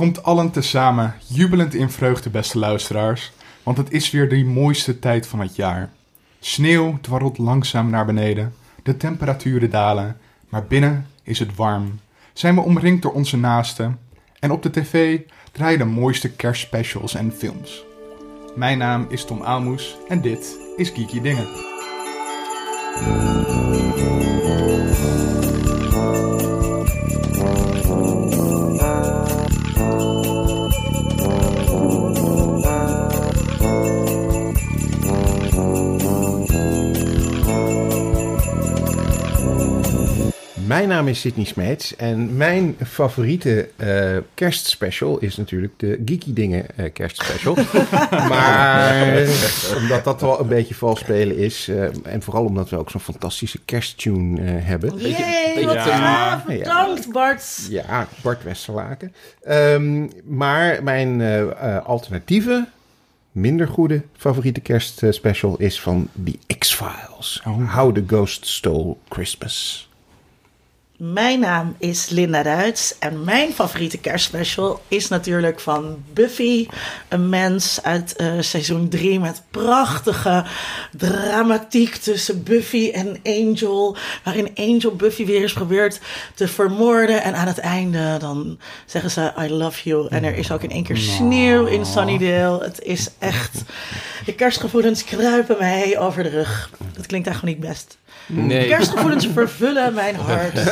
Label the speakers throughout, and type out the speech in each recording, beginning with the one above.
Speaker 1: Komt allen tezamen, jubelend in vreugde, beste luisteraars, want het is weer de mooiste tijd van het jaar. Sneeuw dwarrelt langzaam naar beneden, de temperaturen dalen, maar binnen is het warm. Zijn we omringd door onze naasten en op de tv draaien de mooiste kerstspecials en films. Mijn naam is Tom Aalmoes en dit is Geeky Dingen.
Speaker 2: Mijn naam is Sidney Smeets en mijn favoriete eh, kerstspecial is natuurlijk de Geeky Dingen eh, kerstspecial. maar omdat dat wel een beetje vals spelen is eh, en vooral omdat we ook zo'n fantastische kersttune eh, hebben.
Speaker 3: Jee, wat
Speaker 1: Ja.
Speaker 3: gaaf. Bedankt, Bart.
Speaker 2: Ja, Bart Westerlaken. Ehm, maar mijn alternatieve, minder goede favoriete kerstspecial is van The X-Files.
Speaker 1: Oh.
Speaker 2: How the Ghost Stole Christmas.
Speaker 3: Mijn naam is Linda Duits en mijn favoriete kerstspecial is natuurlijk van Buffy. Een mens uit eh, seizoen 3 met prachtige dramatiek tussen Buffy en Angel. Waarin Angel Buffy weer eens probeert te vermoorden. En aan het einde dan zeggen ze I love you. En er is ook in één keer sneeuw in Sunnydale. Het is echt... De kerstgevoelens kruipen mij over de rug. Dat klinkt eigenlijk niet best. De
Speaker 4: Nee,
Speaker 3: kerstgevoelens vervullen mijn hart.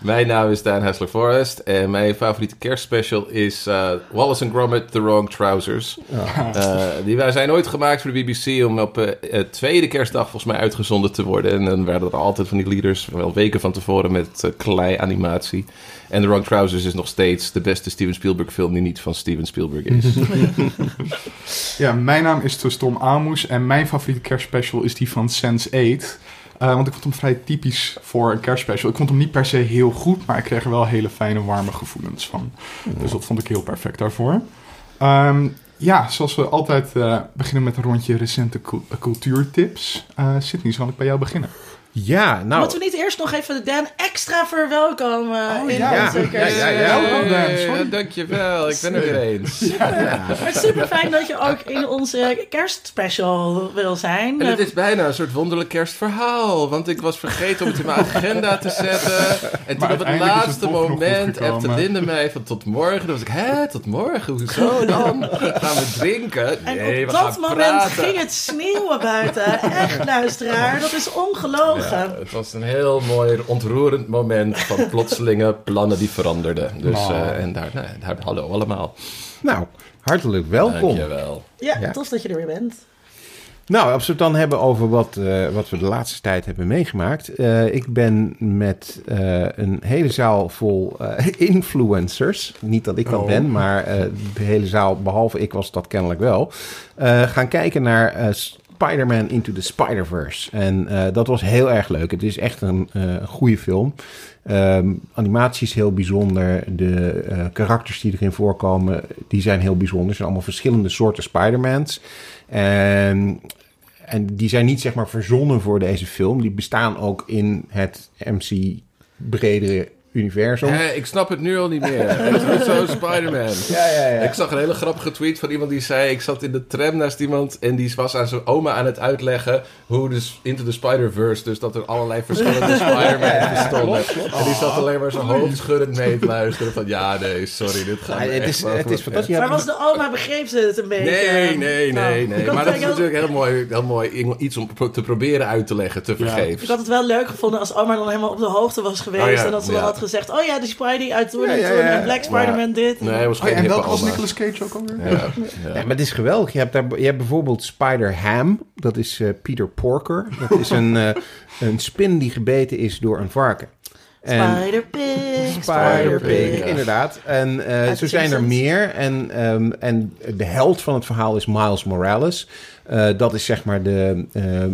Speaker 4: mijn naam is Daan Hessler Forrest en mijn favoriete kerstspecial is eh, Wallace and Gromit, The Wrong Trousers. Eh, die wij zijn ooit gemaakt voor de BBC om op eh, eh, tweede kerstdag volgens mij uitgezonden te worden. En dan werden er altijd van die leaders, wel weken van tevoren, met uh, klei animatie. En The Wrong Trousers is nog steeds de beste Steven Spielberg film die niet van Steven Spielberg is.
Speaker 1: Ja, mijn naam is dus Tom Aalmoes en mijn favoriete kerstspecial is die van Sense8. Eh, want ik vond hem vrij typisch voor een kerstspecial. Ik vond hem niet per se heel goed, maar ik kreeg er wel hele fijne, warme gevoelens van. Dus dat vond ik heel perfect daarvoor. Ehm, ja, zoals we altijd eh, beginnen met een rondje recente cul- cultuurtips. Eh Sydney, zal ik bij jou beginnen?
Speaker 2: Ja, nou...
Speaker 3: Moeten we niet eerst nog even Dan extra verwelkomen
Speaker 1: Oh,
Speaker 3: in
Speaker 1: ja.
Speaker 3: onze
Speaker 2: Ja,
Speaker 3: kerst-
Speaker 2: ja, ja.
Speaker 1: Welkom, Dan.
Speaker 4: Ja, dankjewel, ik ben er weer eens.
Speaker 3: Maar het is super fijn dat je ook in onze kerstspecial wil zijn.
Speaker 4: En het is bijna een soort wonderlijk kerstverhaal. Want ik was vergeten om het in mijn agenda te zetten. En toen
Speaker 1: Maar
Speaker 4: op het laatste moment appte Linda mij van tot morgen. Dan was ik, hè, tot morgen? Hoezo dan? Gaan we drinken?
Speaker 3: en op dat moment
Speaker 4: praten.
Speaker 3: ging het sneeuwen buiten. Echt, luisteraar. Dat is
Speaker 4: Ja, het was een heel mooi, ontroerend moment van plotselinge plannen die veranderden. Dus,
Speaker 1: Oh.
Speaker 4: eh, en daar, nou, daar, hallo allemaal.
Speaker 2: Nou, hartelijk welkom.
Speaker 4: Dankjewel.
Speaker 3: Ja,
Speaker 2: Ja.
Speaker 3: tof dat je er weer bent.
Speaker 2: Nou, als we het dan hebben over wat, eh, wat we de laatste tijd hebben meegemaakt. Eh, ik ben met eh, een hele zaal vol eh, influencers. Niet dat ik dat
Speaker 1: Oh.
Speaker 2: ben, maar eh, de hele zaal, behalve ik, was dat kennelijk wel. eh, gaan kijken naar eh, Spider-Man Into the Spider-Verse. En eh, dat was heel erg leuk. Het is echt een eh, goede film. Ehm, animatie is heel bijzonder. De eh, karakters die erin voorkomen, die zijn heel bijzonder. Het zijn allemaal verschillende soorten Spider-Mans. En, en die zijn niet zeg maar verzonnen voor deze film. Die bestaan ook in het MC bredere universum.
Speaker 4: Ik snap het nu al niet meer. Het is zo Spider-Man.
Speaker 2: Ja, ja, ja.
Speaker 4: Ik zag een hele grappige tweet van iemand die zei... ik zat in de tram naast iemand... en die was aan zijn oma aan het uitleggen... hoe dus Into the Spider-Verse... dus dat er allerlei verschillende Spider-Man bestonden. En die zat alleen maar zijn hoofd schuddend mee te luisteren... van ja, nee, sorry, dit gaat
Speaker 2: Ja, het,
Speaker 4: echt
Speaker 2: is, het is fantastisch.
Speaker 3: Maar was de oma, begreep ze het een beetje?
Speaker 4: Nee, nee,
Speaker 3: Nou,
Speaker 4: nee,
Speaker 3: ik
Speaker 4: nee.
Speaker 3: had
Speaker 4: Maar dat is natuurlijk heel mooi, heel mooi iets om te proberen uit te leggen, te
Speaker 3: Ik
Speaker 4: vergeefs.
Speaker 3: had het wel leuk gevonden als oma dan helemaal op de hoogte was geweest.
Speaker 4: Oh ja,
Speaker 3: en dat ze dan had gezegd: Oh ja, die Spidey uit toen
Speaker 2: Ja,
Speaker 3: en toen.
Speaker 2: ja.
Speaker 3: En Black Spider-Man dit.
Speaker 4: Nee, hij was
Speaker 1: Oh,
Speaker 4: geen
Speaker 1: ja, en welke was. Nicolas Cage ook alweer?
Speaker 4: Ja, ja.
Speaker 2: Ja, maar het is geweldig. Je hebt, daar, je hebt bijvoorbeeld Spider-Ham. Dat is eh, Peter Porker. Dat is een, eh, een spin die gebeten is door een varken. En-
Speaker 3: Spider-Pig,
Speaker 2: Spider-Pig, inderdaad. En eh, zo
Speaker 3: de
Speaker 2: zijn er meer. En, ehm, en de held van het verhaal is Miles Morales. Eh, dat is zeg maar de ehm,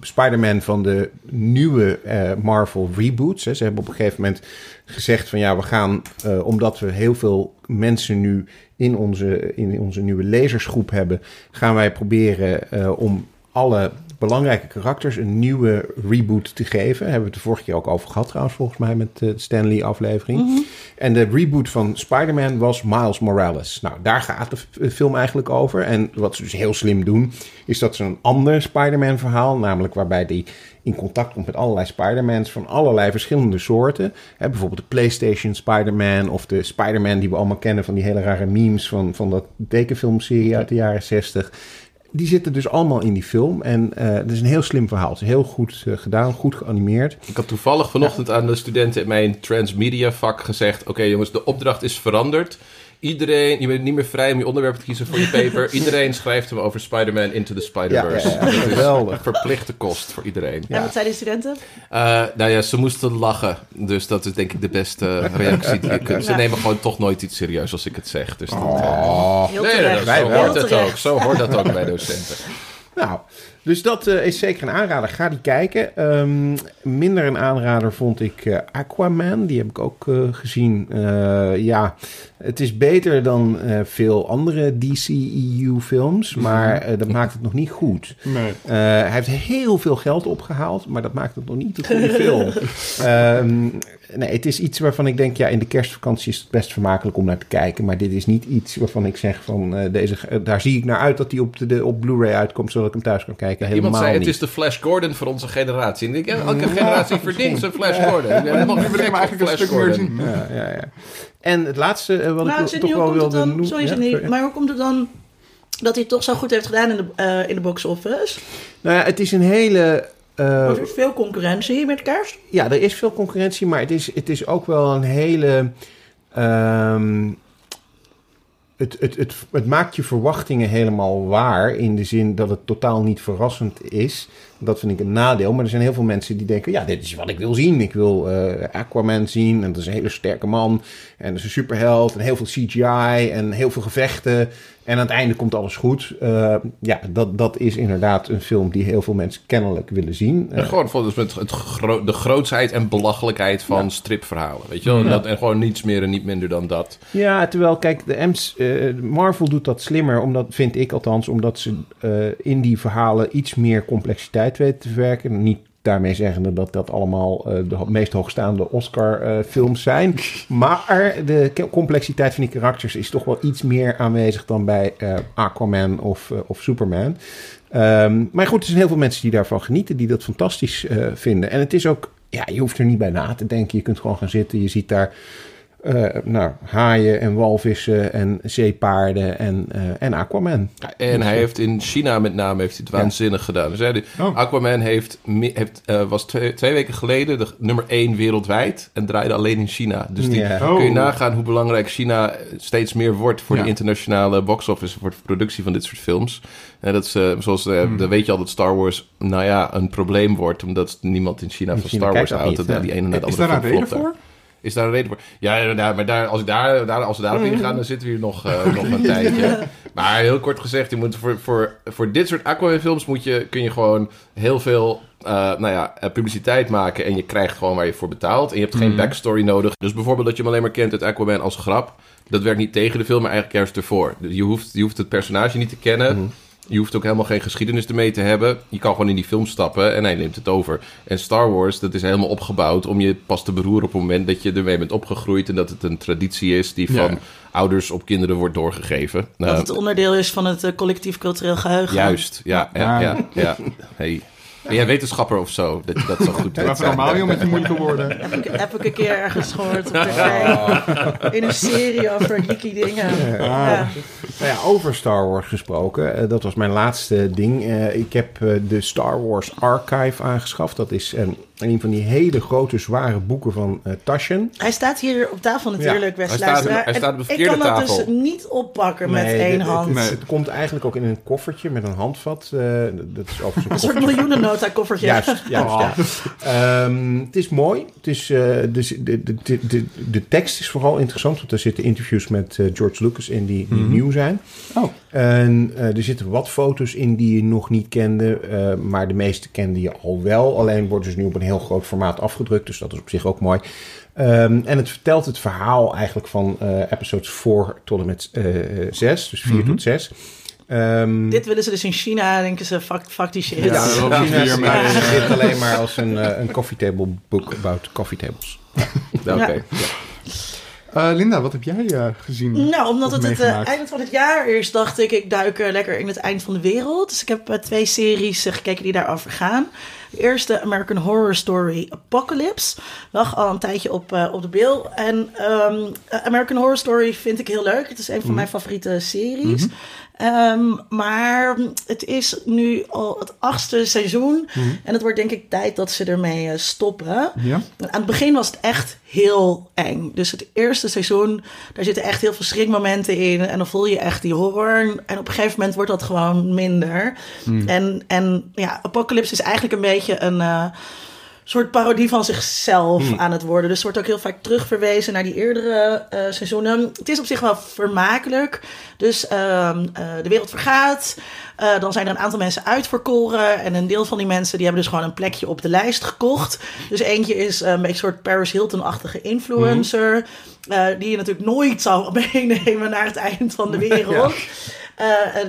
Speaker 2: Spider-Man van de nieuwe eh, Marvel reboots. Hè. Ze hebben op een gegeven moment gezegd van ja, we gaan, eh, omdat we heel veel mensen nu in onze, in onze nieuwe lezersgroep hebben, gaan wij proberen eh, om alle belangrijke karakters een nieuwe reboot te geven. Daar hebben we het de vorige keer ook over gehad trouwens, volgens mij met eh, de Stanley aflevering.
Speaker 3: Mhm.
Speaker 2: En de reboot van Spider-Man was Miles Morales. Nou, daar gaat de f- film eigenlijk over. En wat ze dus heel slim doen, is dat ze een ander Spider-Man verhaal, namelijk waarbij die in contact komt met allerlei Spider-Mans van allerlei verschillende soorten. Hè, bijvoorbeeld de PlayStation Spider-Man of de Spider-Man die we allemaal kennen van die hele rare memes van, van dat tekenfilmserie uit de jaren 60. Die zitten dus allemaal in die film. En eh het is een heel slim verhaal. Het is heel goed eh, gedaan, goed geanimeerd.
Speaker 4: Ik had toevallig vanochtend aan de studenten in mijn transmedia vak gezegd... Oké jongens, de opdracht is veranderd. Iedereen, je bent niet meer vrij om je onderwerp te kiezen voor je paper. Iedereen schrijft hem over Spider-Man Into the Spider-Verse.
Speaker 2: Ja, ja, ja.
Speaker 4: Dat is
Speaker 2: Geweldig.
Speaker 4: een verplichte kost voor iedereen.
Speaker 3: En wat zeiden de studenten?
Speaker 4: Eh, nou ja, ze moesten lachen. Dus dat is denk ik de beste reactie die je kunt. Ze
Speaker 3: Ja.
Speaker 4: nemen gewoon toch nooit iets serieus als ik het zeg. Dus dat, eh,
Speaker 2: Oh.
Speaker 3: Heel
Speaker 4: nee, nee,
Speaker 3: terecht.
Speaker 4: nee,
Speaker 2: Wij
Speaker 4: zo
Speaker 2: wel.
Speaker 4: hoort het
Speaker 3: Heel
Speaker 4: ook. Zo hoort dat ook bij docenten.
Speaker 2: Nou, dus dat eh, is zeker een aanrader. Ga die kijken. Ehm, minder een aanrader vond ik eh, Aquaman. Die heb ik ook eh, gezien. Ja, het is beter dan veel andere DC-EU-films. Maar eh, dat maakt het nog niet goed.
Speaker 1: Nee.
Speaker 2: Hij heeft heel veel geld opgehaald, maar dat maakt het nog niet een goede film. Ehm, nee, het is iets waarvan ik denk, ja, in de kerstvakantie is het best vermakelijk om naar te kijken. Maar dit is niet iets waarvan ik zeg van, deze, daar zie ik naar uit dat hij op, de, de- op Blu-ray uitkomt, zodat ik hem thuis kan kijken. Helemaal
Speaker 4: Iemand zei, het is de Flash Gordon voor onze generatie. En ik denk, ja, elke generatie verdient zijn Flash Gordon. Helemaal
Speaker 1: Nu wil ik eigenlijk een
Speaker 4: Flash
Speaker 1: stuk meer
Speaker 4: Gordon.
Speaker 1: zien.
Speaker 2: Ja, ja, ja. En het laatste eh, wat ik toch wel wilde
Speaker 3: dan?
Speaker 2: noemen...
Speaker 3: Sorry,
Speaker 2: Ja,
Speaker 3: maar hoe komt het dan dat hij het toch zo goed heeft gedaan in de, eh, in de box office?
Speaker 2: Nou ja, het is een hele... eh,
Speaker 3: Er is veel concurrentie met kerst.
Speaker 2: Ja, er is veel concurrentie, maar het is, het is ook wel een hele. ehm, het, het, het, het maakt je verwachtingen helemaal waar. In de zin dat het totaal niet verrassend is. Dat vind ik een nadeel. Maar er zijn heel veel mensen die denken: ja, dit is wat ik wil zien. Ik wil eh, Aquaman zien. En dat is een hele sterke man. En dat is een superheld. En heel veel CGI. En heel veel gevechten. En aan het einde komt alles goed. Eh, ja, dat, dat is inderdaad een film die heel veel mensen kennelijk willen zien.
Speaker 4: En gewoon volgens met het gro- de grootsheid en belachelijkheid van stripverhalen. Weet je wel? En, dat, en gewoon niets meer en niet minder dan dat.
Speaker 2: Ja, terwijl, kijk, de M's, eh, Marvel doet dat slimmer, omdat, vind ik althans, omdat ze eh, in die verhalen iets meer complexiteit weten te verwerken. Niet daarmee zeggende dat dat allemaal eh, de meest hoogstaande Oscar-films zijn. Maar de complexiteit van die karakters is toch wel iets meer aanwezig dan bij eh, Aquaman of, eh, of Superman. Ehm, maar goed, er zijn heel veel mensen die daarvan genieten, die dat fantastisch eh, vinden. En het is ook, ja, je hoeft er niet bij na te denken. Je kunt gewoon gaan zitten, je ziet daar eh, nou, haaien en walvissen en zeepaarden en, eh, en Aquaman.
Speaker 4: En hij heeft in China met name heeft hij het waanzinnig gedaan. Dus hij,
Speaker 1: Oh.
Speaker 4: Aquaman heeft, heeft, eh, was twee, twee weken geleden de nummer één wereldwijd en draaide alleen in China. Dus die,
Speaker 2: Ja.
Speaker 1: Oh.
Speaker 4: kun je nagaan hoe belangrijk China steeds meer wordt voor
Speaker 1: Ja.
Speaker 4: de internationale box office, voor de productie van dit soort films. En dat is, zoals, dan weet je al dat Star Wars, nou ja, een probleem wordt, omdat niemand in China
Speaker 2: In
Speaker 4: van
Speaker 2: China
Speaker 4: Star Wars houdt. die ene naar de
Speaker 1: Is
Speaker 4: andere
Speaker 1: daar een reden voor?
Speaker 4: Is daar een reden voor? Ja, maar daar, als, ik daar, daar, als we daarop ingaan, dan zitten we hier nog, eh, nog een tijdje. Maar heel kort gezegd, je moet voor, voor, voor dit soort Aquaman-films moet je, kun je gewoon heel veel eh, nou ja, eh, publiciteit maken. En je krijgt gewoon waar je voor betaalt. En je hebt geen backstory nodig. Dus bijvoorbeeld dat je hem alleen maar kent uit Aquaman als grap. Dat werkt niet tegen de film, maar eigenlijk juist ervoor. Je hoeft, je hoeft het personage niet te kennen. Je hoeft ook helemaal geen geschiedenis ermee te hebben. Je kan gewoon in die film stappen en hij neemt het over. En Star Wars, dat is helemaal opgebouwd om je pas te beroeren op het moment dat je ermee bent opgegroeid. En dat het een traditie is die van
Speaker 1: Ja.
Speaker 4: ouders op kinderen wordt doorgegeven.
Speaker 3: Dat het onderdeel is van het eh, collectief cultureel geheugen.
Speaker 4: juist, ja, ja, ja.
Speaker 1: Ja.
Speaker 4: ja. Hey. Ben jij wetenschapper of zo? Dat je dat zo goed weet.
Speaker 1: Mevrouw Mario met je moeilijke woorden.
Speaker 3: Heb ik, heb ik een keer ergens gehoord op tv.
Speaker 4: Oh.
Speaker 3: In een serie over geeky dingen. Ja.
Speaker 2: Nou ja, over Star Wars gesproken, eh, dat was mijn laatste ding. Eh, ik heb eh, de Star Wars Archive aangeschaft. Dat is een van die hele grote, zware boeken van eh Taschen.
Speaker 3: Hij staat hier op tafel natuurlijk, beste
Speaker 4: hij staat- hij staat op de verkeerde
Speaker 3: Ik kan dat
Speaker 4: tafel.
Speaker 3: dus niet oppakken met één hand.
Speaker 2: Het, komt eigenlijk ook in een koffertje met een handvat. eh, dat is overigens
Speaker 3: Een
Speaker 2: een
Speaker 3: soort
Speaker 2: koffertje.
Speaker 3: miljoenennota koffertje.
Speaker 2: Juist, juist, ja. Ehm, het is mooi. Het is, eh, dus de, de, de, de, de tekst is vooral interessant, want er zitten interviews met eh, George Lucas in die, die nieuw zijn.
Speaker 1: Oh.
Speaker 2: En eh, er zitten wat foto's in die je nog niet kende, eh, maar de meeste kende je al wel. Alleen worden ze nu op een heel groot formaat afgedrukt, dus dat is op zich ook mooi. Ehm, en het vertelt het verhaal eigenlijk van eh episodes 4 tot en met eh 6, dus 4 tot 6. Ehm,
Speaker 3: Dit willen ze dus in China, denken ze, fuck, fuck die shit.
Speaker 1: Ja,
Speaker 2: China
Speaker 1: hier mee.
Speaker 2: is dit alleen maar als een, eh, een coffee table book about coffee tables.
Speaker 4: Oké.
Speaker 1: Eh, Linda, wat heb jij eh, gezien?
Speaker 3: Nou, omdat het het eh,
Speaker 1: meegemaakt?
Speaker 3: einde van het jaar is, dacht ik, ik duik lekker in het eind van de wereld. Dus ik heb twee series gekeken die daarover gaan. De eerste, American Horror Story Apocalypse, lag al een tijdje op, op de bil. En ehm, eh, American Horror Story vind ik heel leuk. Het is een van mijn favoriete series. Ehm, maar het is nu al het achtste seizoen. En het wordt denk ik tijd dat ze ermee eh, stoppen.
Speaker 1: Ja?
Speaker 3: Aan het begin was het echt heel eng. Dus het eerste seizoen, daar zitten echt heel veel schrikmomenten in. En dan voel je echt die horror. En op een gegeven moment wordt dat gewoon minder. En, en ja, Apocalypse is eigenlijk een beetje een eh, soort parodie van zichzelf aan het worden. Dus wordt ook heel vaak terugverwezen naar die eerdere eh, seizoenen. Het is op zich wel vermakelijk. Dus ehm, eh, de wereld vergaat. Eh, dan zijn er een aantal mensen uitverkoren. En een deel van die mensen die hebben dus gewoon een plekje op de lijst gekocht. Dus eentje is een beetje een soort Paris Hilton-achtige influencer. eh, die je natuurlijk nooit zou meenemen naar het eind van de wereld.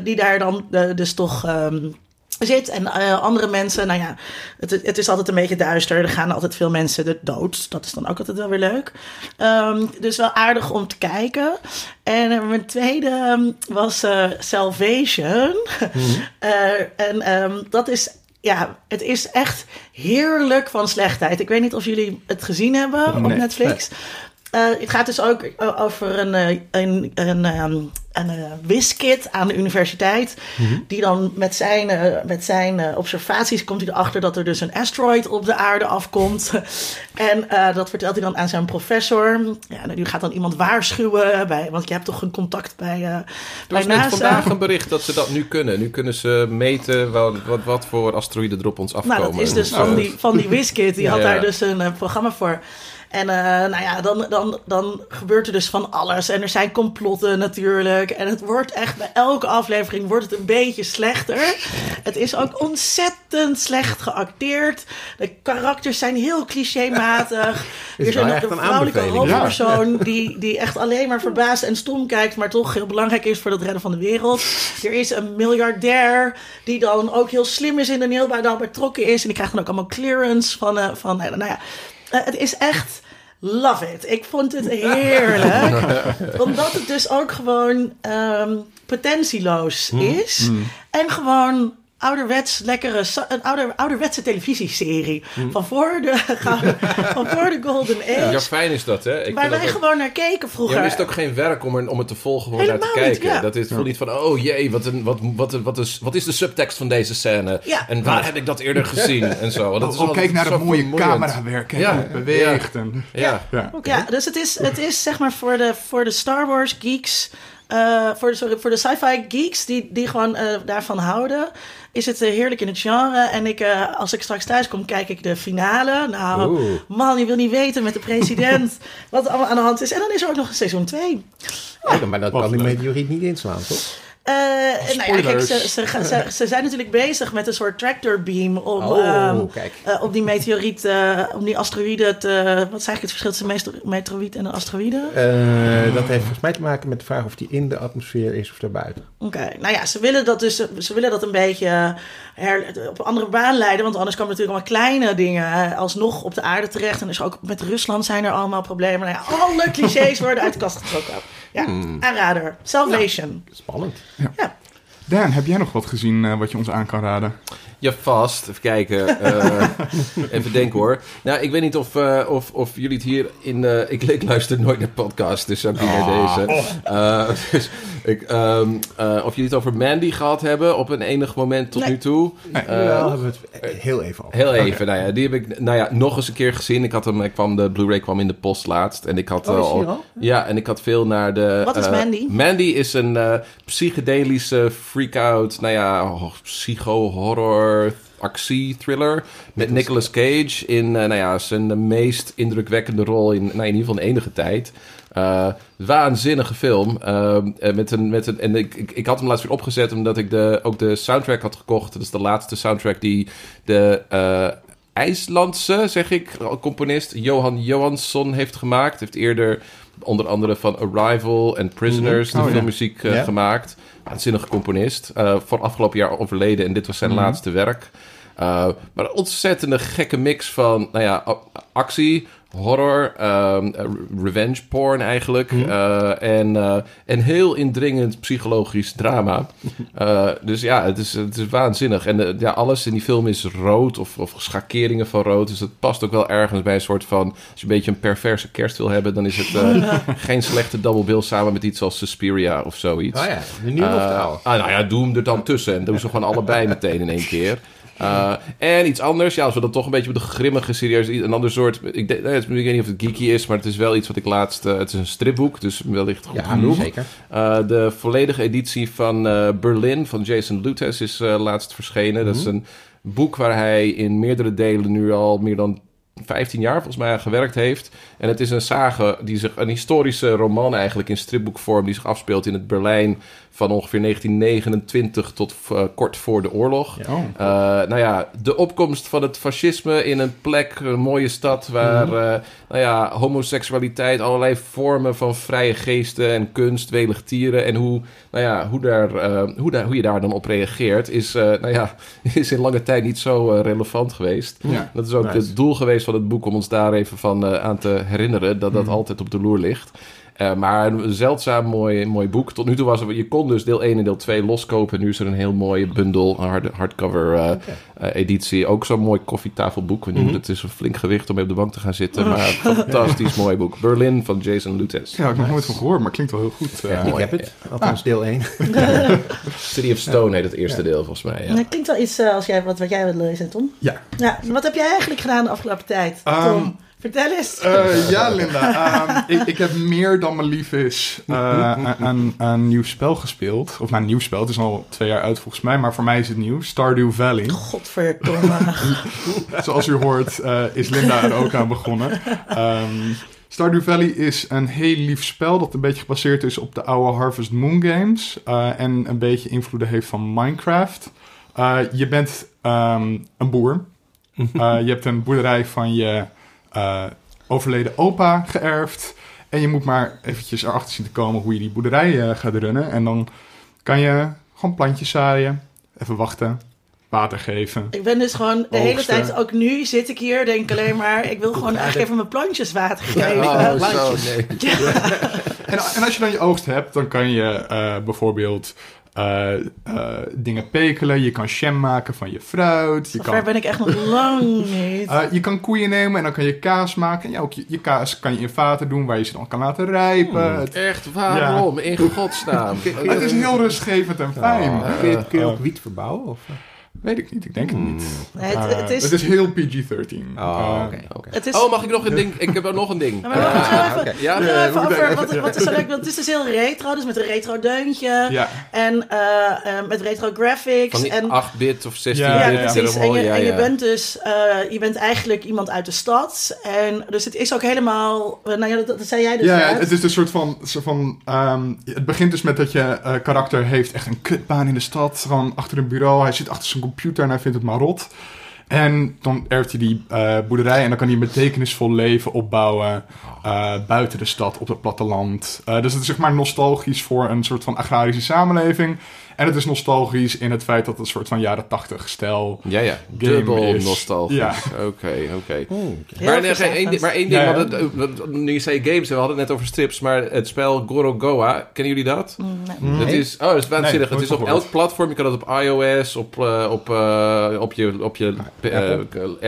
Speaker 3: Die daar dan dus toch... ehm, zit. En eh, andere mensen, nou ja, het, het is altijd een beetje duister. Er gaan altijd veel mensen de dood. Dat is dan ook altijd wel weer leuk. Ehm, dus wel aardig om te kijken. En eh, mijn tweede ehm, was eh, Salvation. Eh, en ehm, dat is, ja, het is echt heerlijk van slechtheid. Ik weet niet of jullie het gezien hebben op
Speaker 2: Nee.
Speaker 3: Eh, het gaat dus ook o- over een, eh, een, een, ehm, een eh, wiskid aan de universiteit. Die dan met zijn, eh, met zijn eh, observaties komt hij erachter dat er dus een asteroid op de aarde afkomt. en eh, dat vertelt hij dan aan zijn professor. Ja, en nu gaat dan iemand waarschuwen. Bij, want je hebt toch een contact bij, eh
Speaker 4: Er
Speaker 3: bij NASA.
Speaker 4: vandaag een bericht dat ze dat nu kunnen. Nu kunnen ze meten wat, wat, wat voor asteroïden er op ons afkomen.
Speaker 3: Nou, dat is dus
Speaker 4: En,
Speaker 3: van
Speaker 4: eh,
Speaker 3: die, van die Wiskid. Die
Speaker 4: Ja,
Speaker 3: had daar dus een eh, programma voor. En eh, nou ja, dan, dan, dan gebeurt er dus van alles. En er zijn complotten natuurlijk. En het wordt echt, bij elke aflevering wordt het een beetje slechter. Het is ook ontzettend slecht geacteerd. De karakters zijn heel clichématig.
Speaker 2: Is
Speaker 3: Er is
Speaker 2: wel
Speaker 3: een, vrouwelijke
Speaker 1: ja.
Speaker 3: hoofdpersoon die, die echt alleen maar verbaasd en stom kijkt, maar toch heel belangrijk is voor het redden van de wereld. Er is een miljardair die dan ook heel slim is in de nieuwbouw, dan betrokken is. En die krijgt dan ook allemaal clearance van, eh, van nou ja, eh, het is echt love it. Ik vond het heerlijk. omdat het dus ook gewoon ehm, potentieloos is. En gewoon ouderwets lekkere, een ouder, ouderwetse televisieserie. Van, voor de, van voor de Golden Age.
Speaker 4: Ja, fijn is dat, hè? Ik
Speaker 3: Waar wij
Speaker 4: ook-
Speaker 3: gewoon naar keken
Speaker 4: Ja,
Speaker 3: vroeger.
Speaker 4: maar is het ook geen werk om, er, om het te volgen, gewoon naar te
Speaker 3: Helemaal niet,
Speaker 4: kijken.
Speaker 3: ja.
Speaker 4: Dat is voelt niet van, oh jee, wat, een, wat, wat, wat, is, wat is de subtekst van deze scène?
Speaker 3: Ja.
Speaker 4: En waar heb ik dat eerder gezien? En zo. Dat is
Speaker 1: Oh, kijk naar het mooie
Speaker 4: vermoeiend.
Speaker 1: camerawerk. hè,
Speaker 4: Ja,
Speaker 1: beweegt. En,
Speaker 4: Ja.
Speaker 1: ja.
Speaker 3: Ja, dus het is, het is zeg maar voor de, voor de Star Wars geeks, eh, voor de, sorry, voor de sci-fi geeks die, die gewoon eh, daarvan houden, is het eh, heerlijk in het genre. En ik, eh, als ik straks thuis kom, kijk ik de finale. Nou,
Speaker 2: Oeh.
Speaker 3: man, je wil niet weten met de president wat er allemaal aan de hand is. En dan is er ook nog een seizoen 2.
Speaker 2: Ja, maar dat kan die meteoriet niet inslaan, toch?
Speaker 3: Eh, nou ja, kijk, ze, ze, ze, ze zijn natuurlijk bezig met een soort tractor beam om,
Speaker 2: Oh,
Speaker 3: ehm, eh, om die meteoriet, eh, om die asteroïde te... Wat is eigenlijk het verschil tussen een meteor- meteoriet en een asteroïde?
Speaker 2: Dat heeft volgens mij te maken met de vraag of die in de atmosfeer is of daarbuiten.
Speaker 3: Oké, nou ja, ze willen dat dus ze willen dat een beetje her, op een andere baan leiden, want anders komen natuurlijk allemaal kleine dingen alsnog op de aarde terecht. En dus ook met Rusland zijn er allemaal problemen. Nou ja, alle clichés worden uit de kast getrokken. Ja, aanrader. Salvation.
Speaker 2: Spannend.
Speaker 3: Ja.
Speaker 1: Dan, heb jij nog wat gezien eh, wat je ons aan kan raden?
Speaker 4: Ja, vast. Even kijken. Eh, even denken hoor. Nou, ik weet niet of, eh, of, of jullie het hier in... eh, ik, ik luister nooit naar podcasts, dus ook niet naar deze. Eh, dus ik, ehm, eh, of jullie het over Mandy gehad hebben op een enig moment tot
Speaker 3: Nee.
Speaker 4: nu toe.
Speaker 1: Nee.
Speaker 4: Eh,
Speaker 2: Wel hebben we het heel even over.
Speaker 4: Heel even, nou ja, die heb ik nou ja, nog eens een keer gezien. Ik had hem, ik kwam, de Blu-ray kwam in de post laatst. En ik had
Speaker 2: Oh, er al?
Speaker 4: Ja, en ik had veel naar de...
Speaker 3: Wat is Mandy?
Speaker 4: Mandy is een psychedelische freak-out, nou ja, ho- psycho-horror actie-thriller met Nicolas Cage in eh, nou ja, zijn meest indrukwekkende rol in, nou, in ieder geval in enige tijd. Eh, waanzinnige film. Eh, met een, met een, en ik, ik, ik had hem laatst weer opgezet omdat ik de, ook de soundtrack had gekocht. Dat is de laatste soundtrack die de IJslandse, zeg ik, componist Johan Johansson heeft gemaakt. Heeft eerder onder andere van Arrival en Prisoners
Speaker 1: Mhm. Oh,
Speaker 4: de filmmuziek eh,
Speaker 2: Ja.
Speaker 4: gemaakt. Waanzinnige componist. Eh voor afgelopen jaar overleden en dit was zijn laatste werk. Eh, maar een ontzettende gekke mix van nou ja, actie, horror, ehm, eh, revenge porn eigenlijk. eh, en, eh, en heel indringend psychologisch drama. Eh, dus ja, het is, het is waanzinnig. En eh, ja, alles in die film is rood of, of schakeringen van rood. Dus dat past ook wel ergens bij een soort van... Als je een beetje een perverse kerst wil hebben... dan is het eh, geen slechte double bill samen met iets als Suspiria of zoiets.
Speaker 2: Oh ja, de nieuwe of de
Speaker 4: Eh,
Speaker 2: oude?
Speaker 4: ah, nou ja, doe hem er dan tussen. En doe ze gewoon allebei meteen in één keer. Uh, en iets anders, ja, als we dan toch een beetje op de grimmige, serieus, een ander soort. Ik, denk- nee, ik weet niet of het geeky is, maar het is wel iets wat ik laatst. uh, het is een stripboek, dus wellicht goed
Speaker 2: Ja,
Speaker 4: genoeg.
Speaker 2: zeker.
Speaker 4: Uh, de volledige editie van Berlin van Jason Lutes is laatst verschenen. Dat is een boek waar hij in meerdere delen nu al meer dan 15 jaar volgens mij gewerkt heeft. En het is een sage, die zich, een historische roman eigenlijk in stripboekvorm... die zich afspeelt in het Berlijn van ongeveer 1929 tot uh, kort voor de oorlog.
Speaker 1: Ja. Oh.
Speaker 4: Uh, nou ja, de opkomst van het fascisme in een plek, een mooie stad... waar uh, nou ja, homoseksualiteit, allerlei vormen van vrije geesten en kunst, welig tieren... en hoe, nou ja, hoe, daar, uh, hoe, daar, hoe je daar dan op reageert... is, uh, nou ja, is in lange tijd niet zo uh, relevant geweest.
Speaker 1: Ja.
Speaker 4: Dat is ook
Speaker 2: Nice.
Speaker 4: het doel geweest van het boek... om ons daar even van uh, aan te herinneren... dat dat altijd op de loer ligt. Uh, maar een zeldzaam mooi, mooi boek. Tot nu toe was er, je kon dus deel 1 en deel 2 loskopen. Nu is er een heel mooie bundel, een hard, hardcover uh, okay. uh, editie. Ook zo'n mooi koffietafelboek. Mm -hmm. Het is een flink gewicht om mee op de bank te gaan zitten. Maar een fantastisch mooi boek. Berlin van Jason Lutes.
Speaker 1: Ja, ik heb nog nooit van gehoord, maar klinkt wel heel goed.
Speaker 2: Ja, ik heb het. Althans deel 1.
Speaker 4: City of Stone heet het eerste deel volgens mij. Ja.
Speaker 3: Dat klinkt wel iets uh, als jij, wat, wat jij wil lezen, Tom.
Speaker 1: Ja.
Speaker 3: ja. Wat heb jij eigenlijk gedaan de afgelopen tijd, Tom? Um, Vertel eens.
Speaker 1: Uh, ja, Linda. Um, ik, ik, heb meer dan mijn lief is uh, een, een, nieuw spel gespeeld. Of nou, een nieuw spel. Het is al twee jaar uit volgens mij. Maar voor mij is het nieuw. Stardew Valley.
Speaker 3: Godverdomme.
Speaker 1: Zoals u hoort uh, is Linda er ook aan begonnen. Um, Stardew Valley is een heel lief spel dat een beetje gebaseerd is op de oude Harvest Moon games. Uh, en een beetje invloeden heeft van Minecraft. Uh, je bent um, een boer. Uh, je hebt een boerderij van je uh, overleden opa geërfd. En je moet maar eventjes erachter zien te komen hoe je die boerderij uh, gaat runnen. En dan kan je gewoon plantjes zaaien. Even wachten. Water geven.
Speaker 3: Ik ben dus gewoon de
Speaker 1: oogsten.
Speaker 3: hele tijd, ook nu zit ik hier, denk alleen maar, ik wil gewoon eigenlijk even mijn plantjes water geven.
Speaker 4: Oh, zo, nee.
Speaker 3: Ja.
Speaker 1: En, en, als je dan je oogst hebt, dan kan je uh, bijvoorbeeld uh, uh, dingen pekelen. Je kan jam maken van je fruit. Je
Speaker 3: Zover
Speaker 1: kan,
Speaker 3: ben ik echt nog lang niet.
Speaker 1: uh, je kan koeien nemen en dan kan je kaas maken. En ja, ook je, je, kaas kan je in vaten doen waar je ze dan kan laten rijpen.
Speaker 4: Hmm,
Speaker 1: Het-
Speaker 4: Echt, waarom? In godsnaam.
Speaker 1: het is heel rustgevend en fijn.
Speaker 4: Oh,
Speaker 2: Kun je, kun je ook wiet verbouwen? Of?
Speaker 1: Weet ik niet, ik denk het niet.
Speaker 3: Nee, het,
Speaker 1: Uh,
Speaker 3: het is,
Speaker 1: het is heel PG-13.
Speaker 2: Oh,
Speaker 1: Uh,
Speaker 2: oké. oké.
Speaker 3: het is
Speaker 4: Oh, mag ik nog een ding? Ik heb ook nog een ding.
Speaker 3: Ja, maar wacht
Speaker 2: Ah,
Speaker 3: even,
Speaker 2: oké.
Speaker 4: Ja?
Speaker 3: nog
Speaker 1: Ja,
Speaker 3: even
Speaker 1: we moeten
Speaker 3: over,
Speaker 1: even-
Speaker 3: wat, wat is zo leuk, want het is dus heel retro, dus met een retro deuntje
Speaker 1: Ja,
Speaker 3: en eh, eh, met retro graphics.
Speaker 4: Van
Speaker 3: en,
Speaker 4: 8-bit of 16-bit.
Speaker 1: Ja,
Speaker 3: ja,
Speaker 1: ja,
Speaker 3: precies. En je, en je bent dus, eh, je bent eigenlijk iemand uit de stad. En dus het is ook helemaal, nou ja, dat, dat zei jij dus
Speaker 1: ja,
Speaker 3: net.
Speaker 1: het is een soort van... Soort van ehm, het begint dus met dat je eh, karakter heeft echt een kutbaan in de stad. Gewoon achter een bureau. Hij zit achter zijn computer en hij vindt het maar rot. En dan erft hij die eh, boerderij en dan kan hij een betekenisvol leven opbouwen eh, buiten de stad, op het platteland. Eh, dus het is zeg maar nostalgisch voor een soort van agrarische samenleving. En het is nostalgisch in het feit dat het een soort van jaren tachtig stijl
Speaker 4: Ja, ja.
Speaker 1: Game
Speaker 4: Dubbel
Speaker 1: is-
Speaker 4: nostalgisch.
Speaker 1: Ja.
Speaker 4: Oké, oké.
Speaker 3: Heel
Speaker 4: Maar, nee,
Speaker 3: verzegend.
Speaker 4: één, ding- maar één ding,
Speaker 1: Ja,
Speaker 4: het- wat- nu je zei games, we hadden het net over strips, maar het spel Gorogoa, kennen jullie dat?
Speaker 3: Nee.
Speaker 4: Het is, oh, dat is waanzinnig.
Speaker 1: Nee,
Speaker 4: het is op elk platform. Je kan het op iOS, op, eh, op, eh, op je, op je eh,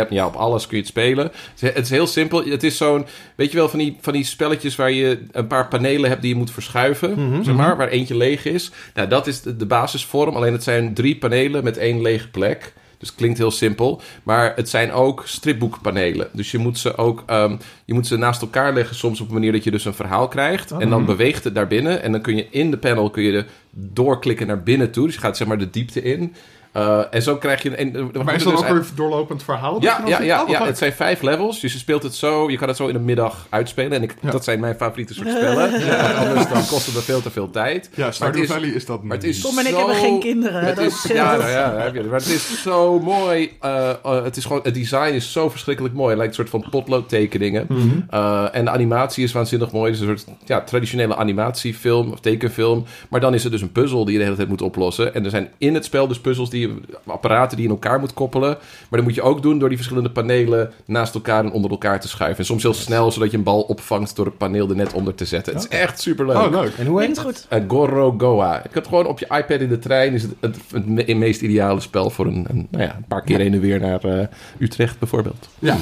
Speaker 4: app. Ja, op alles kun je het spelen. Het is, het heel simpel. Het is zo'n, weet je wel, van die, van die spelletjes waar je een paar panelen hebt die je moet verschuiven. Zeg maar, waar eentje leeg is. Nou, dat is de, de basisvorm. Alleen het zijn drie panelen met één lege plek. Dus het klinkt heel simpel. Maar het zijn ook stripboekpanelen. Dus je moet ze ook ehm, je moet ze naast elkaar leggen. Soms op een manier dat je dus een verhaal krijgt. En dan beweegt het daar binnen. En dan kun je in de panel kun je er doorklikken naar binnen toe. Dus je gaat zeg maar de diepte in. Uh, en zo krijg je... En,
Speaker 1: Maar is dat ook weer doorlopend verhaal? je
Speaker 4: ja, ja,
Speaker 1: Oh,
Speaker 4: ja, het zijn vijf levels. Dus je speelt het zo. Je kan het zo in de middag uitspelen. En ik,
Speaker 1: Ja.
Speaker 4: dat zijn mijn favoriete soort spellen. Anders dan kost het me veel te veel tijd.
Speaker 1: Ja, Stardew
Speaker 4: is-
Speaker 1: Valley is dat
Speaker 4: Maar het is
Speaker 3: Tom en ik
Speaker 4: zo-
Speaker 3: hebben geen kinderen,
Speaker 4: Het
Speaker 3: dat
Speaker 4: is, ja, nou ja, heb je. Maar het is zo mooi. eh, eh, het, is gewoon, het design is zo verschrikkelijk mooi. Het lijkt een soort van potloodtekeningen. Eh, en de animatie is waanzinnig mooi. Het is een soort ja, traditionele animatiefilm of tekenfilm. Maar dan is het dus een puzzel die je de hele tijd moet oplossen. En er zijn in het spel dus puzzels die apparaten die je in elkaar moet koppelen. Maar dat moet je ook doen door die verschillende panelen naast elkaar en onder elkaar te schuiven. En soms heel snel, zodat je een bal opvangt door het paneel er net onder te zetten. Het is echt super leuk.
Speaker 1: Oh, leuk.
Speaker 2: En hoe heet het?
Speaker 3: goed.
Speaker 4: Uh, Goro Goa. Ik had gewoon op je iPad in de trein. Is het het, het me- meest ideale spel voor een, een, nou ja, een paar keer heen en weer naar eh, Utrecht bijvoorbeeld.
Speaker 1: Ja,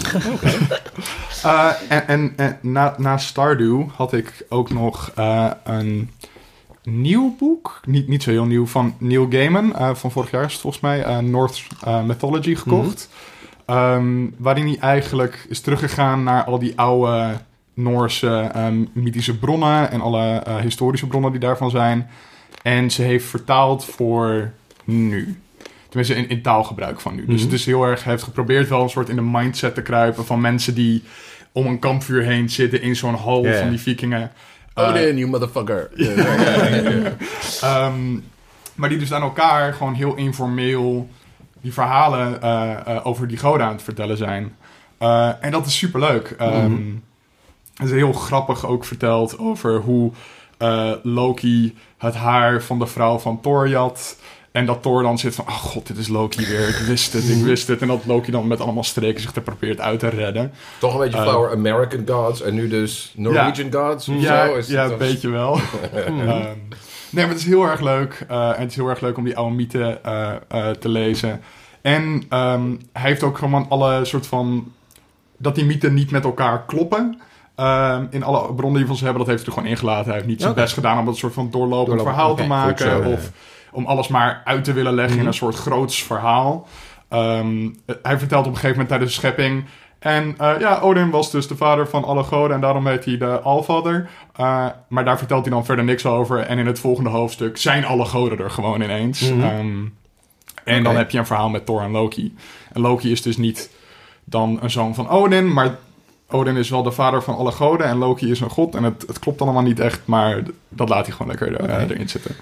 Speaker 1: Eh, en en, en na, na Stardew had ik ook nog eh, een nieuw boek, niet, niet zo heel nieuw, van Neil Gaiman. eh, van vorig jaar is het volgens mij, eh, North eh, Mythology gekocht. Ehm, waarin hij eigenlijk is teruggegaan naar al die oude Noorse ehm, mythische bronnen en alle historische bronnen die daarvan zijn. En ze heeft vertaald voor nu. Tenminste, in, in taalgebruik van nu. Dus
Speaker 2: Mhm.
Speaker 1: het is heel erg, hij heeft geprobeerd wel een soort in de mindset te kruipen van mensen die om een kampvuur heen zitten in zo'n hal van die vikingen.
Speaker 4: Oh
Speaker 1: Eh,
Speaker 4: you motherfucker.
Speaker 1: Ehm, maar die dus aan elkaar gewoon heel informeel die verhalen eh, eh, over die goden aan het vertellen zijn. En dat is superleuk. Ehm
Speaker 2: Mhm.
Speaker 1: Het is heel grappig ook verteld over hoe Loki het haar van de vrouw van Thor jat. En dat Thor dan zit van, oh god, dit is Loki weer. Ik wist het, ik wist het. En dat Loki dan met allemaal streken zich er probeert uit te redden.
Speaker 4: Toch een beetje
Speaker 1: Eh,
Speaker 4: flower American gods en nu dus Norwegian gods of
Speaker 1: Ja,
Speaker 4: zo. Is
Speaker 1: ja een beetje wel. Ehm, nee, maar het is heel erg leuk. eh, en het is heel erg leuk om die oude mythen eh, eh, te lezen. En ehm, hij heeft ook gewoon alle soort van... Dat die mythen niet met elkaar kloppen. Ehm, in alle bronnen die van ze hebben, dat heeft hij er gewoon ingelaten. Hij heeft niet zijn best gedaan om dat soort van doorlopend
Speaker 2: Doorlopend,
Speaker 1: verhaal te maken.
Speaker 2: zo, ja.
Speaker 1: of om alles maar uit te willen leggen in
Speaker 2: Mhm.
Speaker 1: een soort groots verhaal. Ehm, hij vertelt op een gegeven moment tijdens de schepping... En eh, ja, Odin was dus de vader van alle goden en daarom heet hij de Alvader. Eh, maar daar vertelt hij dan verder niks over. En in het volgende hoofdstuk zijn alle goden er gewoon ineens.
Speaker 2: Mhm.
Speaker 1: Ehm, en dan heb je een verhaal met Thor en Loki. En Loki is dus niet dan een zoon van Odin, maar Odin is wel de vader van alle goden en Loki is een god. En het, het klopt allemaal niet echt, maar dat laat hij gewoon lekker eh, erin zitten.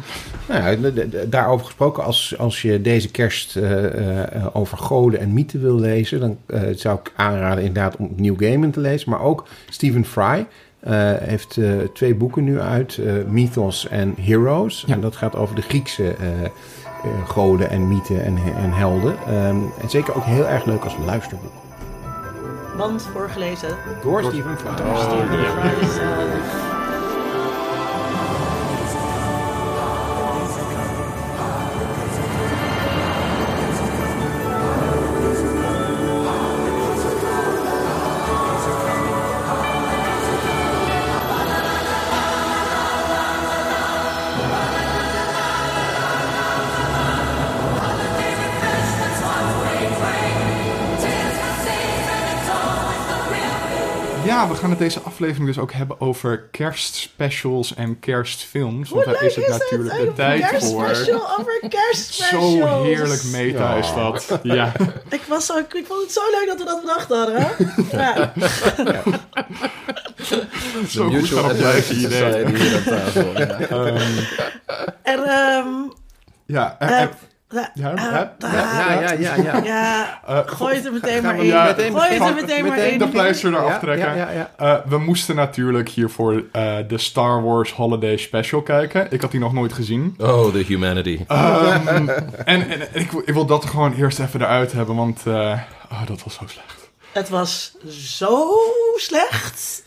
Speaker 2: Nou ja, daarover gesproken, als, als je deze kerst eh, eh, over goden en mythen wil lezen, dan zou ik aanraden inderdaad om New Gaiman te lezen. Maar ook Stephen Fry heeft twee boeken nu uit, Mythos en Heroes.
Speaker 1: Ja.
Speaker 2: En dat gaat over de Griekse goden en mythen en, en helden. Ehm, en zeker ook heel erg leuk als luisterboek.
Speaker 3: Want voorgelezen
Speaker 2: Door Stephen Fry.
Speaker 3: door Stephen Fry
Speaker 1: gaan het deze aflevering dus ook hebben over kerstspecials en kerstfilms.
Speaker 3: Hoe
Speaker 1: Want daar
Speaker 3: leuk
Speaker 1: is het natuurlijk de
Speaker 3: Een
Speaker 1: tijd voor.
Speaker 3: kerstspecial over kerstspecials.
Speaker 1: Zo heerlijk meta is dat. Ja.
Speaker 3: Ik, was zo, ik vond het zo leuk dat we dat bedacht hadden. ja.
Speaker 1: Zo goed idee.
Speaker 4: Society hier aan tafel. Ja.
Speaker 1: Ehm,
Speaker 3: En ehm
Speaker 1: ja, en- en-
Speaker 3: da-
Speaker 1: Ja,
Speaker 3: ah,
Speaker 1: ja,
Speaker 2: Ja, ja, ja,
Speaker 1: eh,
Speaker 3: gooi het er meteen maar in.
Speaker 1: ja,
Speaker 2: meteen
Speaker 3: gooi het er meteen maar in.
Speaker 1: de pleister eraf trekken.
Speaker 2: ja, ja, ja.
Speaker 1: Eh, we moesten natuurlijk hiervoor eh de Star Wars Holiday Special kijken. Ik had die nog nooit gezien.
Speaker 4: Oh, the humanity.
Speaker 1: Ehm, en en ik, wil- ik wil dat gewoon eerst even eruit hebben, want eh, oh, dat was zo slecht.
Speaker 3: Het was zo slecht.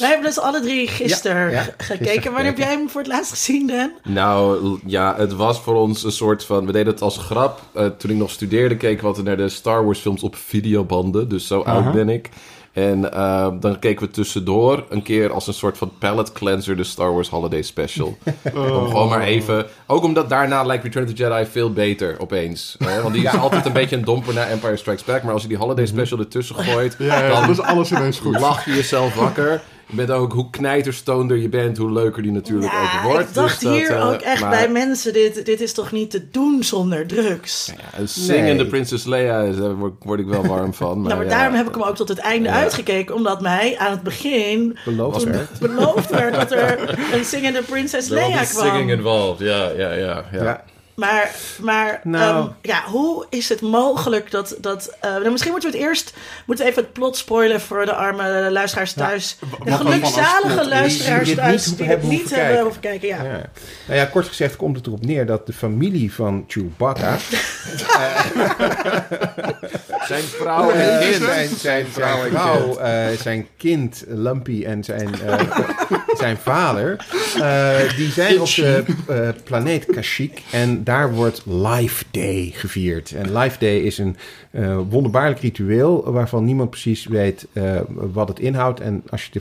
Speaker 3: Wij hebben dus alle drie gisteren
Speaker 2: Ja, ja,
Speaker 3: gekeken. Wanneer heb jij hem voor het laatst gezien, Dan?
Speaker 4: Nou, ja, het was voor ons een soort van... We deden het als grap. Eh, toen ik nog studeerde, keken we altijd naar de Star Wars films op videobanden. Dus zo oud ben ik. En eh, dan keken we tussendoor een keer als een soort van palette cleanser de Star Wars Holiday Special. Om gewoon maar even... Ook omdat daarna lijkt Return of the Jedi veel beter opeens. Hè? Want die is altijd een beetje een domper naar Empire Strikes Back. Maar als je die Holiday Special ertussen gooit...
Speaker 1: Ja, ja,
Speaker 4: dan
Speaker 1: dan is alles ineens goed.
Speaker 4: lach je jezelf wakker. Je bent ook, hoe knijterstoonder je bent, hoe leuker die natuurlijk ook wordt.
Speaker 3: ik dacht
Speaker 4: Dus dat,
Speaker 3: hier
Speaker 4: eh,
Speaker 3: ook echt
Speaker 4: maar-
Speaker 3: bij mensen, dit, dit is toch niet te doen zonder drugs?
Speaker 4: Ja, een Singende
Speaker 2: Nee.
Speaker 4: Princess Leia, is- daar word, word ik wel warm van. Maar,
Speaker 3: nou, maar
Speaker 4: ja,
Speaker 3: daarom heb ik hem ook tot het einde
Speaker 4: Ja.
Speaker 3: uitgekeken. Omdat mij aan het begin
Speaker 2: Beloofd werd.
Speaker 3: beloofd werd dat er een zingende Princess Leia
Speaker 4: be singing
Speaker 3: kwam.
Speaker 4: involved, ja, ja, ja. ja.
Speaker 3: Maar, maar
Speaker 2: Nou.
Speaker 3: ehm, ja, hoe is het mogelijk dat... dat eh, nou, misschien moeten we het eerst... moeten we even het plot spoilen voor de arme luisteraars thuis. de gelukzalige luisteraars thuis die het niet
Speaker 2: hoeven
Speaker 3: hebben
Speaker 2: kijken.
Speaker 3: hoeven kijken. Ja.
Speaker 2: Ja. Nou ja, kort gezegd komt het erop neer dat de familie van Chewbacca...
Speaker 4: Zijn vrouw en
Speaker 2: eh,
Speaker 4: kind.
Speaker 2: zijn, zijn, zijn vrouw, eh, zijn kind Lumpy en zijn, eh, zijn vader... eh, die zijn op de eh, planeet Kashyyyk en daar wordt Life Day gevierd. En Life Day is een eh, wonderbaarlijk ritueel waarvan niemand precies weet eh, wat het inhoudt. En als je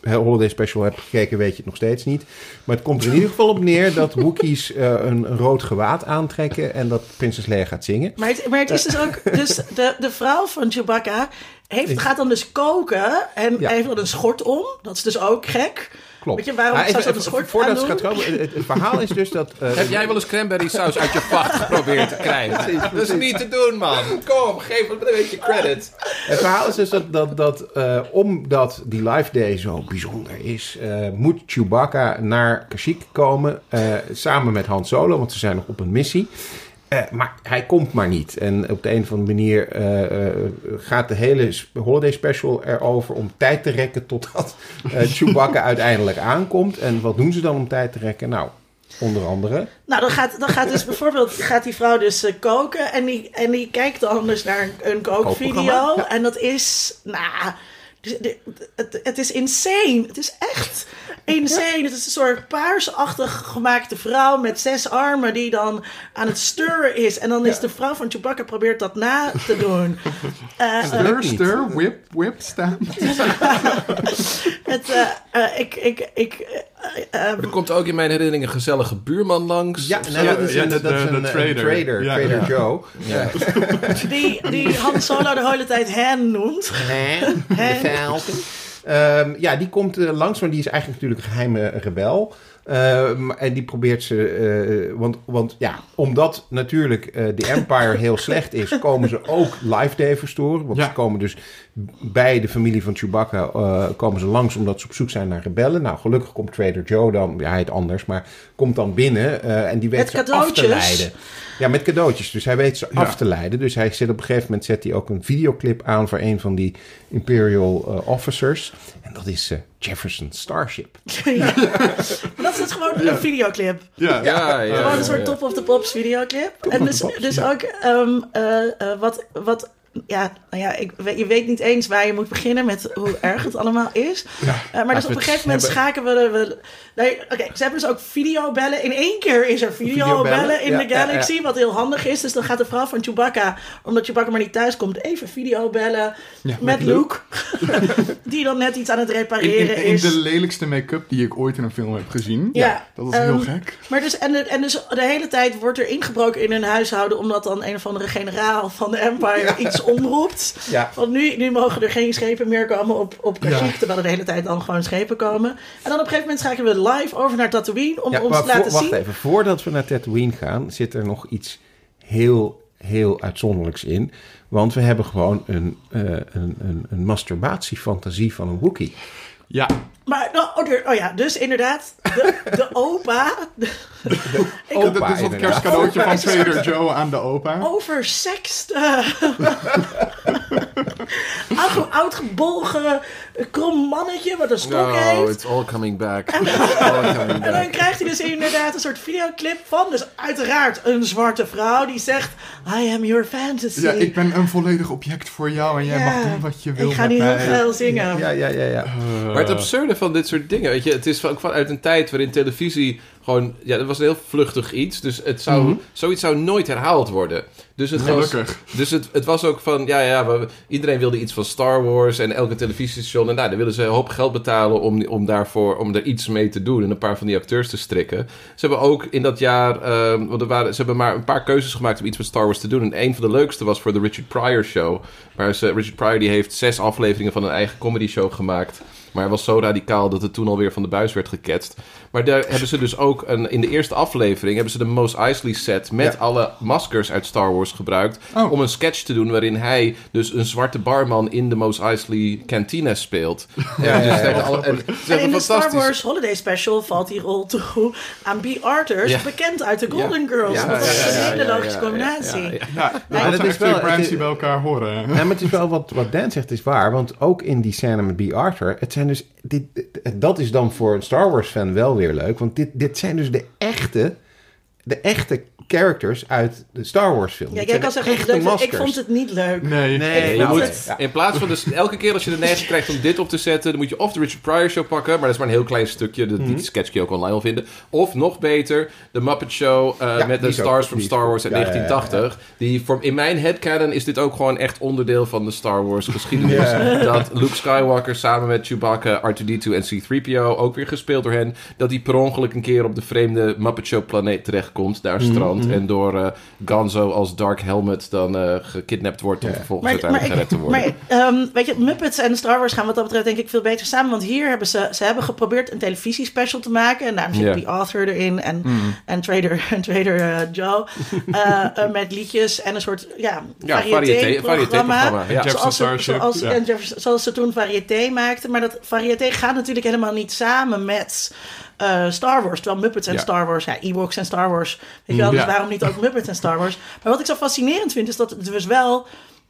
Speaker 2: de Holiday Special hebt gekeken, weet je het nog steeds niet. Maar het komt in ieder geval op neer dat Wookiees eh, een, rood gewaad aantrekken en dat Prinses Leia gaat zingen.
Speaker 3: Maar het, het is dus ook... Dus de, de vrouw van Chewbacca heeft, gaat dan dus koken en
Speaker 2: Ja.
Speaker 3: heeft dan een schort om. Dat is dus ook gek.
Speaker 2: Klopt.
Speaker 3: Weet je, waarom
Speaker 2: Maar even-
Speaker 3: dat een schort
Speaker 2: Voordat ze gaat komen, het, het verhaal is dus dat... eh,
Speaker 4: Heb jij wel eens cranberry saus uit je vacht geprobeerd te krijgen? Dat is niet te doen, man. Kom, geef me een beetje credit.
Speaker 2: Het verhaal is dus dat, dat, dat eh, omdat die Life Day zo bijzonder is, eh, moet Chewbacca naar Kashyyyk komen eh, samen met Han Solo, want ze zijn nog op een missie. Eh, maar hij komt maar niet. En op de een of andere manier eh, eh, gaat de hele holiday special erover om tijd te rekken totdat Chewbacca uiteindelijk aankomt. En wat doen ze dan om tijd te rekken? Nou, onder andere.
Speaker 3: Nou, dan gaat, dan gaat dus bijvoorbeeld gaat die vrouw dus koken en die, en die kijkt dan dus naar een, een kookvideo.
Speaker 2: Ja.
Speaker 3: En dat is, nou, het, het is insane. Het is echt insane. Het is een soort paarsachtig gemaakte vrouw met zes armen die dan aan het stirren is. En dan is de vrouw van Chewbacca probeert dat na te doen. Eh, eh,
Speaker 1: Stir,
Speaker 2: niet.
Speaker 1: stir, whip, whip, stamp.
Speaker 3: het, eh, eh, ik, ik, ik, eh, eh,
Speaker 4: Er komt ook in mijn herinnering een gezellige buurman langs.
Speaker 2: Ja,
Speaker 1: Ja,
Speaker 2: dat is
Speaker 1: ja,
Speaker 2: een,
Speaker 1: de-
Speaker 2: dat is
Speaker 1: de-
Speaker 2: een,
Speaker 1: de
Speaker 2: eh,
Speaker 1: trader.
Speaker 2: trader,
Speaker 1: Ja.
Speaker 2: Trader
Speaker 1: Ja.
Speaker 2: Joe.
Speaker 4: Ja.
Speaker 3: die, die Han Solo de hele tijd hen noemt.
Speaker 2: Hè? De Ehm, ja, die komt eh, langs, maar die is eigenlijk natuurlijk een geheime rebel. Ehm, en die probeert ze, eh, want, want ja, omdat natuurlijk eh, de Empire heel slecht is, komen ze ook Life Day verstoren. Want
Speaker 1: Ja.
Speaker 2: ze komen dus bij de familie van Chewbacca eh, komen ze langs omdat ze op zoek zijn naar rebellen. Nou, gelukkig komt Trader Joe dan, ja, hij heet anders, maar komt dan binnen eh, en die weet
Speaker 3: Met
Speaker 2: ze af te leiden. Ja, met cadeautjes. Dus hij weet ze
Speaker 1: Ja.
Speaker 2: af te leiden. Dus hij zet op een gegeven moment zet hij ook een videoclip aan voor een van die Imperial eh, officers. En dat is eh, Jefferson Starship.
Speaker 3: Ja. Dat is gewoon een videoclip.
Speaker 1: Ja,
Speaker 4: Ja, ja.
Speaker 3: Gewoon een
Speaker 4: ja,
Speaker 3: soort
Speaker 4: ja.
Speaker 3: Top of the Pops videoclip. en dus, dus
Speaker 2: ja.
Speaker 3: ook um, uh, uh, wat, wat ja, nou ja, ik, je weet niet eens waar je moet beginnen met hoe erg het allemaal is. Uh, maar dus op een gegeven moment
Speaker 2: het
Speaker 3: schakelen we... we nee, Oké, ze hebben dus ook videobellen. In één keer is er videobellen
Speaker 2: Videobellen,
Speaker 3: in
Speaker 2: ja,
Speaker 3: de
Speaker 2: ja, ja.
Speaker 3: Galaxy, wat heel handig is. Dus dan gaat de vrouw van Chewbacca, omdat Chewbacca maar niet thuis komt, even videobellen
Speaker 1: Ja,
Speaker 3: met
Speaker 1: met
Speaker 3: Luke. die dan net iets aan het repareren
Speaker 1: in, in
Speaker 3: is.
Speaker 1: de lelijkste make-up die ik ooit in een film heb gezien.
Speaker 3: Ja,
Speaker 1: Dat is heel
Speaker 3: ehm,
Speaker 1: gek.
Speaker 3: Maar dus, en, de, en dus de hele tijd wordt er ingebroken in hun huishouden... omdat dan een of andere generaal van de Empire iets omroept.
Speaker 2: Ja.
Speaker 3: Want nu, nu mogen er geen schepen meer komen op, op Kashyyyk...
Speaker 1: Ja.
Speaker 3: terwijl er de hele tijd dan gewoon schepen komen. En dan op een gegeven moment schakelen we live over naar Tatooine... om
Speaker 2: Ja,
Speaker 3: ons
Speaker 2: maar
Speaker 3: te laten
Speaker 2: wacht
Speaker 3: zien...
Speaker 2: even. Voordat we naar Tatooine gaan, zit er nog iets heel, heel uitzonderlijks in. Want we hebben gewoon een, eh, een, een, een masturbatiefantasie van een Wookiee.
Speaker 1: Ja,
Speaker 3: Maar, nou, oh, oh ja, dus inderdaad, de, de opa... de- ik,
Speaker 2: Opa,
Speaker 1: dat is het kerstcadeautje van Trader Joe aan de opa.
Speaker 3: oversext. eh, oud- Oudgebolgen, krom mannetje wat een stok
Speaker 4: No,
Speaker 3: heeft.
Speaker 4: it's all coming back. It's all coming
Speaker 3: En dan
Speaker 4: back.
Speaker 3: krijgt hij dus inderdaad een soort videoclip van. Dus uiteraard een zwarte vrouw die zegt: I am your fantasy.
Speaker 1: Ja, ik ben een volledig object voor jou en jij
Speaker 3: Ja,
Speaker 1: mag doen wat je wil
Speaker 3: Ik ga nu heel geil zingen.
Speaker 2: Ja, ja, ja, ja.
Speaker 4: Maar het absurde van dit soort dingen, weet je, het is ook vanuit een tijd waarin televisie gewoon, ja, dat was een heel vluchtig iets. Dus het zou, zoiets zou nooit herhaald worden. Dus het was,
Speaker 1: Gelukkig.
Speaker 4: dus het, het was ook van, ja, ja, we- iedereen wilde iets van Star Wars en elke televisiestation. En nou, dan willen ze een hoop geld betalen om, om daarvoor, om er iets mee te doen en een paar van die acteurs te strikken. Ze hebben ook in dat jaar, ehm, want er waren, ze hebben maar een paar keuzes gemaakt om iets met Star Wars te doen. En een van de leukste was voor de Richard Pryor Show. Waar ze, Richard Pryor die heeft zes afleveringen van een eigen comedy show gemaakt. Maar hij was zo radicaal dat het toen alweer van de buis werd geketst. Maar daar hebben ze dus ook een, in de eerste aflevering hebben ze de Mos Eisley set met
Speaker 1: Ja.
Speaker 4: alle maskers uit Star Wars gebruikt
Speaker 1: Oh.
Speaker 4: om een sketch te doen waarin hij dus een zwarte barman in de Mos Eisley cantina speelt.
Speaker 2: Ja,
Speaker 4: dus
Speaker 2: ja.
Speaker 4: tegen alle- en
Speaker 3: in de Star. Wars Holiday Special valt die rol toe aan B. Arthurs,
Speaker 4: Ja.
Speaker 3: bekend uit de Golden Girls.
Speaker 4: Ja,
Speaker 3: dat is een hele logische combinatie.
Speaker 4: ja,
Speaker 1: dat
Speaker 2: is
Speaker 1: twee die bij elkaar horen.
Speaker 2: Ja, maar het is wel wat, wat Dan zegt, is waar. Want ook in die scène met B. Arthur, het zijn dus. Dit, dat is dan voor een Star Wars fan wel weer leuk. Want dit, dit zijn dus de echte. De echte characters uit de Star Wars film.
Speaker 3: Ja, jij kan zeggen,
Speaker 2: echte
Speaker 3: leuk, ik
Speaker 2: maskers.
Speaker 3: vond het niet leuk.
Speaker 1: Nee.
Speaker 2: Nee,
Speaker 4: Je moet,
Speaker 3: het-
Speaker 4: in plaats van dus elke keer als je de neiging krijgt om dit op te zetten, dan moet je of de Richard Pryor Show pakken, maar dat is maar een heel klein stukje. Dat. Die sketch kun je ook online wel vinden. Of nog beter, de Muppet Show eh,
Speaker 2: Ja,
Speaker 4: met de
Speaker 2: die
Speaker 4: Stars from
Speaker 2: die
Speaker 4: Star. Wars uit
Speaker 2: Ja, ja, ja,
Speaker 4: 1980. Die voor, in mijn headcanon is dit ook gewoon echt onderdeel van de Star Wars geschiedenis. Dat Luke Skywalker samen met Chewbacca, R2-D2 en C-3PO, ook weer gespeeld door hen, dat hij per ongeluk een keer op de vreemde Muppet Show planeet terechtkomt, daar
Speaker 2: Mhm,
Speaker 4: strandt en door eh, Gonzo als Dark Helmet dan eh gekidnapt wordt om
Speaker 2: Ja.
Speaker 4: vervolgens
Speaker 3: Maar,
Speaker 4: uiteindelijk gered te worden.
Speaker 3: maar ehm, weet je, Muppets en Star Wars gaan wat dat betreft denk ik veel beter samen. Want hier hebben ze, ze hebben geprobeerd een televisiespecial te maken. En daarom zit die author erin en, en Trader, en Trader eh, Joe. met liedjes en een soort ja,
Speaker 4: Ja,
Speaker 3: variété-programma.
Speaker 4: ja.
Speaker 1: Jefferson
Speaker 3: Zoals, ze,
Speaker 1: Starship,
Speaker 3: zoals,
Speaker 1: ja.
Speaker 3: en Jefferson- zoals ze toen variété maakten. Maar dat variété gaat natuurlijk helemaal niet samen met eh, Star Wars. Terwijl Muppets en
Speaker 4: Ja.
Speaker 3: Star Wars, ja, Ewoks en Star Wars. Weet je wel, dus
Speaker 1: Ja.
Speaker 3: waarom niet ook Muppets en Star Wars? Maar wat ik zo fascinerend vind, is dat het dus wel...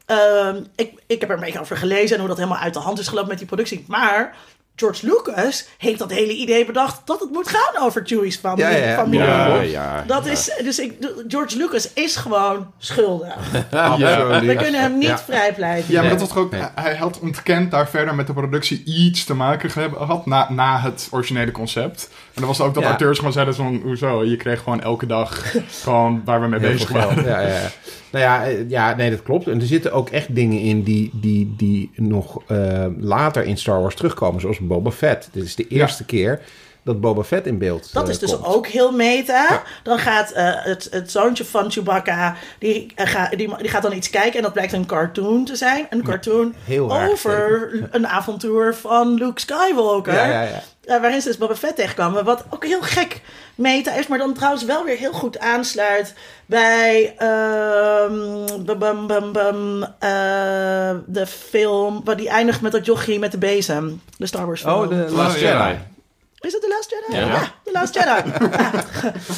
Speaker 3: ehm, ik, ik heb er een beetje over gelezen en hoe dat helemaal uit de hand is gelopen met die productie. Maar George Lucas heeft dat hele idee bedacht dat het moet gaan over Chewie's familie.
Speaker 2: Ja, ja, ja.
Speaker 3: familie.
Speaker 4: Ja, ja.
Speaker 3: Dat is, dus ik, George Lucas is gewoon schuldig.
Speaker 2: Absoluut.
Speaker 3: We kunnen hem niet
Speaker 2: Ja.
Speaker 3: vrijpleiten.
Speaker 1: Ja, maar dat was ook... Hij had ontkend daar verder met de productie iets te maken gehad na, na het originele concept. En dan was ook dat
Speaker 2: Ja.
Speaker 1: acteurs gewoon zeiden van... Hoezo? Je kreeg gewoon elke dag gewoon waar we mee
Speaker 2: Heel
Speaker 1: bezig waren.
Speaker 2: Ja, ja, ja. Nou ja, eh, ja, nee, dat klopt. En er zitten ook echt dingen in die, die, die nog eh, later in Star Wars terugkomen. Zoals Boba Fett. Dit is de eerste keer dat Boba Fett in beeld
Speaker 3: Dat
Speaker 2: eh,
Speaker 3: is dus
Speaker 2: komt.
Speaker 3: ook heel meta.
Speaker 2: Ja.
Speaker 3: Dan gaat eh, het, het zoontje van Chewbacca, die, ga- die, die gaat dan iets kijken en dat blijkt een cartoon te zijn. Een cartoon
Speaker 2: heel
Speaker 3: over een avontuur van Luke Skywalker.
Speaker 2: Ja, ja, ja.
Speaker 3: Waarin ze dus Boba Fett tegenkomen. Wat ook heel gek meta is, maar dan trouwens wel weer heel goed aansluit bij ehm, bum, bum, bum, bum, eh, de film, waar die eindigt met dat jochie met de bezem. De Star Wars film.
Speaker 2: Oh, de Last. Jedi.
Speaker 3: Is het The Last Jedi?
Speaker 4: Ja.
Speaker 3: The Last Jedi. Ja.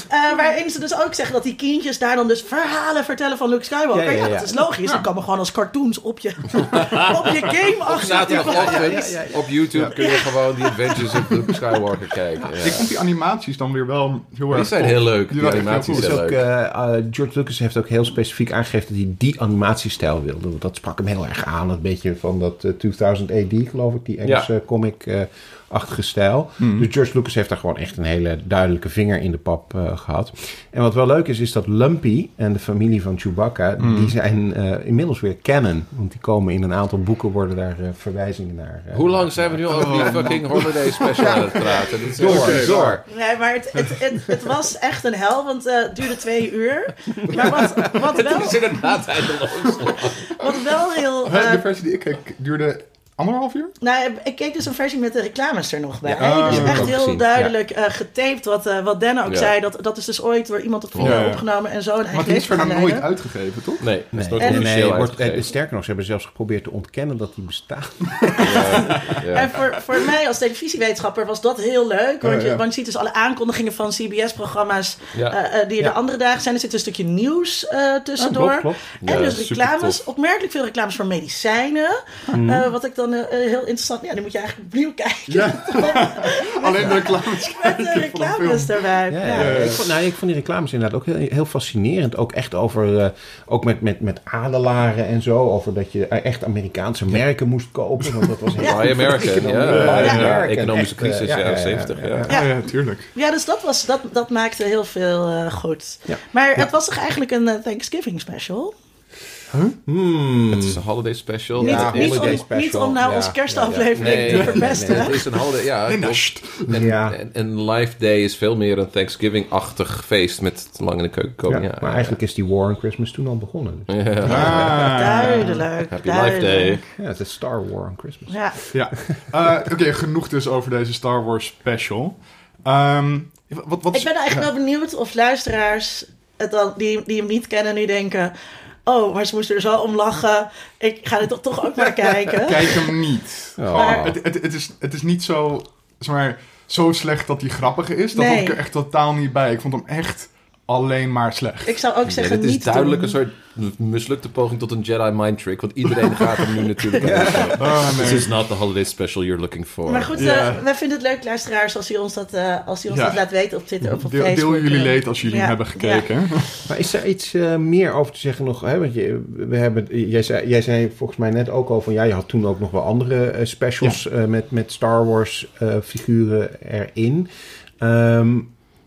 Speaker 3: Eh, waarin ze dus ook zeggen dat die kindjes daar dan dus verhalen vertellen van Luke Skywalker.
Speaker 2: Ja,
Speaker 3: Ja,
Speaker 2: ja, ja.
Speaker 3: dat is logisch. Dat kan me gewoon als cartoons op je, op je game
Speaker 4: Op
Speaker 3: achter.
Speaker 2: Ja, ja, ja.
Speaker 4: op YouTube kun je gewoon die Adventures of Luke Skywalker kijken. Ja.
Speaker 1: Ik vond die animaties dan weer wel heel erg
Speaker 4: Die zijn heel leuk. Die, animaties
Speaker 1: goed.
Speaker 2: Dus
Speaker 4: zijn
Speaker 2: ook,
Speaker 4: leuk.
Speaker 2: eh, eh, George Lucas heeft ook heel specifiek aangegeven dat hij die animatiestijl wilde. Want Dat sprak hem heel erg aan. Een beetje van dat eh, 2000 AD, geloof ik, die Engelse comic-achtige stijl. Dus George Lucas heeft daar gewoon echt een hele duidelijke vinger in de pap eh, gehad. En wat wel leuk is, is dat Lumpy en de familie van Chewbacca, die zijn eh, inmiddels weer canon. Want die komen in een aantal boeken, worden daar eh, verwijzingen naar.
Speaker 4: Hoe lang zijn we nu over die fucking holiday special aan het praten? Dit is
Speaker 2: Door, door.
Speaker 3: Nee, maar het, het, het, het was echt een hel, want eh, het duurde twee uur. Maar wat, wat,
Speaker 4: Het
Speaker 3: wel,
Speaker 4: is inderdaad eindeloos.
Speaker 3: wat wel heel... Eh,
Speaker 1: de versie die ik keek duurde anderhalf uur?
Speaker 3: Nou, ik keek dus een versie met de reclames er nog bij.
Speaker 1: Ja,
Speaker 3: dus
Speaker 1: oh,
Speaker 3: echt
Speaker 4: ook
Speaker 3: heel
Speaker 4: gezien.
Speaker 3: duidelijk eh, getaped wat, eh wat ook
Speaker 4: Ja.
Speaker 3: zei. Dat, dat is dus ooit door iemand op video
Speaker 1: Ja, ja.
Speaker 3: opgenomen en zo. En hij
Speaker 1: Maar die is verder
Speaker 3: gaan
Speaker 1: nooit
Speaker 3: leiden.
Speaker 1: uitgegeven, toch?
Speaker 4: Nee, dat
Speaker 2: Nee,
Speaker 4: is nooit
Speaker 2: nee, nee,
Speaker 4: officieel
Speaker 2: wordt,
Speaker 4: uitgegeven.
Speaker 2: sterker nog, ze hebben zelfs geprobeerd te ontkennen dat die bestaan.
Speaker 4: Ja.
Speaker 3: En voor, voor mij als televisiewetenschapper was dat heel leuk. Want,
Speaker 1: Ja,
Speaker 3: je,
Speaker 1: ja.
Speaker 3: want je ziet dus alle aankondigingen van CBS-programma's
Speaker 4: Ja.
Speaker 3: eh, eh, die er
Speaker 2: Ja.
Speaker 3: de andere dagen zijn. Er zit een stukje nieuws eh, tussendoor.
Speaker 2: klopt, klopt.
Speaker 3: En
Speaker 4: Ja,
Speaker 3: dus reclames, opmerkelijk veel reclames voor medicijnen.
Speaker 2: Mhm.
Speaker 3: Eh, wat ik dan eh, heel interessant... Ja, die moet je eigenlijk opnieuw kijken.
Speaker 1: Ja. Alleen de reclames
Speaker 3: Met de reclames erbij.
Speaker 2: Ja,
Speaker 3: Ja.
Speaker 2: ja, Ik, vond, nou, ik vond die reclames inderdaad ook heel, heel fascinerend. Ook echt over, eh, ook met, met, met adelaren en zo. Over dat je eh, echt Amerikaanse merken moest kopen. Want dat was heel
Speaker 3: Ja.
Speaker 2: Economie-
Speaker 4: ja. Economische
Speaker 2: echt, eh,
Speaker 4: crisis,
Speaker 2: ja,
Speaker 4: jaren
Speaker 2: ja, ja,
Speaker 4: 70, ja.
Speaker 2: ja.
Speaker 1: Ja, ja, tuurlijk.
Speaker 3: Ja, dus dat, was, dat, dat maakte heel veel eh, goed.
Speaker 2: Ja.
Speaker 3: Maar het was toch eigenlijk een eh, Thanksgiving special?
Speaker 2: Hmm.
Speaker 4: Het is een holiday special.
Speaker 2: Ja,
Speaker 3: niet, niet,
Speaker 2: holiday
Speaker 3: om,
Speaker 2: special.
Speaker 3: niet om nou
Speaker 2: Ja,
Speaker 3: onze kerstaflevering
Speaker 4: Nee,
Speaker 3: te
Speaker 4: nee,
Speaker 3: verpesten.
Speaker 4: het is een holiday. Ja,
Speaker 1: nou.
Speaker 4: En,
Speaker 2: Ja.
Speaker 4: en, en Life Day is veel meer een Thanksgiving-achtig feest met lang in de keuken komen. Ja,
Speaker 2: maar eigenlijk is die War on Christmas toen al begonnen. Dus.
Speaker 4: Ja.
Speaker 1: Ah.
Speaker 3: Duidelijk.
Speaker 4: Happy Life Day.
Speaker 2: Ja, het is Star War on Christmas.
Speaker 3: Ja.
Speaker 1: Ja, Eh, oké, genoeg dus over deze Star Wars special. Ehm, wat, wat,
Speaker 3: Ik ben eigenlijk wel benieuwd of luisteraars het dan, die, die hem niet kennen nu denken... Oh, maar ze moesten er zo om lachen. Ik ga er toch, toch ook naar kijken.
Speaker 1: Kijk hem niet.
Speaker 2: Oh.
Speaker 3: Maar-
Speaker 1: Het, het, het, is, het is niet zo, zeg maar, zo slecht dat hij grappig is. Dat
Speaker 3: Nee.
Speaker 1: vond ik er echt totaal niet bij. Ik vond hem echt alleen maar slecht.
Speaker 3: Ik zou ook zeggen
Speaker 4: dit is
Speaker 3: niet
Speaker 4: duidelijk
Speaker 3: doen.
Speaker 4: een soort mislukte poging tot een Jedi mind trick. Want iedereen gaat hem nu natuurlijk.
Speaker 1: Oh, nee.
Speaker 4: This is not the holiday special you're looking for.
Speaker 3: Maar goed, eh, wij vinden het leuk, luisteraars, als u ons dat, eh, als u ons
Speaker 1: Ja.
Speaker 3: dat laat weten op Twitter of op
Speaker 1: Deel,
Speaker 3: Facebook.
Speaker 1: deel jullie
Speaker 3: eh.
Speaker 1: leed als jullie
Speaker 3: Ja.
Speaker 1: hebben gekeken.
Speaker 2: Maar is er iets eh, meer over te zeggen nog? Hè? Want je, we hebben, jij, zei, jij zei volgens mij net ook al van... Ja, je had toen ook nog wel andere specials eh, met, met Star Wars eh, figuren erin. Ehm,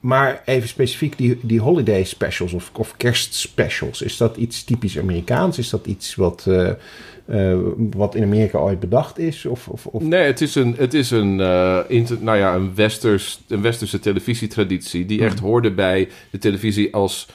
Speaker 2: maar even specifiek die, die holiday specials of, of kerstspecials. Is dat iets typisch Amerikaans? Is dat iets wat, eh, eh, wat in Amerika ooit bedacht is? Of, of, of...
Speaker 4: Nee, het is een, het is een, inter- nou ja, een, westers, een westerse televisietraditie... die echt hoorde bij de televisie als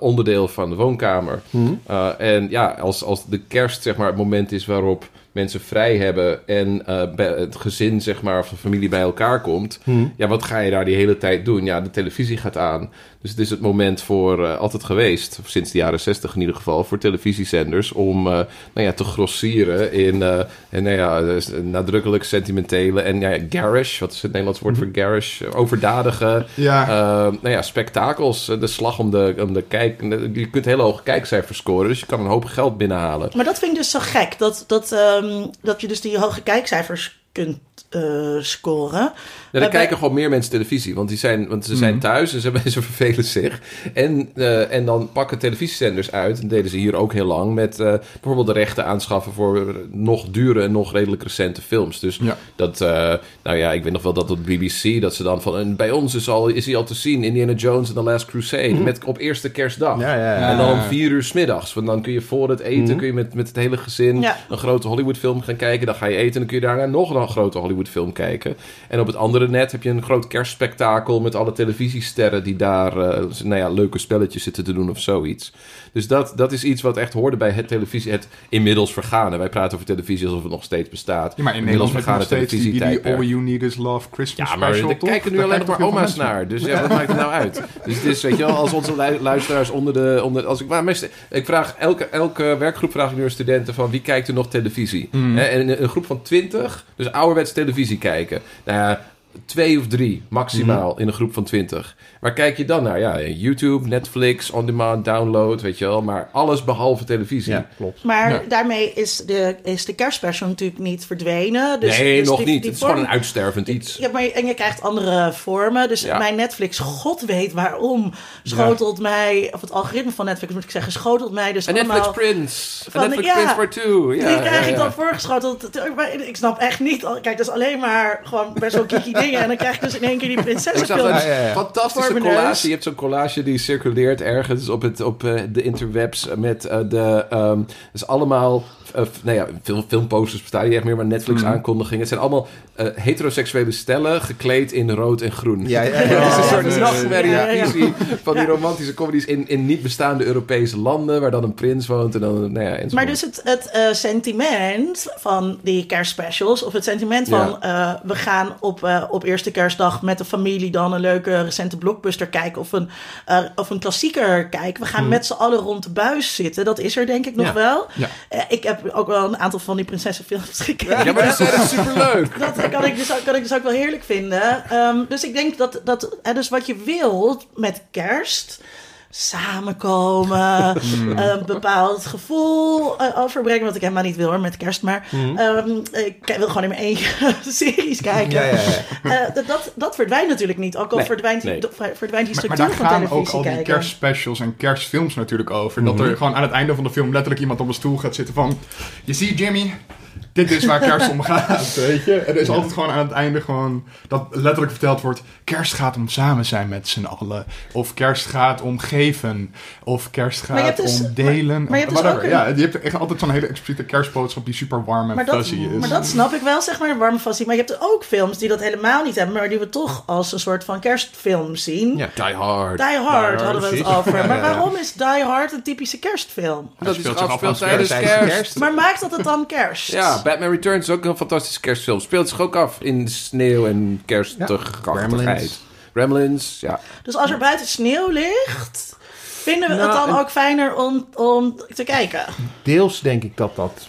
Speaker 4: onderdeel van de woonkamer.
Speaker 2: Hmm.
Speaker 4: Uh, en ja, als, als de kerst zeg maar het moment is waarop mensen vrij hebben en uh, bij het gezin zeg maar of de familie bij elkaar komt,
Speaker 2: Hmm.
Speaker 4: ja, wat ga je daar die hele tijd doen? Ja, de televisie gaat aan. Dus het is het moment voor uh, altijd geweest, sinds de jaren zestig in ieder geval, voor televisiezenders om uh, nou ja, te grossieren in uh, en, nou ja, dus nadrukkelijk sentimentele en ja, garish, wat is het Nederlands woord voor garish? Overdadige
Speaker 1: Ja.
Speaker 4: uh, nou ja, spektakels. De slag om de, om de kijk. Je kunt hele hoge kijkcijfers scoren, dus je kan een hoop geld binnenhalen.
Speaker 3: Maar dat vind ik dus zo gek, dat, dat, um, dat je dus die hoge kijkcijfers kunt uh, scoren.
Speaker 4: Ja, dan kijken gewoon meer mensen televisie, want, die zijn, want ze zijn thuis en ze, ze vervelen zich. En, uh, en dan pakken televisiezenders uit, en deden ze hier ook heel lang, met uh, bijvoorbeeld de rechten aanschaffen voor nog dure en nog redelijk recente films. Dus
Speaker 1: ja.
Speaker 4: dat, uh, nou ja, ik weet nog wel dat op BBC, dat ze dan van, en bij ons is, al, is hij al te zien, Indiana Jones and the Last Crusade, mm. met, op eerste kerstdag.
Speaker 2: Ja, ja, ja.
Speaker 4: En dan om vier uur s middags, want dan kun je voor het eten,
Speaker 2: Mm.
Speaker 4: kun je met, met het hele gezin
Speaker 3: Ja.
Speaker 4: een grote Hollywoodfilm gaan kijken. Dan ga je eten en dan kun je daarna nog een grote Hollywoodfilm kijken. En op het andere net heb je een groot kerstspektakel met alle televisiesterren die daar uh, nou ja, leuke spelletjes zitten te doen of zoiets. Dus dat, dat is iets wat echt hoorde bij het televisie, het inmiddels vergane. Wij praten over televisie alsof het nog steeds bestaat.
Speaker 1: Ja, maar in
Speaker 4: inmiddels
Speaker 1: nog steeds die, die All You Need Is Love Christmas
Speaker 4: ja, maar kijken nu
Speaker 1: Daar
Speaker 4: alleen nog maar oma's naar. Dus ja, wat maakt het nou uit? Dus het is, weet je wel, als onze lu- luisteraars onder de... Onder, als ik, maar meest, ik vraag, elke, elke werkgroep vraag ik nu aan studenten van... wie kijkt er nog televisie?
Speaker 1: Mm.
Speaker 4: Hè, En een, een groep van twintig, dus ouderwets televisie kijken. Nou ja, twee of drie maximaal
Speaker 1: Mhm.
Speaker 4: in een groep van twintig. Waar kijk je dan naar? Ja, YouTube, Netflix, on-demand, download, weet je wel. Maar alles behalve televisie.
Speaker 2: Ja, klopt.
Speaker 3: Maar
Speaker 1: Ja.
Speaker 3: daarmee is de, is de kerstspecial natuurlijk niet verdwenen. Dus,
Speaker 4: nee,
Speaker 3: dus
Speaker 4: nog
Speaker 3: die-
Speaker 4: niet.
Speaker 3: die
Speaker 4: het is gewoon een uitstervend iets.
Speaker 3: Ja, maar en je krijgt andere vormen. Dus
Speaker 4: Ja.
Speaker 3: mijn Netflix, god weet waarom, schotelt mij... Of het algoritme van Netflix, moet ik zeggen, schotelt mij dus
Speaker 4: En
Speaker 3: allemaal...
Speaker 4: Netflix Prince.
Speaker 3: Van,
Speaker 4: En Netflix
Speaker 3: ja,
Speaker 4: Prince part 2. Ja,
Speaker 3: die krijg
Speaker 4: ja,
Speaker 3: ik dan voorgeschoteld. Ik snap echt niet. Kijk, dat is alleen maar gewoon best wel kiki dingen. En dan krijg ik dus in één keer die prinsessenfilms.
Speaker 4: een
Speaker 2: Ja, ja, ja.
Speaker 4: fantastische collage. Je hebt zo'n collage die circuleert ergens op, het, op eh, de interwebs met eh, de... ehm dus allemaal... eh, f- nou ja, film, filmposters bestaan niet echt meer, maar Netflix-aankondigingen. Het zijn allemaal eh, heteroseksuele stellen gekleed in rood en groen.
Speaker 2: Ja, ja, ja.
Speaker 4: Het is een
Speaker 3: Ja,
Speaker 4: soort
Speaker 3: ja,
Speaker 4: van die romantische comedies in, in niet bestaande Europese landen, waar dan een prins woont en dan, nou ja, enzovoort.
Speaker 3: Maar dus het, het eh, sentiment van die kerstspecials, of het sentiment van eh, we gaan op, eh, op eerste kerstdag met de familie dan een leuke recente blockbuster kijken of een, eh, of een klassieker kijken. We gaan met z'n allen rond de buis zitten. Dat is er denk ik nog
Speaker 2: Ja.
Speaker 3: wel.
Speaker 1: Ja.
Speaker 3: Eh, ik heb ook wel een aantal van die prinsessenfilms gekeken.
Speaker 4: Ja, maar dat is echt superleuk.
Speaker 3: Dat kan ik, dus, ook- kan ik dus ook wel heerlijk vinden. Ehm, dus ik denk dat, dat hè, dus wat je wilt met kerst. Samenkomen, een bepaald gevoel eh, overbrengen. Wat ik helemaal niet wil hoor met kerst. Maar ehm, ik wil gewoon in mijn eentje series kijken.
Speaker 2: Ja, ja, ja.
Speaker 3: Eh, dat, dat, verdwijnt natuurlijk niet. Ook al
Speaker 4: Nee,
Speaker 3: verdwijnt,
Speaker 4: nee.
Speaker 3: die, verdwijnt die
Speaker 1: Maar, maar
Speaker 3: structuur
Speaker 1: daar
Speaker 3: van
Speaker 1: gaan
Speaker 3: televisie
Speaker 1: ook al die
Speaker 3: kijken.
Speaker 1: kerstspecials en kerstfilms natuurlijk over. Dat er gewoon aan het einde van de film letterlijk iemand op een stoel gaat zitten van... Je ziet Jimmy, dit is waar kerst om gaat, weet je. En er is altijd gewoon aan het einde gewoon dat letterlijk verteld wordt... kerst gaat om samen zijn met z'n allen. Of kerst gaat om geven. Of kerst gaat
Speaker 3: dus-
Speaker 1: om delen.
Speaker 3: maar je hebt dus
Speaker 1: whatever.
Speaker 3: ook een-
Speaker 1: Ja, je hebt echt altijd zo'n hele expliciete kerstboodschap... die super warm en
Speaker 3: Maar dat,
Speaker 1: fuzzy is.
Speaker 3: maar dat snap ik wel, zeg maar, een warme fascinatie. Maar je hebt ook films die dat helemaal niet hebben, maar die we toch als een soort van kerstfilm zien.
Speaker 2: Ja.
Speaker 4: Die Hard.
Speaker 3: Die Hard hadden we het over.
Speaker 2: Ja,
Speaker 3: Maar waarom is Die Hard een typische kerstfilm?
Speaker 4: Dat is
Speaker 1: speelt zich af
Speaker 4: tijdens
Speaker 2: Tijdens
Speaker 4: kerst.
Speaker 2: kerst.
Speaker 3: Maar maakt dat het dan kerst?
Speaker 4: Ja, Batman Returns is ook een fantastische kerstfilm. Speelt zich ook af in sneeuw en kerstigheid.
Speaker 2: Gremlins.
Speaker 4: Gremlins, ja.
Speaker 3: Dus als er buiten sneeuw ligt, vinden we
Speaker 2: Nou,
Speaker 3: het dan
Speaker 2: en-
Speaker 3: ook fijner om, om te kijken?
Speaker 2: Deels denk ik dat dat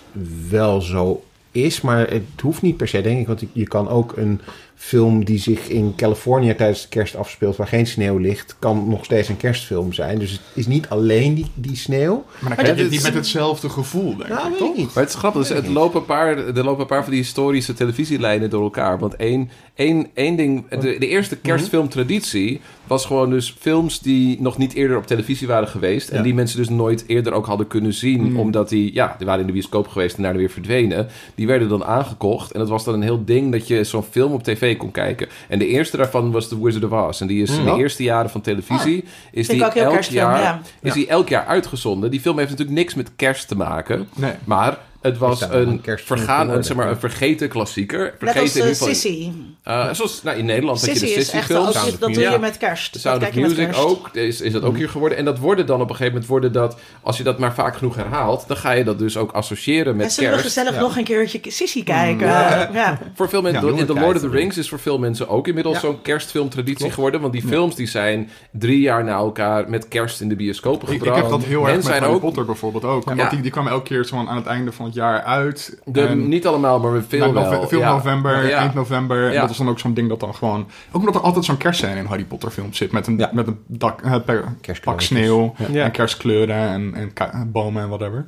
Speaker 2: wel zo is, maar het hoeft niet per se, denk ik. Want je kan ook een film die zich in Californië tijdens de kerst afspeelt, waar geen sneeuw ligt, kan nog steeds een kerstfilm zijn. Dus het is niet alleen die, die sneeuw.
Speaker 1: Maar dan krijg je het niet met hetzelfde gevoel, denk
Speaker 2: Nou,
Speaker 1: ik,
Speaker 2: weet
Speaker 1: toch?
Speaker 2: ik niet.
Speaker 4: Maar het is grappig, dus het lopen een paar, er lopen een paar van die historische televisielijnen door elkaar. Want één, één, één ding, de, de eerste kerstfilmtraditie was gewoon dus films die nog niet eerder op televisie waren geweest. En
Speaker 2: Ja.
Speaker 4: die mensen dus nooit eerder ook hadden kunnen zien. Omdat die, ja, die waren in de bioscoop geweest en daarna weer verdwenen. Die werden dan aangekocht. En dat was dan een heel ding dat je zo'n film op tv kon kijken. En de eerste daarvan was The Wizard of Oz. En die is in de
Speaker 2: Oh.
Speaker 4: eerste jaren van televisie. is
Speaker 3: Vind ik
Speaker 4: die elk jaar,
Speaker 3: ja.
Speaker 4: is die elk jaar uitgezonden. Die film heeft natuurlijk niks met kerst te maken.
Speaker 1: Nee.
Speaker 4: Maar het was
Speaker 2: een
Speaker 4: vergaan, een, zeg maar, een vergeten klassieker.
Speaker 3: Net
Speaker 4: Vergeten
Speaker 3: als
Speaker 4: in
Speaker 3: uh,
Speaker 4: ieder geval-
Speaker 3: Sissy.
Speaker 4: Eh, zoals nou, in Nederland had je
Speaker 3: Sissy
Speaker 4: de
Speaker 3: als je,
Speaker 2: of
Speaker 3: dat doe je
Speaker 4: Ja.
Speaker 3: met kerst. Dat
Speaker 4: Sound of Music
Speaker 3: kerst.
Speaker 4: ook, is, is dat ook hier geworden. En dat worden dan op een gegeven moment worden dat... Als je dat maar vaak genoeg herhaalt, dan ga je dat dus ook associëren
Speaker 3: En
Speaker 4: met
Speaker 3: zullen we
Speaker 4: kerst.
Speaker 3: gezellig
Speaker 2: Ja.
Speaker 3: nog een keertje Sissy kijken? Ja.
Speaker 4: Voor veel mensen,
Speaker 1: Ja,
Speaker 4: in The Lord of the. Rings is voor veel mensen ook inmiddels
Speaker 2: Ja.
Speaker 4: zo'n kerstfilmtraditie
Speaker 2: Klopt.
Speaker 4: geworden. Want die films die zijn drie jaar na elkaar met kerst in de bioscopen
Speaker 1: Ik, ik
Speaker 4: gebracht.
Speaker 1: heb dat heel erg
Speaker 4: en
Speaker 1: met
Speaker 4: zijn
Speaker 1: Harry
Speaker 4: ook
Speaker 1: Potter bijvoorbeeld ook.
Speaker 4: Ja.
Speaker 1: die, die kwamen elke keer zo aan het einde van het jaar uit.
Speaker 4: de,
Speaker 1: En-
Speaker 4: niet allemaal, maar veel
Speaker 1: Nou,
Speaker 4: wel.
Speaker 1: nove- veel
Speaker 4: ja.
Speaker 1: november,
Speaker 4: Ja.
Speaker 1: eind november. En dat is dan ook zo'n ding dat dan gewoon... Ook omdat er altijd zo'n kerstscène in Harry Potter films zit. Met een,
Speaker 2: Ja.
Speaker 1: met een dak, eh, per- pak sneeuw
Speaker 2: Ja.
Speaker 1: en kerstkleuren en, en bomen en whatever.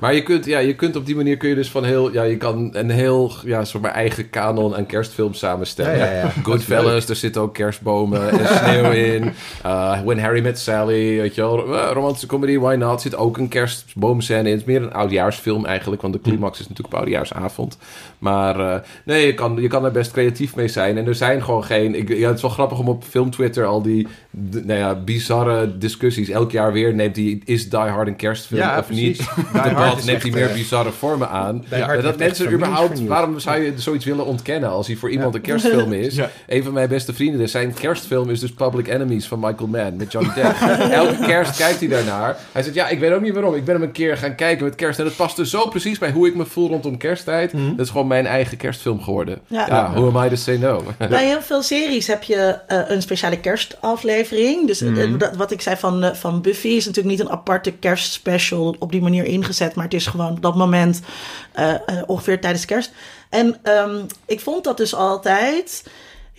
Speaker 4: Maar je kunt, ja, je kunt op die manier kun je dus van heel, ja, je kan een heel, ja, soort maar eigen kanon aan kerstfilms samenstellen.
Speaker 2: Ja, ja, ja.
Speaker 4: Goodfellas, er zitten ook kerstbomen en sneeuw in. Uh, When Harry Met Sally, weet je wel, uh, romantische comedy, why not? Zit ook een kerstboomscène in. Het is meer een oudjaarsfilm eigenlijk, want de climax is natuurlijk op oudjaarsavond. Maar uh, nee, je kan, je kan er best creatief mee zijn. En er zijn gewoon geen, ik, ja, het is wel grappig om op film Twitter al die, nou ja, bizarre discussies. Elk jaar weer neemt hij, is Die Hard een kerstfilm
Speaker 2: Ja,
Speaker 4: of
Speaker 2: precies.
Speaker 4: niet? Neemt hij meer
Speaker 2: eh,
Speaker 4: bizarre vormen aan. Dat mensen überhaupt, waarom zou je zoiets willen ontkennen als hij voor iemand een kerstfilm is?
Speaker 1: Ja.
Speaker 4: Een van mijn beste vrienden, zijn kerstfilm is dus Public Enemies van Michael Mann met Johnny Depp. Elke kerst kijkt hij daarnaar. Hij zegt, ja, ik weet ook niet waarom. Ik ben hem een keer gaan kijken met kerst. En dat past dus zo precies bij hoe ik me voel rondom kersttijd.
Speaker 2: Mhm.
Speaker 4: Dat is gewoon mijn eigen kerstfilm geworden.
Speaker 3: Ja.
Speaker 4: Ja, who am I to say no?
Speaker 3: Bij heel veel series heb je eh, een speciale kerstaflevering. Dus eh,
Speaker 1: Mhm.
Speaker 3: dat- wat ik zei van, eh, van Buffy is natuurlijk niet een aparte kerstspecial op die manier ingezet. Maar het is gewoon op dat moment eh, eh, ongeveer tijdens kerst. En ehm, ik vond dat dus altijd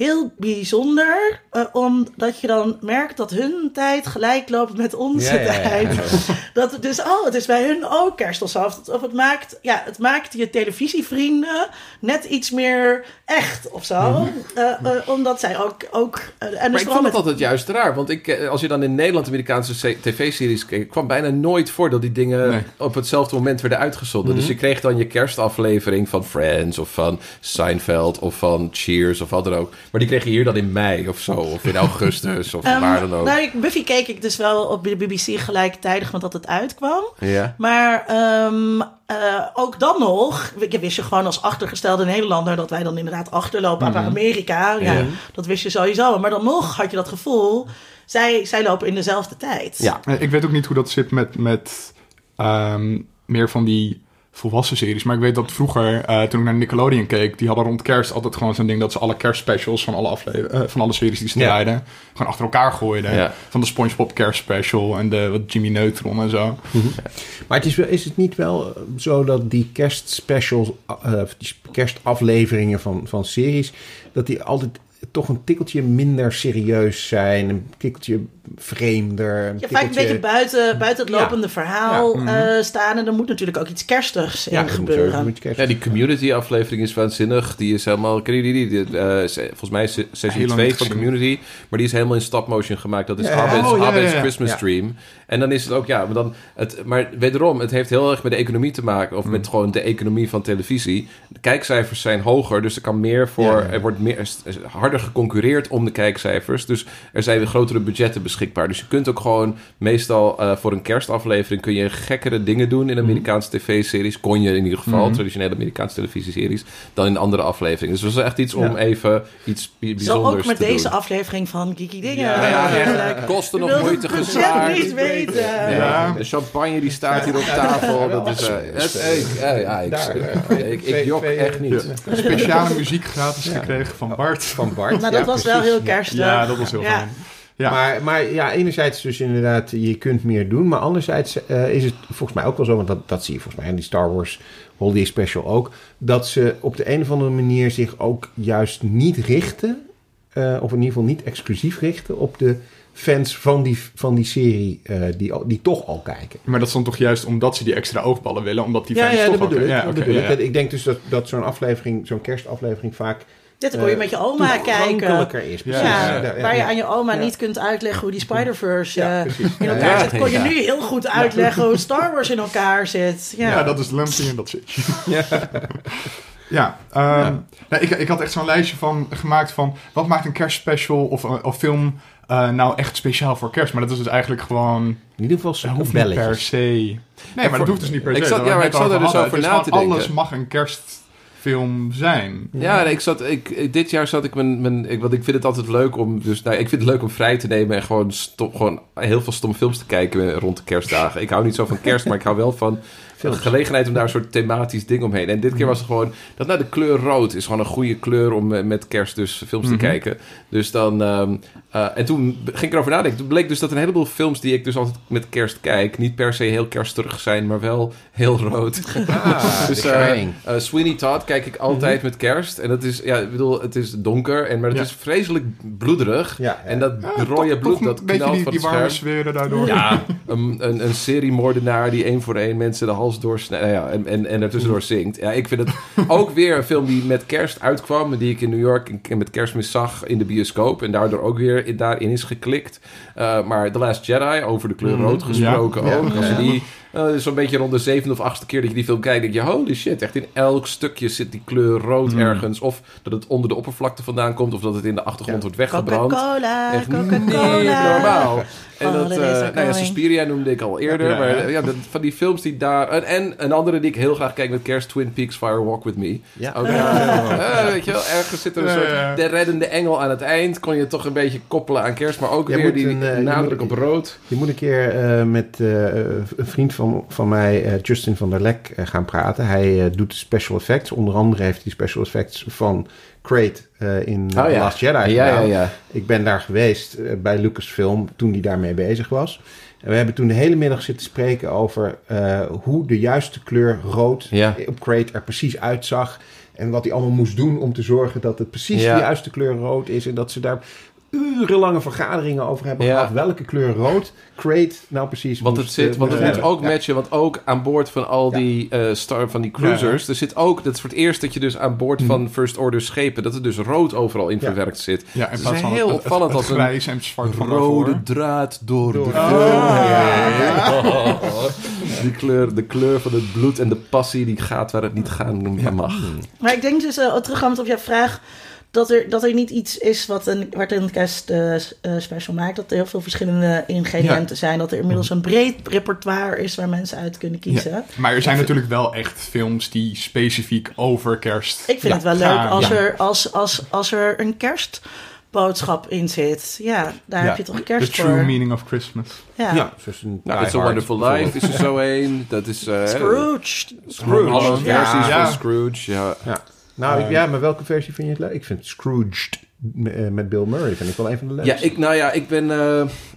Speaker 3: heel bijzonder. eh, omdat je dan merkt dat hun tijd gelijk loopt met onze
Speaker 2: Ja, ja, ja.
Speaker 3: tijd. Dat het dus, oh, het is bij hun ook kerst of zo. Of het, maakt, ja, het maakt je televisievrienden net iets meer echt of zo. Eh, eh, omdat zij ook, ook en
Speaker 4: Mhm. Maar
Speaker 3: dus
Speaker 4: ik vond
Speaker 3: met
Speaker 4: het altijd juist raar. Want ik, als je dan in Nederland Amerikaanse se- tv-series keek... kwam bijna nooit voor dat die dingen
Speaker 1: Nee.
Speaker 4: op hetzelfde moment werden uitgezonden.
Speaker 2: Mhm.
Speaker 4: Dus je kreeg dan je kerstaflevering van Friends... of van Seinfeld of van Cheers of wat dan ook. Maar die kreeg je hier dan in mei of zo. Of in augustus of
Speaker 3: Ehm,
Speaker 4: waar dan ook.
Speaker 3: nou, ik- Buffy keek ik dus wel op de BBC gelijktijdig met dat het uitkwam.
Speaker 4: Ja.
Speaker 3: Maar ehm, eh, ook dan nog, je wist je gewoon als achtergestelde Nederlander dat wij dan inderdaad achterlopen op Amerika. Ja,
Speaker 4: Ja.
Speaker 3: Dat wist je sowieso. Maar dan nog had je dat gevoel, zij, zij lopen in dezelfde tijd.
Speaker 4: Ja.
Speaker 1: Eh, Ik weet ook niet hoe dat zit met, met ehm, meer van die volwassen series. Maar ik weet dat vroeger, eh, toen ik naar Nickelodeon keek, die hadden rond kerst altijd gewoon zo'n ding dat ze alle kerstspecials van alle, afle- eh, van alle series die ze
Speaker 2: Ja.
Speaker 1: draaiden, gewoon achter elkaar gooiden.
Speaker 4: Ja.
Speaker 1: Van de SpongeBob kerstspecial en de wat Jimmy Neutron en zo.
Speaker 2: Maar het is, wel, is het niet wel eh, zo dat die kerstspecials, eh, die kerstafleveringen van, van series, dat die altijd toch een tikkeltje minder serieus zijn, een tikkeltje vreemder. Een
Speaker 3: Ja, vaak een beetje buiten, buiten het
Speaker 2: Ja.
Speaker 3: lopende verhaal
Speaker 1: Ja. Mhm.
Speaker 3: eh, staan. En er moet natuurlijk ook iets kerstigs in
Speaker 2: Ja, dat moet
Speaker 3: gebeuren.
Speaker 4: Ja, die community aflevering is waanzinnig. Die is helemaal... Ken je die? die, die, eh, se- volgens mij is se-
Speaker 1: Heel
Speaker 4: seizoen
Speaker 1: lang
Speaker 4: 2
Speaker 1: niet
Speaker 4: van
Speaker 1: gezien.
Speaker 4: community. Maar die is helemaal in stop motion gemaakt. Dat is. Abed's,
Speaker 1: Oh, ja, ja,
Speaker 4: Abed's
Speaker 1: ja.
Speaker 4: Christmas
Speaker 2: Ja.
Speaker 4: Stream. En dan is het ook... Ja, maar, dan het, maar wederom, het heeft heel erg met de economie te maken. Of
Speaker 1: Mm.
Speaker 4: met gewoon de economie van televisie. De kijkcijfers zijn hoger. Dus er kan meer voor... Er wordt meer, harder geconcurreerd om de kijkcijfers. Dus er zijn weer grotere budgetten beschikbaar. Dus je kunt ook gewoon... Meestal eh, voor een kerstaflevering kun je gekkere dingen doen in Amerikaanse tv-series. Kon je in ieder geval,
Speaker 1: Mhm.
Speaker 4: traditionele Amerikaanse televisieseries, dan in andere afleveringen. Dus het was echt iets om
Speaker 2: Ja.
Speaker 4: even iets bi-
Speaker 3: Zo
Speaker 4: bijzonders
Speaker 3: ook met
Speaker 4: te
Speaker 3: deze
Speaker 4: doen.
Speaker 3: aflevering van Geeky Dingen.
Speaker 4: Ja, ja, ja. Kosten nog moeite gespaard.
Speaker 3: niet weten.
Speaker 4: Nee,
Speaker 1: Ja.
Speaker 4: De champagne die staat hier op tafel. Dat is, eh, het, ik, ja, ik,
Speaker 2: Daar,
Speaker 4: ik, ik, jok echt niet.
Speaker 1: Speciale muziek gratis
Speaker 2: Ja.
Speaker 1: gekregen van Bart.
Speaker 2: Van Bart.
Speaker 3: Maar dat
Speaker 2: Ja,
Speaker 3: was wel heel kerstig.
Speaker 1: Ja, dat was heel
Speaker 3: Ja.
Speaker 1: fijn. Ja.
Speaker 2: Maar, maar ja, enerzijds dus inderdaad, je kunt meer doen. Maar anderzijds eh, is het volgens mij ook wel zo, want dat, dat zie je volgens mij in die Star Wars Holiday Special ook. Dat ze op de een of andere manier zich ook juist niet richten, eh, of in ieder geval niet exclusief richten op de fans van die, van die serie eh, die, die toch al kijken.
Speaker 1: Maar dat dan toch juist omdat ze die extra oogballen willen, omdat die
Speaker 2: ja,
Speaker 1: fans
Speaker 2: ja,
Speaker 1: toch
Speaker 2: dat bedoel ik.
Speaker 1: Ja,
Speaker 2: bedoel
Speaker 1: ja,
Speaker 2: ik.
Speaker 1: ja.
Speaker 2: Ik denk dus dat, dat zo'n aflevering, zo'n kerstaflevering vaak
Speaker 3: Dit kon je
Speaker 2: eh,
Speaker 3: met je oma kijken.
Speaker 2: is.
Speaker 1: Ja,
Speaker 3: Ja,
Speaker 2: Precies.
Speaker 3: waar je aan je oma
Speaker 2: Ja.
Speaker 3: niet kunt uitleggen hoe die Spider-Verse
Speaker 2: Ja,
Speaker 3: eh, in elkaar
Speaker 4: ja.
Speaker 3: zit. Kon je
Speaker 4: Ja.
Speaker 3: nu heel goed uitleggen hoe Star Wars in elkaar zit. Ja,
Speaker 1: Ja, dat is Lumpy en dat zit.
Speaker 2: Ja.
Speaker 1: Ja, ehm, nou, ik, ik had echt zo'n lijstje van, gemaakt van wat maakt een kerstspecial of, eh, of film eh, nou echt speciaal voor kerst. Maar dat is dus eigenlijk gewoon,
Speaker 2: In ieder geval
Speaker 1: dat hoeft niet per se. Nee, maar
Speaker 4: voor-
Speaker 1: dat hoeft dus niet per se.
Speaker 4: ik zat- ja, maar ik zat er dus over na te denken.
Speaker 1: Alles mag een kerstfilm zijn.
Speaker 4: Ja, ik zat, ik, dit jaar zat ik mijn, mijn ik, want ik vind het altijd leuk om, dus, nou, ik vind het leuk om vrij te nemen en gewoon, stom, gewoon heel veel stomme films te kijken rond de kerstdagen. Ik hou niet zo van kerst, maar ik hou wel van de gelegenheid om daar een soort thematisch ding omheen. En dit keer was het gewoon, dat nou de kleur rood is gewoon een goede kleur om eh, met kerst dus films te
Speaker 1: Mhm.
Speaker 4: kijken. Dus dan, ehm, eh, en toen ging ik erover nadenken. Toen bleek dus dat een heleboel films die ik dus altijd met kerst kijk, niet per se heel kerstig zijn, maar wel heel rood.
Speaker 2: Ah,
Speaker 4: Dus eh, Sweeney Todd kijk ik altijd met kerst. En dat is, ja, ik bedoel, het is donker, en, maar het
Speaker 1: Ja.
Speaker 4: is vreselijk bloederig.
Speaker 2: Ja, ja.
Speaker 4: En dat rode bloed, dat knalt
Speaker 1: die,
Speaker 4: van
Speaker 1: die warme sferen daardoor.
Speaker 4: Ja, een, een, een seriemoordenaar die één voor één mensen de hals doorsnijdt nou ja, en, en, en ertussendoor zingt. Ja, ik vind het ook weer een film die met kerst uitkwam. Die ik in New York met kerstmis zag in de bioscoop. En daardoor ook weer in- daarin is geklikt. Uh, maar The Last Jedi, over de kleur rood gesproken
Speaker 2: Ja.
Speaker 4: ook.
Speaker 2: Ja.
Speaker 4: Als je die... Uh, Zo'n beetje rond de zevende of achtste keer dat je die film kijkt, denk je, holy shit, echt in elk stukje zit die kleur rood ergens. Of dat het onder de oppervlakte vandaan komt, of dat het in de achtergrond
Speaker 2: Ja.
Speaker 4: wordt weggebrand.
Speaker 3: Coca-Cola,
Speaker 4: Echt niet
Speaker 3: Coca-Cola.
Speaker 4: normaal. En dat, eh nou ja. Suspiria noemde ik al eerder.
Speaker 1: Ja,
Speaker 4: maar
Speaker 1: ja.
Speaker 4: dat, van die films die daar... En, en een andere die ik heel graag kijk met kerst, Twin Peaks Fire Walk With Me.
Speaker 2: Ja.
Speaker 4: Ook, eh, weet je wel, ergens zit er een
Speaker 1: Ja,
Speaker 4: soort
Speaker 1: ja.
Speaker 4: de reddende engel aan het eind. Kon je toch een beetje koppelen aan kerst, maar ook weer die
Speaker 2: een, eh,
Speaker 4: nadruk
Speaker 2: moet-
Speaker 4: op rood.
Speaker 2: Je moet een keer eh, met eh, een vriend van, van mij, eh, Justin van der Lek, eh, gaan praten. Hij eh, doet special effects. Onder andere heeft hij special effects van Crate in
Speaker 4: Oh, ja.
Speaker 2: Last Jedi
Speaker 4: Ja,
Speaker 2: gedaan.
Speaker 4: ja, ja.
Speaker 2: Ik ben daar geweest bij Lucasfilm toen hij daarmee bezig was. En we hebben toen de hele middag zitten spreken over hoe de juiste kleur rood
Speaker 4: Ja.
Speaker 2: op Crate er precies uitzag. En wat hij allemaal moest doen om te zorgen dat het precies de juiste kleur rood is. En dat ze daar urenlange vergaderingen over hebben
Speaker 4: Ja.
Speaker 2: gehad. Welke kleur rood Crate nou precies
Speaker 4: Want het,
Speaker 2: moest,
Speaker 4: zit,
Speaker 2: eh,
Speaker 4: want het
Speaker 2: moest
Speaker 4: moet ook matchen, want ook aan boord van al
Speaker 2: Ja.
Speaker 4: die eh, star, van die cruisers, er zit ook, dat is voor het eerst dat je dus aan boord van First Order schepen, dat er dus rood overal in
Speaker 2: Ja.
Speaker 4: verwerkt zit.
Speaker 1: Ja, in
Speaker 4: Het is heel
Speaker 1: het, het,
Speaker 4: opvallend
Speaker 1: het
Speaker 4: als een
Speaker 1: en zwart
Speaker 4: Rode draad door,
Speaker 2: Door
Speaker 4: de
Speaker 2: de
Speaker 4: film.
Speaker 2: film.
Speaker 4: Die kleur, de kleur van het bloed en de passie die gaat waar het niet gaan mag.
Speaker 3: Maar ik denk dus, uh, teruggaand op jouw vraag, dat er, dat er niet iets is wat een, wat een kerst uh, special maakt. Dat er heel veel verschillende ingrediënten ja. zijn. Dat er inmiddels een breed repertoire is waar mensen uit kunnen kiezen.
Speaker 1: Ja. Maar er zijn natuurlijk wel echt films die specifiek over kerst
Speaker 3: Ik vind
Speaker 1: ja,
Speaker 3: het wel leuk als,
Speaker 1: Ja.
Speaker 3: er, als, als, als er een kerstboodschap in zit. Ja, daar
Speaker 1: Ja,
Speaker 3: heb je toch kerst
Speaker 1: The
Speaker 3: voor.
Speaker 1: true meaning of Christmas.
Speaker 3: Ja.
Speaker 2: Ja, zoals een
Speaker 4: Nou, It's a Wonderful. Life is er zo een. Dat is... eh,
Speaker 3: Scrooge.
Speaker 4: Scrooge. Alle
Speaker 2: Ja.
Speaker 4: versies
Speaker 1: Ja.
Speaker 4: van Scrooge, ja.
Speaker 2: Ja. Nou,
Speaker 1: Eh,
Speaker 2: ja, maar welke versie vind je het leuk? Ik vind Scrooged eh, met Bill Murray vind ik wel een van de
Speaker 4: Ja,
Speaker 2: leukste.
Speaker 4: ik, nou ja, ik ben.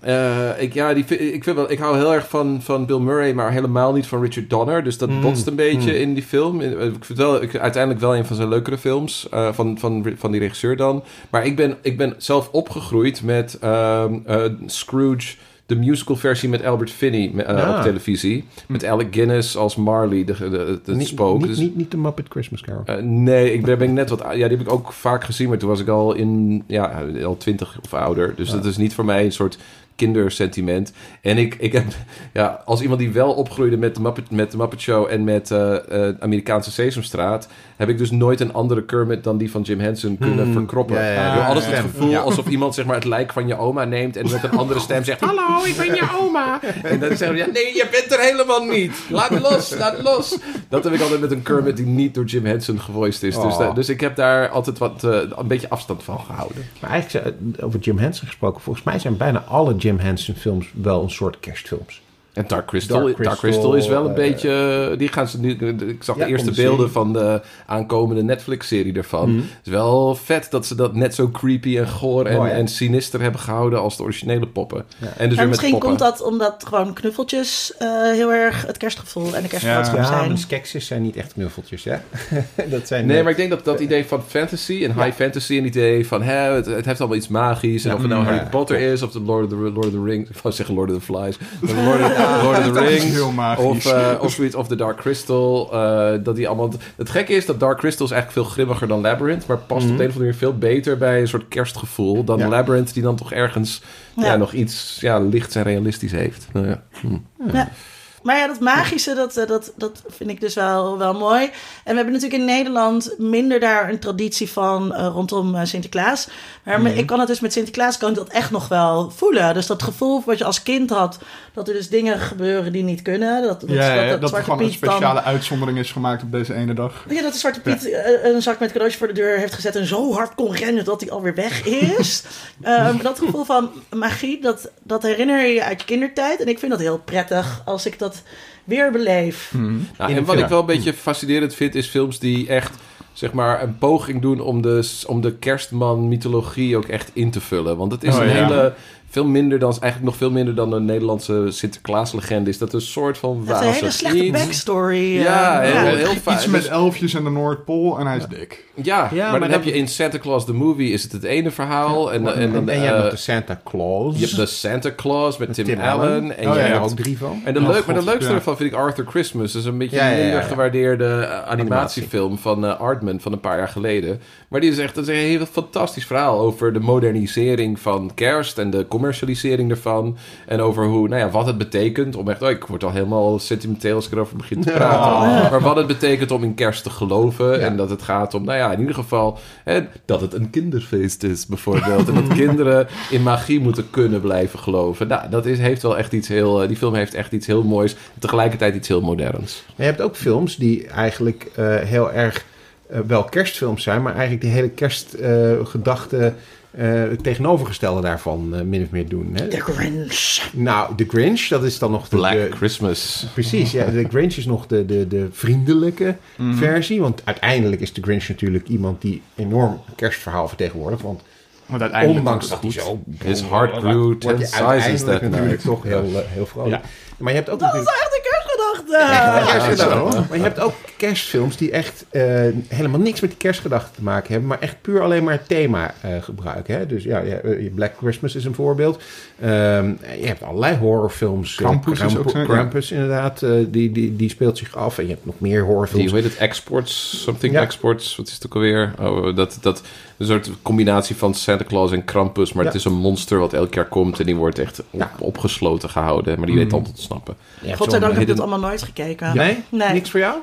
Speaker 4: eh, ik, ja, die, ik, vind wel, ik hou heel erg van, van Bill Murray, maar helemaal niet van Richard Donner. Dus dat
Speaker 2: Mm,
Speaker 4: botst een beetje
Speaker 2: mm.
Speaker 4: in die film. Ik vind het wel, ik, uiteindelijk wel een van zijn leukere films. van, van, van die regisseur dan. Maar ik ben, ik ben zelf opgegroeid met ehm, eh, Scrooge. De musical versie met Albert Finney eh,
Speaker 2: Ah.
Speaker 4: op televisie. Met Alec Guinness als Marley, de, de, de, het
Speaker 2: niet,
Speaker 4: spook.
Speaker 2: Niet,
Speaker 4: Dus-
Speaker 2: niet, niet de Muppet Christmas Carol.
Speaker 4: eh, nee, ik ben, ben ik net wat. Ja, die heb ik ook vaak gezien, maar toen was ik al in. Ja, al twintig of ouder. Dus dat is niet voor mij een soort kindersentiment. En ik, ik heb. Ja, als iemand die wel opgroeide met de Muppet, met de Muppet Show en met eh, eh, Amerikaanse Sesamstraat. heb ik dus nooit een andere Kermit dan die van Jim Henson kunnen
Speaker 2: Hmm,
Speaker 4: verkroppen.
Speaker 2: ja, ja, ja.
Speaker 4: Ik heb altijd het gevoel alsof iemand zeg maar, het lijk van je oma neemt en met een andere stem zegt: Hallo, ik ben je oma. En dan zeggen we: ja, Nee, je bent er helemaal niet. Laat los, laat het los. Dat heb ik altijd met een Kermit die niet door Jim Henson gevoiced is. Dus,
Speaker 2: Oh.
Speaker 4: dus ik heb daar altijd wat, eh, een beetje afstand van gehouden.
Speaker 2: Maar eigenlijk, over Jim Henson gesproken, volgens mij zijn bijna alle Jim Henson films wel een soort kerstfilms.
Speaker 4: En Dark Crystal,
Speaker 2: Dark
Speaker 4: Dark Crystal, is wel een
Speaker 2: eh,
Speaker 4: beetje... Die gaan ze nu, ik zag
Speaker 2: Ja,
Speaker 4: de eerste beelden van de aankomende Netflix-serie ervan.
Speaker 2: Mhm.
Speaker 4: Het is wel vet dat ze dat net zo creepy en goor en,
Speaker 2: Oh, ja.
Speaker 4: en sinister hebben gehouden als de originele poppen.
Speaker 2: Ja.
Speaker 4: En dus weer met
Speaker 3: misschien
Speaker 4: poppen.
Speaker 3: komt dat omdat gewoon knuffeltjes eh, heel erg het kerstgevoel en de kerstboodschap
Speaker 2: Ja,
Speaker 3: zijn.
Speaker 2: maar skeksis zijn niet echt knuffeltjes, hè? dat zijn
Speaker 4: Nee, maar ik denk dat dat idee van fantasy en high fantasy... en het idee van hè, het, het heeft allemaal iets magisch... en
Speaker 2: Ja.
Speaker 4: of het nou Harry
Speaker 2: ja.
Speaker 4: Potter is of de Lord of the, Lord of the Rings... ik wou zeggen Lord of the Flies... Lord of, Lord of the Rings... Of, eh, of zoiets, of The Dark Crystal. eh, dat die allemaal... Het gekke is dat Dark Crystal is eigenlijk veel grimmiger dan Labyrinth... maar past
Speaker 2: Mhm.
Speaker 4: op de een of andere manier veel beter bij een soort kerstgevoel... dan
Speaker 2: Ja.
Speaker 4: Labyrinth die dan toch ergens ja. Nog iets ja, lichts en realistisch heeft. Nou ja. Hm.
Speaker 3: Ja. Maar ja, dat magische, dat, eh, dat, dat vind ik dus wel, wel mooi. En we hebben natuurlijk in Nederland minder daar een traditie van eh, rondom eh, Sinterklaas. Maar me- ik kan het dus met Sinterklaas kan ik dat echt nog wel voelen. Dus dat gevoel wat je als kind had, dat er dus dingen gebeuren die niet kunnen. Dat, dat,
Speaker 1: Ja,
Speaker 3: dat,
Speaker 1: dat, er gewoon een
Speaker 3: dan-
Speaker 1: speciale uitzondering is gemaakt op deze ene dag.
Speaker 3: Ja, dat de Zwarte Piet een zak met cadeautjes voor de deur heeft gezet en zo hard kon rennen dat hij alweer weg is. Dat gevoel van magie, dat, dat herinner je uit je kindertijd. En ik vind dat heel prettig als ik dat weer beleef.
Speaker 1: Mhm.
Speaker 4: Nou,
Speaker 2: In
Speaker 4: en wat
Speaker 2: film.
Speaker 4: ik wel een beetje fascinerend vind, is films die echt zeg maar een poging doen om de, om de kerstman-mythologie ook echt in te vullen. Want het is
Speaker 1: Oh,
Speaker 4: een
Speaker 1: ja.
Speaker 4: hele. Veel minder dan, eigenlijk nog veel minder dan een Nederlandse Sinterklaas-legende is. Dat een soort van
Speaker 3: Dat is een hele
Speaker 4: wazig
Speaker 3: slechte
Speaker 4: iets.
Speaker 3: backstory.
Speaker 4: Ja,
Speaker 3: eh,
Speaker 4: heel-
Speaker 3: ja.
Speaker 4: heel vaak.
Speaker 1: Iets met
Speaker 4: Dus-
Speaker 1: elfjes en de Noordpool en hij is dik.
Speaker 4: Ja,
Speaker 2: Ja,
Speaker 4: maar,
Speaker 2: maar
Speaker 4: dan heb je in Santa Claus the Movie is het het ene verhaal. En, en, dan,
Speaker 2: en je hebt nog de Santa Claus.
Speaker 4: je hebt de Santa Claus met Tim,
Speaker 2: Tim
Speaker 4: Allen.
Speaker 2: Allen.
Speaker 4: En
Speaker 1: Oh,
Speaker 4: je hebt
Speaker 2: ook drie van.
Speaker 4: En de,
Speaker 1: Oh,
Speaker 4: leuk, maar de leukste
Speaker 1: ja.
Speaker 4: ervan vind ik Arthur Christmas. Dat is een beetje
Speaker 2: Ja,
Speaker 4: een
Speaker 2: ja, ja.
Speaker 4: minder gewaardeerde eh, animatiefilm van Artman van een paar jaar geleden. Maar die is echt dat is een heel fantastisch verhaal over de modernisering van kerst en de commercialisering ervan. En over hoe, nou ja, wat het betekent om echt, oh, ik word al helemaal sentimenteel als ik erover begin te praten. Maar wat het betekent om in kerst te geloven. En dat het gaat om, nou ja, in ieder geval hè, dat het een kinderfeest is bijvoorbeeld. en dat kinderen in magie moeten kunnen blijven geloven. Nou, dat is, heeft wel echt iets heel, eh, die film heeft echt iets heel moois. En tegelijkertijd iets heel moderns.
Speaker 2: Je hebt ook films die eigenlijk eh, heel erg eh, wel kerstfilms zijn, maar eigenlijk die hele kerstgedachte eh tegenovergestelde daarvan eh, min of meer doen. Hè?
Speaker 3: The Grinch.
Speaker 2: Nou, The Grinch, dat is dan nog de...
Speaker 4: Black
Speaker 2: de-
Speaker 4: Christmas.
Speaker 2: Precies, ja. De Grinch is nog de, de, de vriendelijke
Speaker 1: Mhm.
Speaker 2: versie. Want uiteindelijk is de Grinch natuurlijk iemand die enorm een kerstverhaal vertegenwoordigt. Want
Speaker 1: Want uiteindelijk
Speaker 2: ondanks dat
Speaker 1: het
Speaker 2: hij zo...
Speaker 4: His heart grew
Speaker 2: word
Speaker 4: ten
Speaker 2: je
Speaker 4: sizes
Speaker 2: uiteindelijk
Speaker 4: that
Speaker 2: natuurlijk toch heel, eh, heel vrolijk.
Speaker 1: Ja.
Speaker 2: Maar je hebt ook
Speaker 3: Dat is echt een kerstgedachte.
Speaker 2: Maar je hebt ook kerstfilms die echt eh, helemaal niks met die kerstgedachte te maken hebben, maar echt puur alleen maar het thema eh, gebruiken. Hè? Dus ja, ja, eh, Black Christmas is een voorbeeld. Ehm, je hebt allerlei horrorfilms.
Speaker 1: Krampus is ook ja.
Speaker 2: Krampus inderdaad, die, die, die speelt zich af. En je hebt nog meer
Speaker 4: Die,
Speaker 2: horrorfilms.
Speaker 4: hoe heet het? Exports? Something
Speaker 2: Ja.
Speaker 4: Exports? Wat is het ook alweer? Oh, dat, dat, een soort combinatie van Santa Claus en Krampus. Maar
Speaker 2: Ja.
Speaker 4: het is een monster wat elk jaar komt. En die wordt echt op-
Speaker 2: Ja.
Speaker 4: opgesloten gehouden. Maar die weet dan te ontsnappen.
Speaker 2: Je
Speaker 3: Godzijdank heb ik dat allemaal nooit gekeken.
Speaker 2: Nee?
Speaker 3: Nee.
Speaker 2: Niks voor jou?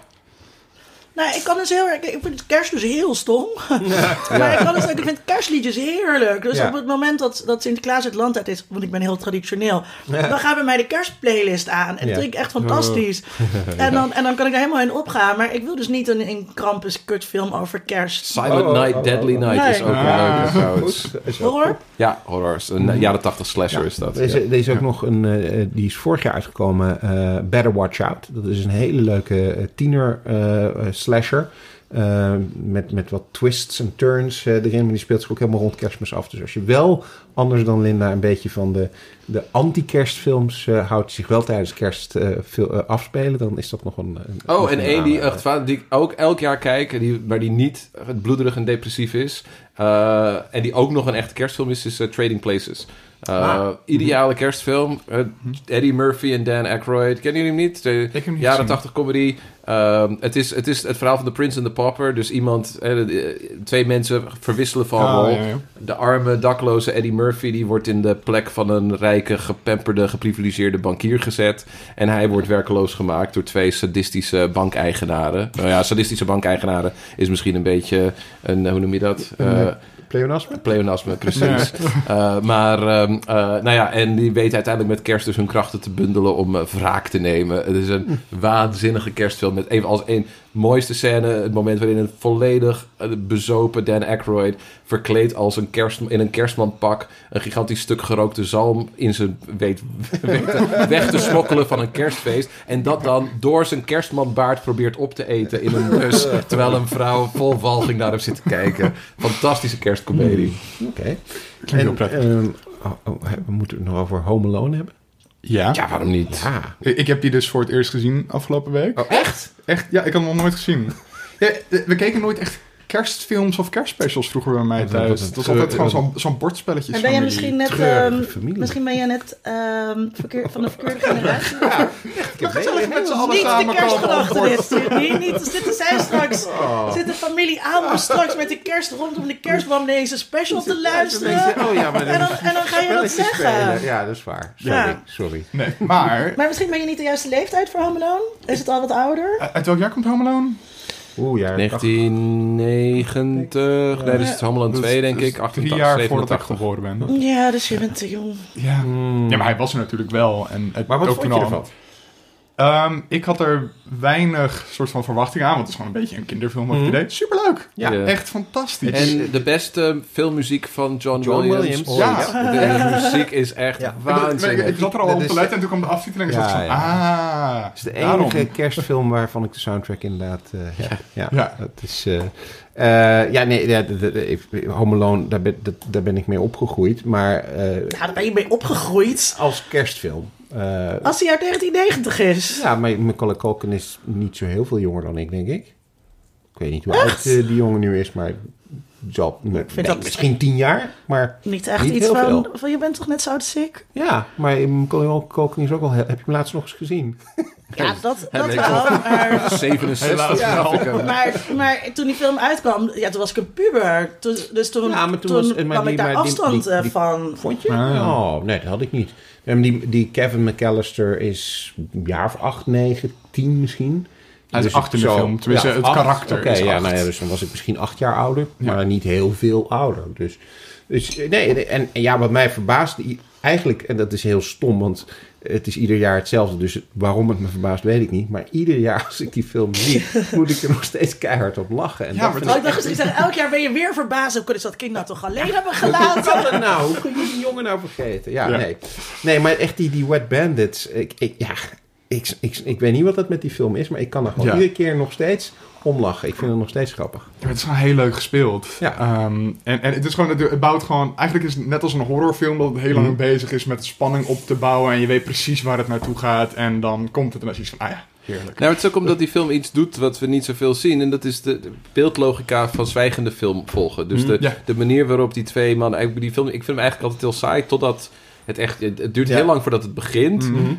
Speaker 3: Nou, ik kan dus heel erg. Ik vind kerst dus heel stom. maar ik kan dus ook. Ik vind kerstliedjes heerlijk. Dus
Speaker 2: Ja.
Speaker 3: op het moment dat, dat Sinterklaas het land uit is, want ik ben heel traditioneel, dan gaan we mij de kerstplaylist aan. En dat
Speaker 2: Ja.
Speaker 3: vind ik echt fantastisch. En, dan, en dan kan ik er helemaal in opgaan. Maar ik wil dus niet een, een Krampus kutfilm over kerst.
Speaker 4: Silent
Speaker 2: Oh, oh,
Speaker 4: Night,
Speaker 2: oh,
Speaker 4: Deadly
Speaker 2: oh.
Speaker 4: Night is ook
Speaker 1: Ah.
Speaker 4: een leuke
Speaker 2: ook
Speaker 3: Horror?
Speaker 4: Ja, horrors. Een jaren 80 slasher is dat.
Speaker 2: Er is, ook nog een, eh, die is vorig jaar uitgekomen, eh, Better Watch Out. Dat is een hele leuke eh, tiener eh, eh, slasher. Eh, met, met wat twists en turns eh, erin. Maar die speelt zich ook helemaal rond kerstmis af. Dus als je wel, anders dan Linda, een beetje van de, de anti-kerstfilms eh, houdt... zich wel tijdens kerst eh, veel, afspelen... dan is dat nog een...
Speaker 4: Oh, en
Speaker 2: een
Speaker 4: één die, die ik ook elk jaar kijk, die, maar die niet bloederig en depressief is. eh, en die ook nog een echte kerstfilm is, is Trading Places. Eh,
Speaker 2: Ah.
Speaker 4: Ideale kerstfilm. Eh, Eddie Murphy en Dan Aykroyd. Kennen jullie hem niet? De
Speaker 1: Ik heb hem niet
Speaker 4: jaren
Speaker 1: gezien.
Speaker 4: 80 comedy. Ehm, het, is, het is het verhaal van The Prince and the Pauper. Dus iemand, eh, de- de- twee mensen verwisselen van
Speaker 1: Ah,
Speaker 4: rol.
Speaker 1: ja, ja.
Speaker 4: De arme, dakloze Eddie Murphy... die wordt in de plek van een rijke, gepamperde, geprivilegeerde bankier gezet. En hij wordt werkeloos gemaakt door twee sadistische bankeigenaren. Nou ja, sadistische bankeigenaren is misschien een beetje een... Hoe noem je dat?
Speaker 2: Een,
Speaker 4: Eh,
Speaker 2: Pleonasme?
Speaker 4: pleonasme, precies. Eh, maar, ehm, eh, nou ja, en die weten uiteindelijk met kerst dus hun krachten te bundelen om eh, wraak te nemen. Het is een waanzinnige kerstfilm met even als één mooiste scène, het moment waarin een volledig eh, bezopen Dan Aykroyd verkleed als een kerst, in een kerstmanpak een gigantisch stuk gerookte zalm in zijn weet, weg te smokkelen van een kerstfeest. En dat dan door zijn kerstmanbaard probeert op te eten in een bus, terwijl een vrouw vol walging naar hem zit te kijken. Fantastische kerstcomedie.
Speaker 2: Oké. En, ehm, oh, oh, we moeten het nog over Home Alone hebben.
Speaker 1: Ja.
Speaker 4: Ja, waarom niet?
Speaker 2: Ja.
Speaker 1: Ik ik heb die dus voor het eerst gezien afgelopen week.
Speaker 4: Oh, echt?
Speaker 1: Echt? Ja, ik had hem nog nooit gezien. Ja, we keken nooit echt kerstfilms of kerstspecials vroeger bij mij thuis. Het was altijd gewoon zo'n zo'n bordspelletje.
Speaker 3: En ben jij misschien net, ehm, misschien ben jij net ehm, verkeer, van de verkeerde generatie?
Speaker 1: gezellig met z'n allen
Speaker 3: Niet de
Speaker 1: samen
Speaker 3: kerstgedachte dit. Nee, niet. Dus dit zijn straks. Zit de familie aan straks met de kerst rondom de kerstboom deze special te luisteren.
Speaker 2: Oh ja, maar
Speaker 3: En dan, en dan ga je dat zeggen.
Speaker 2: spelen. Ja, dat is waar. Sorry,
Speaker 3: Ja.
Speaker 2: sorry.
Speaker 1: Nee, maar...
Speaker 3: Maar misschien ben je niet de juiste leeftijd voor Home Alone. Is het al wat ouder?
Speaker 1: Uit welk jaar komt Home Alone?
Speaker 2: Oeh, ja.
Speaker 4: 1990. Nee, dus het is Home Alone 2, denk
Speaker 1: Dus
Speaker 4: ik. 88,
Speaker 1: Drie jaar voordat ik
Speaker 4: 87.
Speaker 1: geboren ben.
Speaker 3: Ja, dus je bent te jong.
Speaker 1: Ja. ja, maar hij was er natuurlijk wel. En het,
Speaker 2: Maar wat
Speaker 1: ook
Speaker 2: vond
Speaker 1: toen
Speaker 2: je
Speaker 1: al-
Speaker 2: ervan?
Speaker 1: Ehm, ik had er weinig soort van verwachting aan, want het is gewoon een beetje een kinderfilm wat ik
Speaker 2: Mhm.
Speaker 1: deed. Superleuk!
Speaker 2: Ja.
Speaker 1: Echt fantastisch.
Speaker 4: En de beste filmmuziek van John,
Speaker 2: John
Speaker 4: Williams.
Speaker 1: Ja.
Speaker 4: De muziek is echt
Speaker 2: Ja.
Speaker 1: Ik bedoel,
Speaker 4: waanzinnig.
Speaker 1: Ik zat er al op te letten en toen kwam de aftiteling en
Speaker 2: Ja,
Speaker 1: ik van, ah,
Speaker 2: Het is de
Speaker 1: daarom.
Speaker 2: enige kerstfilm waarvan ik de soundtrack inderdaad... eh, ja, ja,
Speaker 1: Ja.
Speaker 2: dat is... eh, eh, ja, nee, ja, de, de, de- Home Alone, daar ben, dat- daar ben ik mee opgegroeid. Maar eh,
Speaker 3: Ja, daar ben je mee opgegroeid.
Speaker 2: als kerstfilm. Eh,
Speaker 3: Als hij uit 1990 is.
Speaker 2: ja, maar Macaulay Culkin is niet zo heel veel jonger dan ik, denk ik. Ik weet niet hoe oud eh, die jongen nu is, maar... Zal, nee,
Speaker 3: vind dat-
Speaker 2: misschien tien jaar, maar
Speaker 3: Niet echt
Speaker 2: Niet
Speaker 3: iets
Speaker 2: heel
Speaker 3: van,
Speaker 2: veel.
Speaker 3: van... Je bent toch net zo oud als ik?
Speaker 2: ja, maar Macaulay Culkin is ook wel... Heb je hem laatst nog eens gezien?
Speaker 3: Ja, dat, dat wel. Maar,
Speaker 4: 67
Speaker 1: Helaas
Speaker 4: snap
Speaker 1: wel.
Speaker 4: ik hem.
Speaker 3: maar, maar toen die film uitkwam, ja, toen was ik een puber. Toen, dus toen,
Speaker 2: Ja, maar toen
Speaker 3: toen,
Speaker 2: was- maar
Speaker 3: kwam
Speaker 2: die-
Speaker 3: ik daar
Speaker 2: maar die-
Speaker 3: afstand
Speaker 2: die-
Speaker 3: eh,
Speaker 2: die-
Speaker 3: van.
Speaker 2: Vond je?
Speaker 1: Ah.
Speaker 2: Oh, nee, dat had ik niet. Die, die Kevin McAllister is een jaar of acht, negen, tien misschien.
Speaker 1: Hij is
Speaker 2: Dus
Speaker 1: acht in de film. Tenminste,
Speaker 2: ja,
Speaker 1: het
Speaker 2: acht.
Speaker 1: karakter
Speaker 2: Oké,
Speaker 1: is
Speaker 2: ja,
Speaker 1: acht.
Speaker 2: nou ja, dus dan was ik misschien acht jaar ouder,
Speaker 1: Ja.
Speaker 2: maar niet heel veel ouder. Dus, dus nee, en, en ja, wat mij verbaast, eigenlijk, en dat is heel stom, want het is ieder jaar hetzelfde, dus waarom het me verbaast weet ik niet. Maar ieder jaar als ik die film zie, moet ik er nog steeds keihard op lachen. En
Speaker 1: Ja,
Speaker 2: dat
Speaker 1: maar
Speaker 3: Oh, ik dacht misschien zeggen, elk jaar ben je weer verbaasd. Hoe kunnen ze dat kind nou toch alleen hebben gelaten?
Speaker 2: kan het nou? Hoe kun je die jongen nou vergeten? Ja,
Speaker 1: Ja.
Speaker 2: nee. Nee, maar echt die, die Wet Bandits. Ik, ik, ja, ik, ik, ik weet niet wat dat met die film is, maar ik kan er gewoon
Speaker 1: Ja.
Speaker 2: iedere keer nog steeds om lachen. Ik vind het nog steeds grappig.
Speaker 1: Ja, het is gewoon heel leuk gespeeld.
Speaker 2: Ja.
Speaker 1: Ehm, en, en het is gewoon, het het bouwt gewoon, eigenlijk is het net als een horrorfilm dat het heel lang
Speaker 2: Mhm.
Speaker 1: bezig is met de spanning op te bouwen en je weet precies waar het naartoe gaat en dan komt het en dan is je van, ah ja, heerlijk.
Speaker 4: Nou, het is ook omdat die film iets doet wat we niet zoveel zien. En dat is de, de beeldlogica van zwijgende film volgen. Dus de,
Speaker 1: Ja.
Speaker 4: de manier waarop die twee mannen... eigenlijk Die film, ik vind hem eigenlijk altijd heel saai, totdat... Het, echt, het, het duurt
Speaker 2: Ja.
Speaker 4: heel lang voordat het begint.
Speaker 1: Mhm.
Speaker 4: Uh,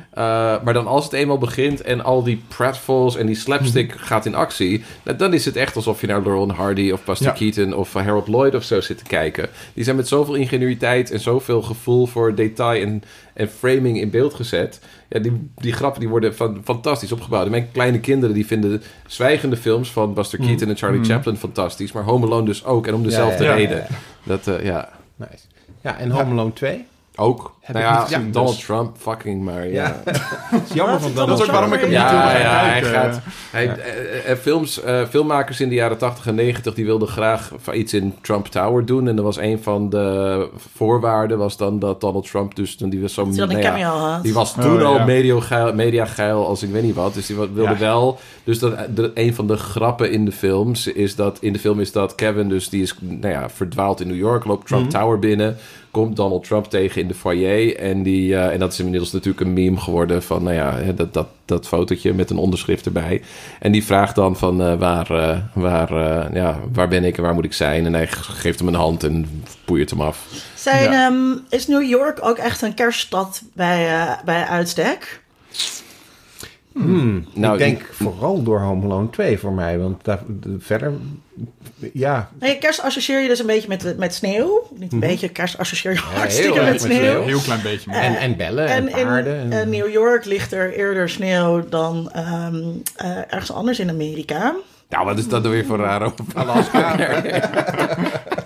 Speaker 4: maar dan als het eenmaal begint en al die pratfalls en die slapstick gaat in actie... nou, dan is het echt alsof je naar Laurel Hardy of Buster
Speaker 1: Ja.
Speaker 4: Keaton of Harold Lloyd of zo zit te kijken. Die zijn met zoveel ingenuïteit en zoveel gevoel voor detail en, en framing in beeld gezet. Ja, die, die grappen die worden van, fantastisch opgebouwd. En mijn kleine kinderen die vinden zwijgende films van Buster Keaton en Charlie. Chaplin fantastisch. Maar Home Alone dus ook en om dezelfde
Speaker 2: Ja,
Speaker 4: reden. Dat, uh, ja...
Speaker 2: Nice. Ja, en Home Alone 2?
Speaker 4: Ook.
Speaker 2: Heb
Speaker 4: nou
Speaker 2: ik
Speaker 4: ja,
Speaker 2: niet gezien,
Speaker 4: Donald
Speaker 2: dus-
Speaker 4: Trump, fucking maar ja.
Speaker 2: Ja. Jammer van
Speaker 3: Dat
Speaker 1: Dat is ook waarom ik hem niet
Speaker 4: Ja,
Speaker 1: heel erg
Speaker 4: ja, hij gaat. Hij, eh, eh, films, eh, filmmakers in de jaren 80 en 90 die wilden graag iets in Trump Tower doen. En er was een van de voorwaarden was dan dat Donald Trump dus die was zo nou ja, die was
Speaker 1: Oh,
Speaker 4: toen al
Speaker 1: ja.
Speaker 4: media-geil media geil als ik weet niet wat. Dus die wilde
Speaker 2: Ja.
Speaker 4: wel. Dus dat, de, een van de grappen in de films is dat. In de film is dat Kevin, dus die is nou ja, verdwaald in New York. Loopt Trump
Speaker 2: Mhm.
Speaker 4: Tower binnen. Komt Donald Trump tegen in de foyer. En, die, eh, en dat is inmiddels natuurlijk een meme geworden. Van nou ja, hè, dat, dat, dat fotootje met een onderschrift erbij. En die vraagt dan van eh, waar, eh, waar, eh, ja, waar ben ik en waar moet ik zijn. En hij geeft hem een hand en poeiert hem af.
Speaker 3: Zijn,
Speaker 1: Ja.
Speaker 3: ehm, is New York ook echt een kerststad bij, bij uitstek?
Speaker 2: Hmm,
Speaker 4: Nou,
Speaker 2: ik denk vooral door Home Alone 2 voor mij. Want daar, de- verder, ja,
Speaker 3: Nee, kerst associeer je dus een beetje met, met sneeuw. Niet een beetje, kerst associeer je
Speaker 2: Mhm.
Speaker 3: hartstikke met
Speaker 2: met
Speaker 3: sneeuw.
Speaker 2: sneeuw.
Speaker 1: Een heel klein beetje. maar-
Speaker 2: en, en bellen en,
Speaker 3: En in.
Speaker 2: En,
Speaker 3: New York ligt er eerder sneeuw dan ehm, eh, ergens anders in Amerika.
Speaker 4: Nou, wat is dat dan weer voor raar over?
Speaker 2: Alaska.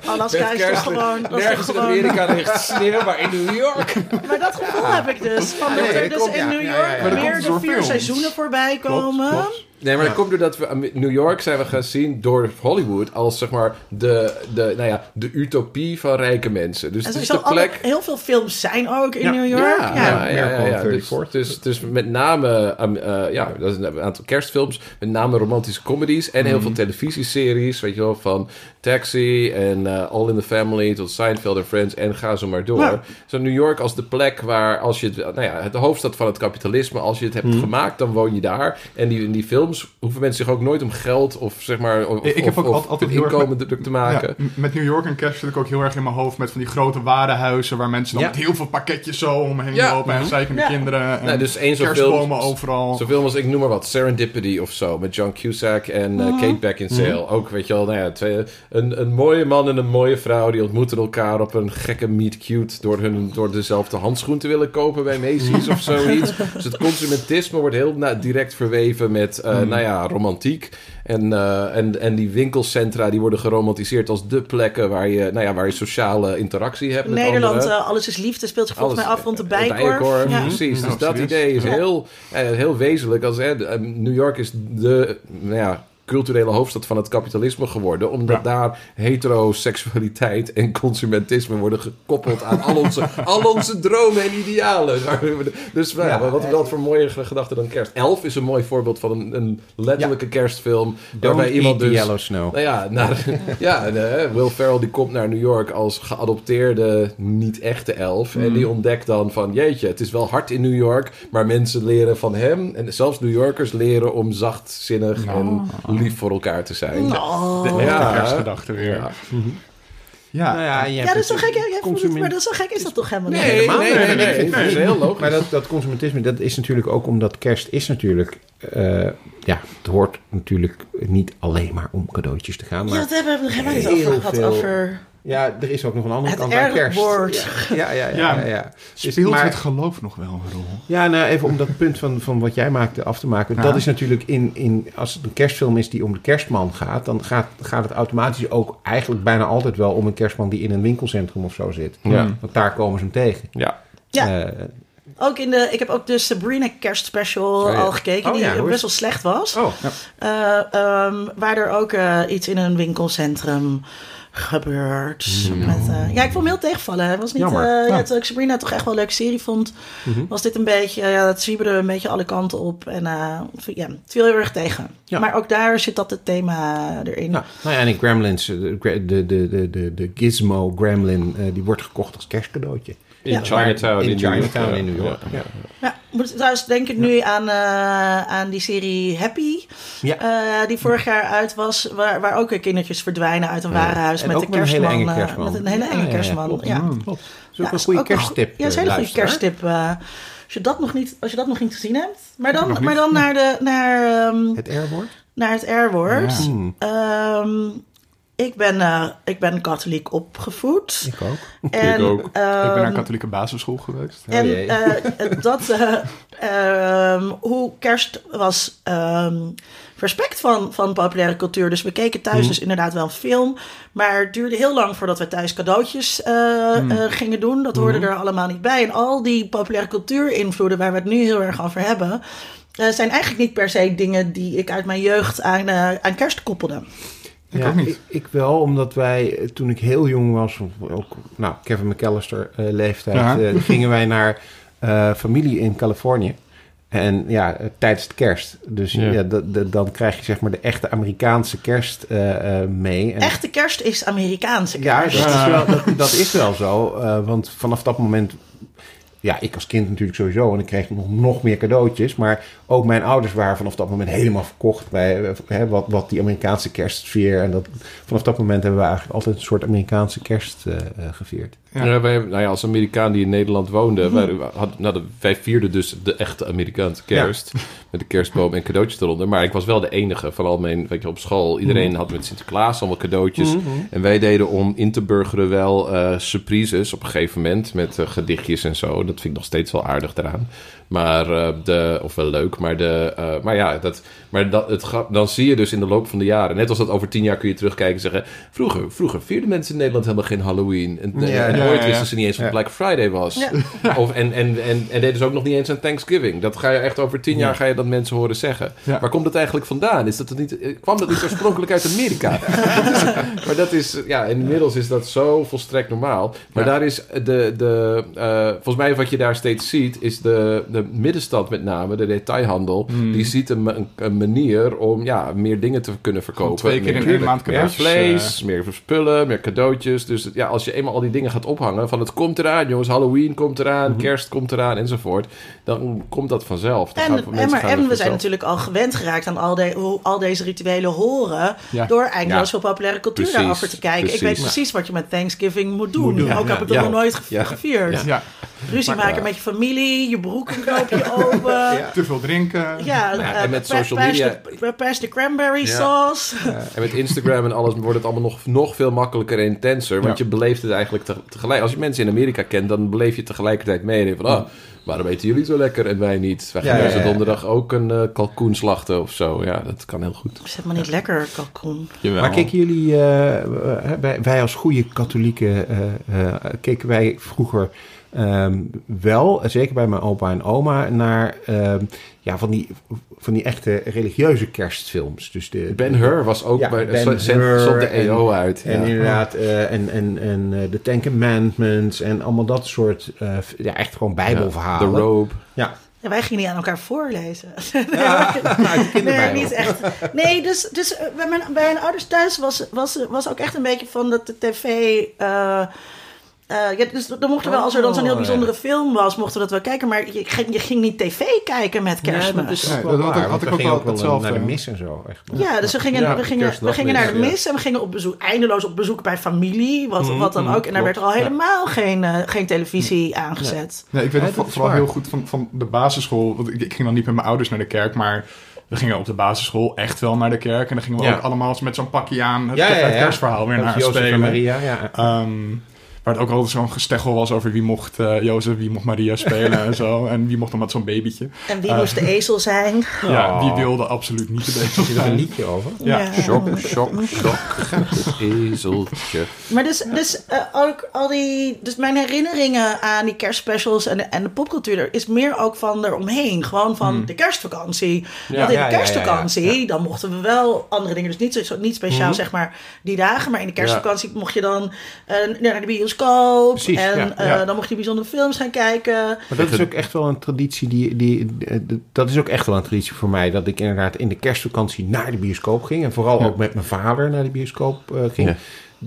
Speaker 3: Alaska is toch gewoon... Dat
Speaker 4: Nergens in Amerika ligt sneeuw, maar in New York.
Speaker 3: maar dat gevoel heb ik dus. Van dat
Speaker 2: Nee,
Speaker 3: er dus in. New York meer de vier seizoenen voorbij komen.
Speaker 4: Nee, maar dat komt doordat we New York zijn we gaan zien door Hollywood als zeg maar de, de, nou ja, de utopie van rijke mensen. Dus
Speaker 3: En
Speaker 4: het is de plek.
Speaker 3: alle- heel veel films zijn ook in
Speaker 2: Ja.
Speaker 3: New York.
Speaker 4: Ja,
Speaker 3: Ja.
Speaker 4: ja, ja, Dus,
Speaker 2: 34th.
Speaker 4: dus, dus met name, um, eh, ja, dat is een aantal kerstfilms, met name romantische comedies en heel veel televisieseries, weet je wel, van Taxi en eh, All in the Family tot Seinfeld en Friends en ga zo maar door.
Speaker 3: Ja.
Speaker 4: Zo New York als de plek waar, als je het, nou ja, de hoofdstad van het kapitalisme, als je het hebt gemaakt, dan woon je daar. En die, in die films hoeven mensen zich ook nooit om geld of zeg maar, of,
Speaker 1: Ik heb ook
Speaker 4: of
Speaker 1: altijd
Speaker 4: inkomen druk te maken.
Speaker 1: Ja, met New York en kerst zit ik ook heel erg in mijn hoofd met van die grote warenhuizen waar mensen dan met heel veel pakketjes zo omheen lopen en zeikende
Speaker 3: Ja.
Speaker 1: kinderen en
Speaker 4: Nou, dus één
Speaker 1: kerstbomen
Speaker 4: film-
Speaker 1: overal.
Speaker 4: Film als, ik noem maar wat, Serendipity of zo. Met John Cusack en eh, Kate Beckinsale. Ook, weet je wel, nou ja, twee, een, een mooie man en een mooie vrouw... die ontmoeten elkaar op een gekke meet cute... door, hun, door dezelfde handschoen te willen kopen bij Macy's of zoiets. Dus het consumentisme wordt heel na- direct verweven met, eh, nou ja, romantiek. En, eh, en, en die winkelcentra die worden geromantiseerd als de plekken... waar je, nou ja, waar je sociale interactie hebt met
Speaker 3: Nederland,
Speaker 4: anderen.
Speaker 3: eh, Alles is Liefde speelt zich volgens mij af rond de Bijenkorf. Ja.
Speaker 4: Precies, dus
Speaker 1: Ja,
Speaker 4: dat idee is
Speaker 3: Ja.
Speaker 4: heel, heel wezenlijk. Als, eh, New York is de nou ja, culturele hoofdstad van het kapitalisme geworden. Omdat
Speaker 1: Ja.
Speaker 4: daar heteroseksualiteit en consumentisme worden gekoppeld aan al onze, al onze dromen en idealen. Dus nou ja, wat, wat voor mooie gedachte dan kerst. Elf is een mooi voorbeeld van een, een letterlijke kerstfilm. Waarbij iemand dus...
Speaker 2: yellow snow.
Speaker 4: Nou ja, naar, ja eh, Will Ferrell die komt naar New York als geadopteerde, niet echte elf. En die ontdekt dan van, jeetje, het is wel hard in New York, maar mensen leren van hem. En zelfs New Yorkers leren om zachtzinnig en lief voor elkaar te zijn.
Speaker 3: Oh.
Speaker 1: De echte
Speaker 4: Ja.
Speaker 1: kerstgedachte weer.
Speaker 4: Ja.
Speaker 1: Ja.
Speaker 2: Nou ja,
Speaker 3: Ja, dat is zo gek. Ja, ja,
Speaker 2: consument-
Speaker 3: Maar dat is zo gek is dat toch helemaal niet?
Speaker 4: Nee,
Speaker 2: helemaal
Speaker 4: nee,
Speaker 2: niet.
Speaker 4: nee, nee,
Speaker 2: Nee,
Speaker 4: nee, dat is heel logisch.
Speaker 2: Maar dat, dat consumentisme, dat is natuurlijk ook omdat kerst is natuurlijk... eh, ja, het hoort natuurlijk niet alleen maar om cadeautjes te gaan.
Speaker 3: Ja,
Speaker 2: Maar
Speaker 3: dat hebben we helemaal niet over gehad.
Speaker 2: veel-
Speaker 3: Over...
Speaker 2: ja, er is ook nog een andere
Speaker 3: Het
Speaker 2: kant aan kerst. Ja, ja, ja. ja,
Speaker 1: Ja.
Speaker 2: ja, ja. Dus-
Speaker 1: Speelt
Speaker 2: maar-
Speaker 1: het geloof nog wel een rol?
Speaker 2: Ja, nou even om dat punt van, van wat jij maakte af te maken.
Speaker 1: Ja.
Speaker 2: Dat is natuurlijk in, in, als het een kerstfilm is die om de kerstman gaat, dan gaat, gaat het automatisch ook eigenlijk bijna altijd wel om een kerstman die in een winkelcentrum of zo zit.
Speaker 4: Ja.
Speaker 2: Want daar komen ze hem tegen.
Speaker 4: Ja.
Speaker 3: Ja.
Speaker 2: Eh,
Speaker 3: Ook in de, ik heb ook de Sabrina kerstspecial
Speaker 4: ja.
Speaker 3: al gekeken,
Speaker 2: Oh
Speaker 3: die
Speaker 2: ja,
Speaker 3: best wel slecht was.
Speaker 2: oh,
Speaker 3: Eh, ehm, waar er ook eh, iets in een winkelcentrum gebeurt. Met, eh, ja, ik vond hem heel tegenvallen. Het was niet, eh,
Speaker 2: Ja.
Speaker 3: ja, terwijl ik Sabrina toch echt wel een leuke serie vond, was dit een beetje, ja, het zwieberde een beetje alle kanten op. En eh, ja, het viel heel erg tegen.
Speaker 2: Ja.
Speaker 3: Maar ook daar zit dat het thema erin.
Speaker 2: nou, nou ja, en in Gremlins, de, de, de, de, de, Gizmo Gremlin, die wordt gekocht als kerstcadeautje.
Speaker 4: In
Speaker 3: Ja.
Speaker 4: Chinatown
Speaker 2: in
Speaker 4: in, New York.
Speaker 2: Chinatown
Speaker 4: Ja.
Speaker 2: in New York.
Speaker 4: Ja.
Speaker 2: Ja.
Speaker 3: Ja, moet trouwens denk ik nu aan, eh, aan die serie Happy.
Speaker 2: Ja.
Speaker 3: eh, die vorig jaar uit was. Waar, waar ook weer kindertjes verdwijnen uit een warenhuis.
Speaker 2: En
Speaker 3: met
Speaker 2: ook
Speaker 3: de
Speaker 2: met een hele
Speaker 3: kerstman.
Speaker 2: enge
Speaker 3: eh,
Speaker 2: kerstman.
Speaker 3: met een hele
Speaker 2: Ja,
Speaker 3: enge
Speaker 2: ja, ja,
Speaker 3: kerstman. Ja,
Speaker 2: Mm. Dat is ook
Speaker 3: Ja,
Speaker 2: een goede
Speaker 3: ook een
Speaker 2: kersttip.
Speaker 3: Ja, dat is een hele goede kersttip. eh, als, je dat nog niet, als je dat nog niet gezien hebt. Maar dan, maar dan naar, de, naar, ehm,
Speaker 2: Het R-woord?
Speaker 3: naar het R-woord.
Speaker 1: Ja.
Speaker 2: Hmm.
Speaker 3: Ik ben, eh, ik ben katholiek opgevoed.
Speaker 2: Ik ook.
Speaker 3: En,
Speaker 4: ook.
Speaker 1: ik ben naar
Speaker 3: ehm,
Speaker 1: een katholieke basisschool geweest.
Speaker 2: Oh
Speaker 3: En
Speaker 2: jee.
Speaker 3: eh, dat, eh, ehm, hoe kerst was ehm verspekt van, van populaire cultuur. Dus we keken thuis
Speaker 2: Mhm.
Speaker 3: dus inderdaad wel een film. Maar het duurde heel lang voordat we thuis cadeautjes eh, gingen doen. Dat hoorde er allemaal niet bij. En al die populaire cultuurinvloeden waar we het nu heel erg over hebben... eh, zijn eigenlijk niet per se dingen die ik uit mijn jeugd aan, aan kerst koppelde.
Speaker 1: Ik
Speaker 2: ja,
Speaker 1: ook niet.
Speaker 2: Ik, ik wel, omdat wij eh, toen ik heel jong was, of ook nou, Kevin McAllister eh, leeftijd,
Speaker 1: Ja.
Speaker 2: eh, gingen wij naar eh, familie in Californië. En ja, tijdens het kerst. Dus
Speaker 4: Ja.
Speaker 2: ja, dat- dat- dan krijg je zeg maar de echte Amerikaanse kerst eh, eh, mee. En,
Speaker 3: Echte kerst is Amerikaanse
Speaker 2: Ja, dat
Speaker 3: kerst.
Speaker 2: is wel, dat, dat is wel zo. eh, want vanaf dat moment... Ja, ik als kind natuurlijk sowieso. En ik kreeg nog, nog meer cadeautjes. Maar ook mijn ouders waren vanaf dat moment helemaal verkocht... bij hè, wat, wat die Amerikaanse kerstsfeer... en dat, vanaf dat moment hebben we eigenlijk altijd een soort Amerikaanse kerst eh, eh, gevierd.
Speaker 1: Ja.
Speaker 4: Ja. wij, nou ja, als Amerikaan die in Nederland woonde, wij, hadden, nou, de- wij vierden dus de echte Amerikaanse kerst. Met de kerstboom en cadeautjes eronder. Maar ik was wel de enige van al mijn, weet je, op school. Iedereen had met Sinterklaas allemaal cadeautjes. En wij deden om in te burgeren wel eh, surprises op een gegeven moment. Met gedichtjes en zo. Dat vind ik nog steeds wel aardig eraan. Maar eh, de, of wel leuk, maar, de, eh, maar ja, dat, maar dat, het, dan zie je dus in de loop van de jaren, net als dat over tien jaar kun je terugkijken en zeggen, vroeger, vroeger vierden mensen in Nederland helemaal geen Halloween. En,
Speaker 2: Ja,
Speaker 4: en
Speaker 1: ja,
Speaker 4: ooit
Speaker 1: ja.
Speaker 4: wisten ze niet eens wat
Speaker 2: Ja.
Speaker 4: Black Friday was. Of, en, en, en, en deden ze ook nog niet eens aan Thanksgiving. Dat ga je echt over tien jaar ga je dat mensen horen zeggen.
Speaker 1: Ja.
Speaker 4: Waar komt het eigenlijk vandaan? Is dat het niet, eh, kwam dat niet oorspronkelijk uit Amerika? maar dat is, ja, inmiddels is dat zo volstrekt normaal. Maar
Speaker 1: Ja.
Speaker 4: daar is de, de eh, volgens mij wat je daar steeds ziet, is de, de middenstand met name, de detailhandel,
Speaker 1: Hmm.
Speaker 4: die ziet een, ma- een, een manier om ja, meer dingen te kunnen verkopen.
Speaker 1: Gewoon twee keer
Speaker 4: Meer-
Speaker 1: in één maand
Speaker 4: Meer vlees, meer spullen, meer cadeautjes. Dus ja, als je eenmaal al die dingen gaat ophangen, van het komt eraan, jongens, Halloween komt eraan,
Speaker 1: Mhm.
Speaker 4: kerst komt eraan, enzovoort, dan komt dat vanzelf. Dan
Speaker 3: En,
Speaker 4: gaan
Speaker 3: en, maar,
Speaker 4: gaan
Speaker 3: en we zijn natuurlijk al gewend geraakt aan al, de, hoe al deze rituelen horen.
Speaker 1: Ja.
Speaker 3: Door eindeloos
Speaker 2: Ja.
Speaker 3: veel populaire cultuur
Speaker 4: Precies,
Speaker 3: daarover te kijken. Ik weet precies wat je met Thanksgiving moet doen.
Speaker 2: Moet doen,
Speaker 3: Ook
Speaker 4: ja,
Speaker 3: heb ik dat
Speaker 4: ja.
Speaker 3: nog nooit gevierd.
Speaker 1: Ja,
Speaker 3: Ruzie
Speaker 2: Maar-
Speaker 3: maken met je familie, je broek een knoopje open. Ja,
Speaker 1: te veel drinken.
Speaker 4: Ja,
Speaker 3: eh,
Speaker 4: en met
Speaker 3: pa-
Speaker 4: social
Speaker 3: pas
Speaker 4: media-
Speaker 3: De, pas de cranberry
Speaker 4: Ja.
Speaker 3: sauce.
Speaker 4: En met Instagram en alles wordt het allemaal nog, nog veel makkelijker en intenser. Want
Speaker 1: Ja.
Speaker 4: je beleeft het eigenlijk te- tegelijk. Als je mensen in Amerika kent, dan beleef je tegelijkertijd mee. En je van, ah, waarom eten jullie zo lekker en wij niet? Wij gaan
Speaker 2: Ja, ja,
Speaker 4: deze
Speaker 2: ja, ja.
Speaker 4: donderdag ook een eh, kalkoen slachten of zo. Ja, dat kan heel goed.
Speaker 3: Zet maar niet lekker, kalkoen.
Speaker 1: Jawel.
Speaker 2: Maar keken jullie, eh, eh, wij, wij als goede katholieken, eh, eh, keken wij vroeger ehm, wel, zeker bij mijn opa en oma, naar ehm, ja, van, die, van die echte religieuze kerstfilms. Dus de,
Speaker 4: Ben Hur was ook
Speaker 2: Ja,
Speaker 4: bij,
Speaker 2: Ben
Speaker 4: zond- de
Speaker 2: en-
Speaker 4: EO uit.
Speaker 2: En
Speaker 4: ja.
Speaker 2: inderdaad, eh, en, en, en eh, de Ten Commandments en allemaal dat soort, eh, ja, echt gewoon bijbelverhalen.
Speaker 4: The Robe.
Speaker 2: Ja,
Speaker 3: Ja, wij gingen die aan elkaar voorlezen.
Speaker 2: ja
Speaker 3: Nee, niet echt. Nee, dus, dus bij, mijn, bij mijn ouders thuis was, was, was ook echt een beetje van dat de tv. eh, eh, ja, dus dan mochten we, als er dan zo'n heel
Speaker 2: Oh,
Speaker 3: bijzondere film was, mochten we dat wel kijken. Maar je, ging- je ging niet tv kijken met kerstmis.
Speaker 2: Ja, dat
Speaker 1: had had ik
Speaker 2: we
Speaker 1: ook
Speaker 2: gingen
Speaker 1: wel
Speaker 2: ook wel
Speaker 1: hetzelfde.
Speaker 2: naar de mis en zo. Echt.
Speaker 3: Ja, dus we gingen,
Speaker 4: Ja,
Speaker 3: we gingen, we gingen naar de
Speaker 4: ja.
Speaker 3: mis en we gingen op bezoek, eindeloos op bezoek bij familie, wat,
Speaker 2: Mhm,
Speaker 3: wat dan
Speaker 2: mhm,
Speaker 3: ook. En daar werd
Speaker 2: klopt.
Speaker 3: er al helemaal geen, eh, geen televisie aangezet.
Speaker 1: Nee, ik weet
Speaker 2: Ja,
Speaker 1: het vooral heel goed van, van de basisschool. Want ik, ik ging dan niet met mijn ouders naar de kerk, maar we gingen op de basisschool echt wel naar de kerk. En dan gingen we
Speaker 2: Ja.
Speaker 1: ook allemaal met zo'n pakje aan het,
Speaker 2: Ja, ja,
Speaker 1: het
Speaker 2: ja.
Speaker 1: kerstverhaal weer naar
Speaker 2: en
Speaker 1: spelen.
Speaker 2: Maria, ja.
Speaker 1: Ehm, waar het ook altijd zo'n gesteggel was over wie mocht eh Jozef, wie mocht Maria spelen en zo. En wie mocht dan met zo'n babytje.
Speaker 3: En wie moest de ezel zijn?
Speaker 1: Ja,
Speaker 2: Oh.
Speaker 1: die wilde absoluut niet de
Speaker 2: Er
Speaker 1: bezig
Speaker 2: is er een
Speaker 1: zijn.
Speaker 2: liedje over.
Speaker 1: Ja.
Speaker 4: Shock, shock, shock. Het ezeltje.
Speaker 3: Maar dus, dus eh, ook al die. Dus mijn herinneringen aan die kerstspecials en de, en de popcultuur er is meer ook van eromheen. Gewoon van de kerstvakantie.
Speaker 4: Ja.
Speaker 3: Want in
Speaker 2: Ja,
Speaker 3: de
Speaker 2: ja, ja,
Speaker 3: kerstvakantie, dan mochten we wel andere dingen. Dus niet, zo, niet speciaal,
Speaker 2: Mhm.
Speaker 3: zeg maar, die dagen. Maar in de kerstvakantie mocht je dan eh, naar de bioscoop.
Speaker 2: Precies,
Speaker 3: en
Speaker 2: ja,
Speaker 3: eh, dan mocht je bijzondere films gaan kijken.
Speaker 2: Maar dat is ook echt wel een traditie die, die, eh, dat is ook echt wel een traditie voor mij. Dat ik inderdaad in de kerstvakantie naar de bioscoop ging. En vooral
Speaker 1: Ja.
Speaker 2: ook met mijn vader naar de bioscoop eh, ging.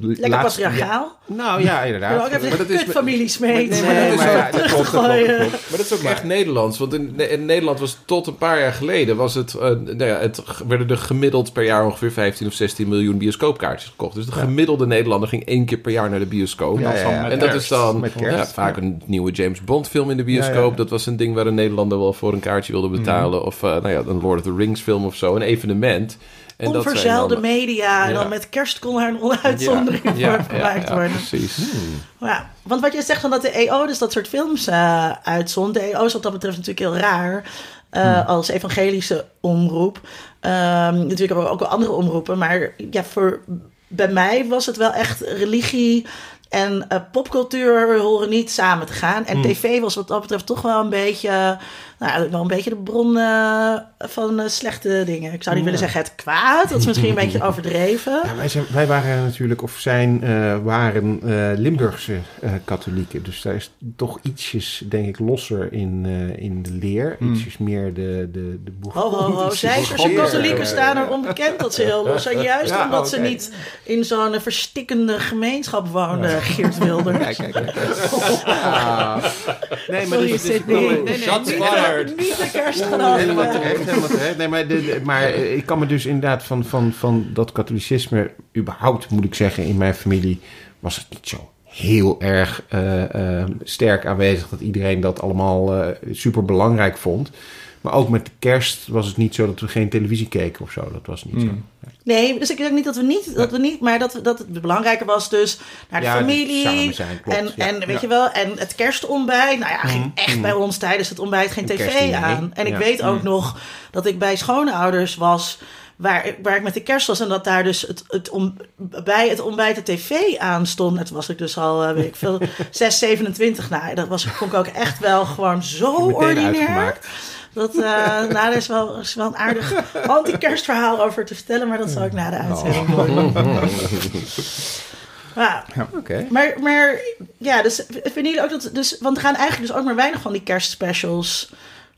Speaker 3: Lekker
Speaker 2: Laatst-
Speaker 3: patriarchaal.
Speaker 2: ja. Nou ja, inderdaad.
Speaker 3: ook even
Speaker 4: Maar dat is-
Speaker 3: kutfamilies mee.
Speaker 4: Nee,
Speaker 3: te-
Speaker 4: maar dat is
Speaker 2: maar ja, dat klopt, dat klopt, dat
Speaker 3: gooien.
Speaker 2: klopt.
Speaker 4: Maar dat is ook echt Nederlands. Want in, in Nederland was tot een paar jaar geleden... Was het, eh, nou ja, het werden er gemiddeld per jaar ongeveer 15 of 16 miljoen bioscoopkaartjes gekocht. Dus de gemiddelde Nederlander ging één keer per jaar naar de bioscoop.
Speaker 2: Ja, ja, ja.
Speaker 1: Met
Speaker 4: En dat
Speaker 1: kerst.
Speaker 4: is dan
Speaker 2: Met kerst.
Speaker 4: ja, vaak een nieuwe James Bond film in de bioscoop.
Speaker 2: Ja, ja.
Speaker 4: Dat was een ding waar een Nederlander wel voor een kaartje wilde betalen. Of eh, nou ja, een Lord of the Rings film of zo. Een evenement. En dat dan-
Speaker 3: media. En dan met kerst kon er een
Speaker 4: ja,
Speaker 3: voor gemaakt
Speaker 4: ja,
Speaker 3: worden.
Speaker 4: precies.
Speaker 3: Ja, want wat je zegt van dat de EO dus dat soort films eh uitzond. De EO is wat dat betreft natuurlijk heel raar. eh, Als evangelische omroep. Ehm, natuurlijk hebben we ook wel andere omroepen. Maar ja, voor, bij mij was het wel echt religie en eh, popcultuur horen niet samen te gaan. En tv was wat dat betreft toch wel een beetje... Nou, wel een beetje de bron eh, van eh, slechte dingen. Ik zou niet willen zeggen het kwaad. Dat is misschien een beetje overdreven.
Speaker 2: Ja, wij, zijn, wij waren natuurlijk, of zijn, eh, waren eh, Limburgse eh, katholieken. Dus daar is toch ietsjes, denk ik, losser in, eh, in de leer. Ietsjes meer de, de, de boeg-
Speaker 3: Ho, ho, Zijzerse
Speaker 2: leer.
Speaker 3: katholieken staan er onbekend dat ze heel los zijn. Juist
Speaker 2: Ja,
Speaker 3: omdat ze niet in zo'n verstikkende gemeenschap woonden, Geert Wilders.
Speaker 2: Kijk, kijk, kijk. Ah. Nee, maar
Speaker 3: Sorry,
Speaker 2: dus, dus-
Speaker 3: Sydney.
Speaker 2: nee, nee, nee,
Speaker 3: Niet de kerst
Speaker 2: Helemaal terecht, helemaal terecht. Nee, maar, de, de- maar ik kan me dus inderdaad van, van, van dat katholicisme, überhaupt moet ik zeggen, in mijn familie was het niet zo heel erg eh, eh, sterk aanwezig dat iedereen dat allemaal eh, super belangrijk vond. Maar ook met de kerst was het niet zo dat we geen televisie keken of zo. Dat was niet zo.
Speaker 3: Nee, dus ik denk niet dat we niet, dat we niet maar dat, dat het belangrijker was dus naar de
Speaker 2: Ja,
Speaker 3: familie.
Speaker 2: samen zijn, klopt,
Speaker 3: en,
Speaker 2: ja.
Speaker 3: en weet
Speaker 2: Ja.
Speaker 3: Je wel, en het kerstontbijt. Nou ja, ging echt bij ons tijdens het ontbijt geen
Speaker 2: Een
Speaker 3: tv aan. En ik
Speaker 2: ja.
Speaker 3: weet ook nog dat ik bij schoonouders was. Waar, waar ik met de kerst was en dat daar dus het, het om, bij het ontbijt de tv aan stond. En toen was ik dus al, eh, weet ik veel, 6, 27. Nou, dat was, vond ik ook echt wel gewoon zo ordinair.
Speaker 2: uitgemaakt.
Speaker 3: Dat, eh nou, daar is wel, is wel een aardig anti-kerstverhaal over te vertellen, maar dat zal ik na de uitzending doen. Ja,
Speaker 2: Oké.
Speaker 3: maar, maar ja, dus vinden jullie ook dat... Dus, want er gaan eigenlijk dus ook maar weinig van die kerstspecials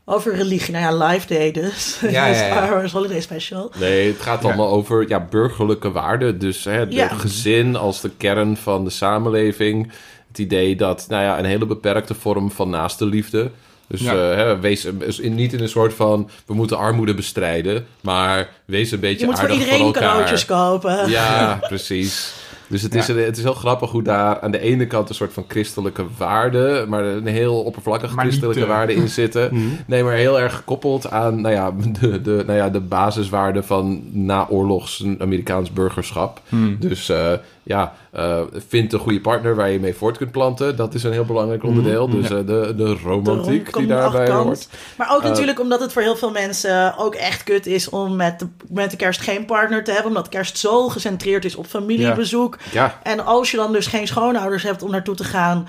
Speaker 3: over religie. Nou ja, Live Day dus.
Speaker 2: Ja, ja, ja.
Speaker 3: Star Wars Holiday Special.
Speaker 4: Nee, het gaat allemaal over ja, burgerlijke waarden. Dus hè,
Speaker 3: Ja.
Speaker 4: gezin als de kern van de samenleving. Het idee dat nou ja, een hele beperkte vorm van naaste liefde. Dus
Speaker 1: Ja.
Speaker 4: eh, hè, wees in- niet in een soort van we moeten armoede bestrijden, maar wees een beetje
Speaker 3: Je moet voor
Speaker 4: aardig
Speaker 3: iedereen
Speaker 4: elkaar.
Speaker 3: cadeautjes kopen.
Speaker 4: Ja, precies. Dus het is, het is heel grappig hoe daar aan de ene kant een soort van christelijke waarde, maar een heel oppervlakkige
Speaker 1: niet
Speaker 4: christelijke
Speaker 1: te-
Speaker 4: waarde in zitten. Nee, maar heel erg gekoppeld aan nou ja, de, de, nou ja, de basiswaarden van naoorlogs Amerikaans burgerschap. Dus eh, ja, eh, vind een goede partner waar je mee voort kunt planten. Dat is een heel belangrijk onderdeel. Dus eh, de, de
Speaker 3: De
Speaker 4: romantiek die daarbij
Speaker 3: achtkant.
Speaker 4: hoort.
Speaker 3: Maar ook
Speaker 4: Eh,
Speaker 3: natuurlijk omdat het voor heel veel mensen ook echt kut is om met de, met de kerst geen partner te hebben. Omdat kerst zo gecentreerd is op familiebezoek.
Speaker 4: Ja,
Speaker 3: En als je dan dus geen schoonouders hebt om naartoe te gaan.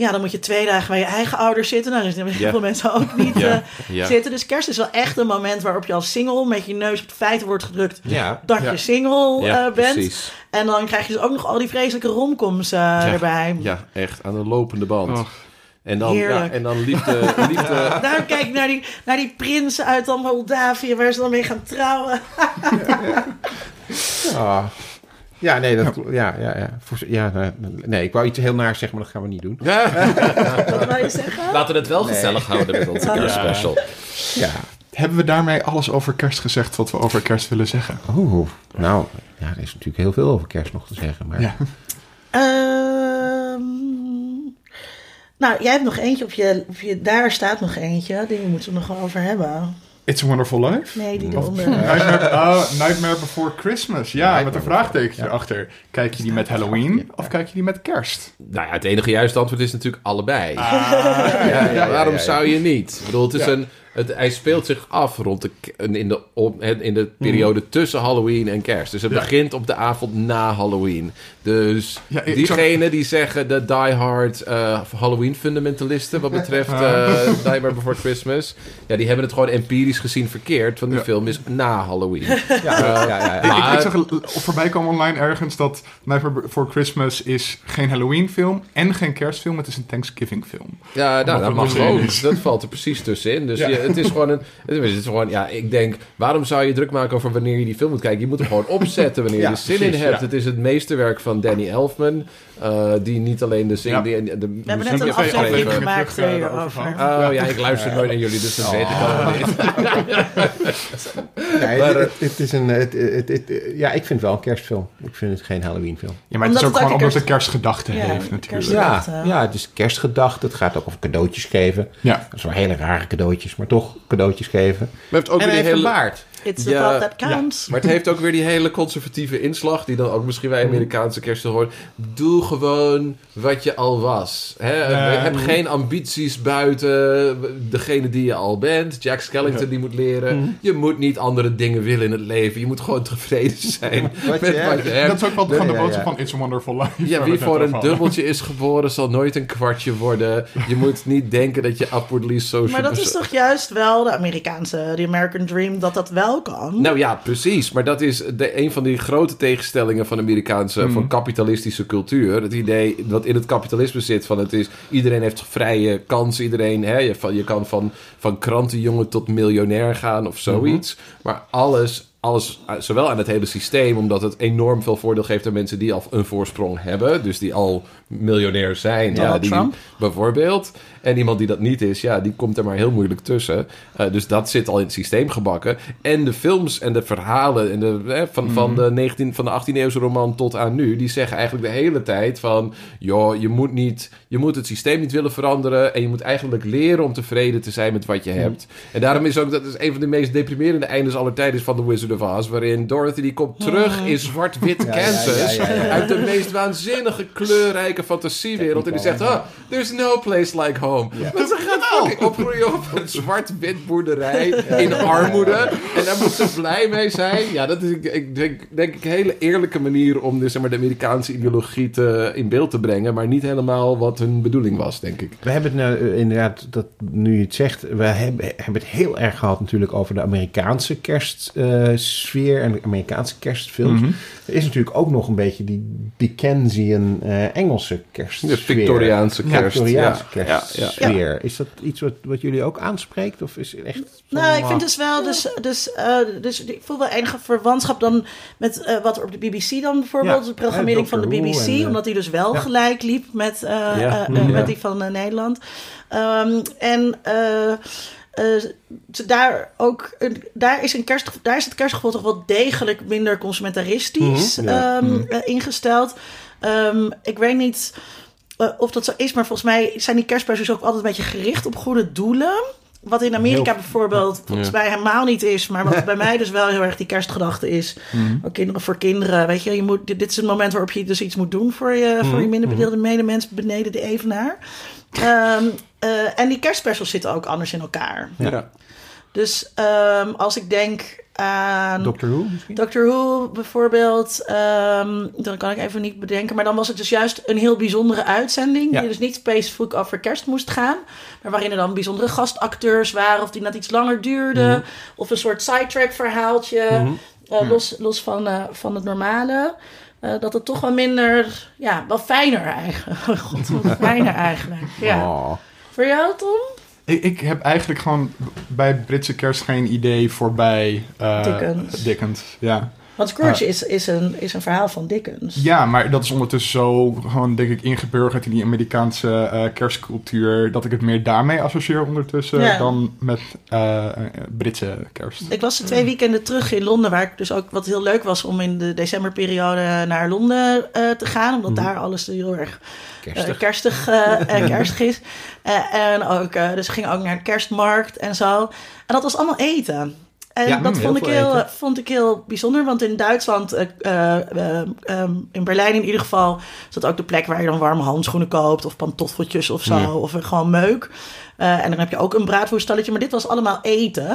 Speaker 3: Ja, dan moet je twee dagen bij je eigen ouders zitten. Nou, dus heel
Speaker 4: Ja.
Speaker 3: veel mensen ook niet
Speaker 4: Ja,
Speaker 3: eh,
Speaker 4: ja.
Speaker 3: zitten. Dus kerst is wel echt een moment waarop je als single met je neus op de feiten wordt gedrukt.
Speaker 2: Ja.
Speaker 3: Dat
Speaker 1: Ja.
Speaker 3: je single
Speaker 4: ja
Speaker 3: eh, bent.
Speaker 4: precies.
Speaker 3: En dan krijg je dus ook nog al die vreselijke romcoms eh, erbij.
Speaker 4: Ja, echt aan de lopende band. En dan, ja, en dan liefde, liefde,
Speaker 3: Daar kijk ik naar die, naar die prins uit dan Moldavië, waar ze dan mee gaan trouwen.
Speaker 2: Ah. Ja, nee, dat, ja, ja, ja. Ja, nee, nee, ik wou iets heel naar zeggen, maar dat gaan we niet doen.
Speaker 3: Wat wil je zeggen?
Speaker 4: Laten we het wel gezellig houden met onze kerstspecial.
Speaker 2: Ja.
Speaker 1: Hebben we daarmee alles over kerst gezegd wat we over kerst willen zeggen?
Speaker 2: Oh, nou, ja, er is natuurlijk heel veel over kerst nog te zeggen. Maar
Speaker 1: Ja.
Speaker 3: Ehm, nou, jij hebt nog eentje op je, op je... Daar staat nog eentje. Die moeten we nog wel over hebben.
Speaker 1: It's a Wonderful Life?
Speaker 3: Nee, die
Speaker 1: Of-
Speaker 3: eronder.
Speaker 1: Nightmare, oh, Nightmare Before Christmas. Ja,
Speaker 2: Nightmare
Speaker 1: met een vraagtekentje erachter. Kijk je die met Halloween of kijk je die met kerst?
Speaker 4: Nou ja, het enige juiste antwoord is natuurlijk allebei.
Speaker 1: Ah,
Speaker 4: ja,
Speaker 2: ja,
Speaker 4: waarom
Speaker 2: ja, ja.
Speaker 4: zou je niet? Ik bedoel, het is
Speaker 1: Ja.
Speaker 4: een, het, hij speelt zich af rond de, in, de, in de periode tussen Halloween en kerst. Dus het
Speaker 1: Ja.
Speaker 4: begint op de avond na Halloween. Dus
Speaker 1: Ja, zag-
Speaker 4: diegenen die zeggen de diehard eh Halloween fundamentalisten wat betreft eh Nightmare Before Christmas, ja, die hebben het gewoon empirisch gezien verkeerd, want
Speaker 1: Ja.
Speaker 4: film is na Halloween.
Speaker 2: ja, ja, ja, ja.
Speaker 1: Ik, ik, zag voorbij komen online ergens dat Nightmare Before Christmas is geen Halloween film en geen kerstfilm. Het is een Thanksgiving film.
Speaker 4: Ja, nou, dat mag ook. Dat valt er precies tussenin. Dus je, het is gewoon een. Het is gewoon, ja, ik denk, waarom zou je druk maken over wanneer je die film moet kijken? Je moet hem gewoon opzetten wanneer je
Speaker 2: Ja,
Speaker 4: er zin
Speaker 2: precies,
Speaker 4: in hebt.
Speaker 1: ja.
Speaker 4: Het is het meesterwerk van Danny Elfman, eh, die niet alleen de zin.
Speaker 1: Ja.
Speaker 4: die- de, de
Speaker 3: We hebben
Speaker 4: muziek
Speaker 3: net een aflevering gemaakt
Speaker 1: terug, eh,
Speaker 3: hierover.
Speaker 1: daarover
Speaker 4: Oh ja, ik luister nooit naar jullie, dus dat weet ik allemaal niet.
Speaker 2: Nee,
Speaker 4: Maar,
Speaker 2: het,
Speaker 4: eh,
Speaker 2: het, het is een, het, het, het- ja, ik vind het wel een kerstfilm. Ik vind het geen Halloween-film.
Speaker 1: Ja, maar
Speaker 3: Omdat
Speaker 1: het is ook
Speaker 3: het
Speaker 1: gewoon omdat
Speaker 3: een
Speaker 1: het kerstgedachte
Speaker 3: Ja,
Speaker 1: heeft natuurlijk.
Speaker 2: Ja, ja, het is kerstgedacht. Het gaat ook over cadeautjes geven.
Speaker 1: Ja.
Speaker 2: Dat hele rare cadeautjes, maar toch cadeautjes geven.
Speaker 4: Maar heeft ook
Speaker 2: en
Speaker 4: weer hele,
Speaker 2: baard.
Speaker 3: It's the
Speaker 4: Ja,
Speaker 3: thought that counts.
Speaker 4: Maar het heeft ook weer die hele conservatieve inslag, die dan ook misschien bij Amerikaanse kerst hoort. Doe gewoon wat je al was. Hè? Heb geen ambities buiten degene die je al bent. Jack Skellington die moet leren. Je moet niet andere dingen willen in het leven. Je moet gewoon tevreden zijn
Speaker 2: Wat
Speaker 4: met
Speaker 2: je
Speaker 4: wat je hebt.
Speaker 1: Dat is ook wel gewoon de boodschap
Speaker 2: ja.
Speaker 1: van It's a Wonderful Life.
Speaker 4: Ja, wie voor een dubbeltje is geboren, zal nooit een kwartje worden. Je moet niet denken dat je upwardly social...
Speaker 3: Maar dat is toch juist wel de Amerikaanse, de American Dream, dat dat wel kan?
Speaker 4: Nou ja, precies. Maar dat is de, een van die grote tegenstellingen van Amerikaanse,
Speaker 1: Mhm.
Speaker 4: van kapitalistische cultuur. Het idee dat in het kapitalisme zit van het is, iedereen heeft vrije kans, iedereen, hè, je, van, je kan van, van krantenjongen tot miljonair gaan of zoiets.
Speaker 1: Mhm.
Speaker 4: Maar alles, alles, eh, zowel aan het hele systeem, omdat het enorm veel voordeel geeft aan mensen die al een voorsprong hebben, dus die al miljonair zijn. Ja, die, bijvoorbeeld. En iemand die dat niet is, ja, die komt er maar heel moeilijk tussen. Eh, dus dat zit al in het systeem gebakken. En de films en de verhalen en de, hè, van, van, de 19, van de 18e eeuwse roman tot aan nu, die zeggen eigenlijk de hele tijd van, joh, je moet, niet, je moet het systeem niet willen veranderen en je moet eigenlijk leren om tevreden te zijn met wat je hebt. En daarom is ook, dat is een van de meest deprimerende eindes aller tijden van The Wizard of Oz, waarin Dorothy die komt terug in zwart-wit Kansas, uit de meest waanzinnige kleurrijke fantasiewereld. En die zegt, ah, there's no place like home. Maar ze fucking opgroeien op een zwart-wit boerderij in armoede. En daar moet ze blij mee zijn. Ja, dat is ik, ik denk, denk ik een hele eerlijke manier om dus, zeg maar, de Amerikaanse ideologie te, in beeld te brengen. Maar niet helemaal wat hun bedoeling was, denk ik.
Speaker 2: We hebben het nou, eh, inderdaad, dat, nu je het zegt, we hebben, hebben het heel erg gehad natuurlijk over de Amerikaanse kerstsfeer en de Amerikaanse kerstfilms.
Speaker 1: Mhm.
Speaker 2: Er is natuurlijk ook nog een beetje die Dickensian eh, Engelse kerstsfeer.
Speaker 4: De Victoriaanse
Speaker 2: Ja,
Speaker 4: kerst.
Speaker 2: Victoriaanse
Speaker 4: ja, ja, ja.
Speaker 2: kerstsfeer. Is dat iets wat, wat jullie ook aanspreekt? Of is het echt...
Speaker 3: Nou, ik vind dus wel, dus, dus, eh, dus ik voel wel enige verwantschap dan met eh, wat er op de BBC dan bijvoorbeeld,
Speaker 2: Ja,
Speaker 3: de programmering van de BBC,
Speaker 2: en, eh,
Speaker 3: omdat die dus wel
Speaker 2: ja.
Speaker 3: gelijk liep met, eh,
Speaker 4: Ja.
Speaker 3: eh, eh,
Speaker 4: Ja.
Speaker 3: met die van Nederland. Ehm, en daar ook, een- daar is, een kerst, daar is het kerstgevoel toch wel degelijk minder consumentaristisch
Speaker 2: Mhm, ja.
Speaker 3: ehm, eh, ingesteld. Ehm, ik weet niet eh, of dat zo is, maar volgens mij zijn die kerstpers ook altijd een beetje gericht op goede doelen. Wat in Amerika
Speaker 2: Heel-
Speaker 3: bijvoorbeeld volgens
Speaker 4: Ja.
Speaker 3: mij helemaal niet is. Maar wat bij mij dus wel heel erg die kerstgedachte is. Ook kinderen voor kinderen. Weet je, je moet, dit, dit is een moment waarop je dus iets moet doen voor je, voor je minder bedeelde medemens beneden de evenaar. Ehm, eh, en die kerstspecials zitten ook anders in elkaar.
Speaker 4: Ja.
Speaker 3: Dus ehm, als ik denk aan
Speaker 2: Doctor Who misschien?
Speaker 3: Doctor Who bijvoorbeeld, ehm, dan kan ik even niet bedenken. Maar dan was het dus juist een heel bijzondere uitzending.
Speaker 2: Ja.
Speaker 3: Die dus niet specifiek over kerst moest gaan. Maar waarin er dan bijzondere gastacteurs waren. Of die net iets langer duurden. Of een soort sidetrack verhaaltje. eh, los, los van, eh, van het normale. Eh, dat het toch wel minder, ja, wel fijner eigenlijk. God, wat fijner eigenlijk. Ja.
Speaker 2: Oh.
Speaker 3: Voor jou, Tom?
Speaker 1: Ik, ik heb eigenlijk gewoon bij Britse kerst geen idee voorbij uh,
Speaker 3: Dickens.
Speaker 1: Dickens. Ja.
Speaker 3: Want Scrooge is, is, een, is een verhaal van Dickens.
Speaker 1: ja, maar dat is ondertussen zo gewoon, denk ik, ingeburgerd in die Amerikaanse eh, kerstcultuur. Dat ik het meer daarmee associeer ondertussen
Speaker 3: Ja.
Speaker 1: dan met eh, Britse kerst.
Speaker 3: Ik was er twee weekenden terug in Londen, waar ik dus ook wat heel leuk was om in de decemberperiode naar Londen eh, te gaan, omdat daar alles heel erg
Speaker 2: Kerstig.
Speaker 3: kerstig, eh, kerstig is. Eh, en ook, eh, dus ik ging ook naar de kerstmarkt en zo. En dat was allemaal eten. En
Speaker 2: Ja,
Speaker 3: dat
Speaker 2: mm,
Speaker 3: vond,
Speaker 2: heel
Speaker 3: ik heel,
Speaker 2: eten.
Speaker 3: vond ik heel bijzonder, want in Duitsland, eh, eh, eh, ehm, in Berlijn in ieder geval, is dat ook de plek waar je dan warme handschoenen koopt of pantoffeltjes of zo,
Speaker 2: Ja.
Speaker 3: of eh, gewoon meuk. Eh, en dan heb je ook een braadvoerstalletje, maar dit was allemaal eten.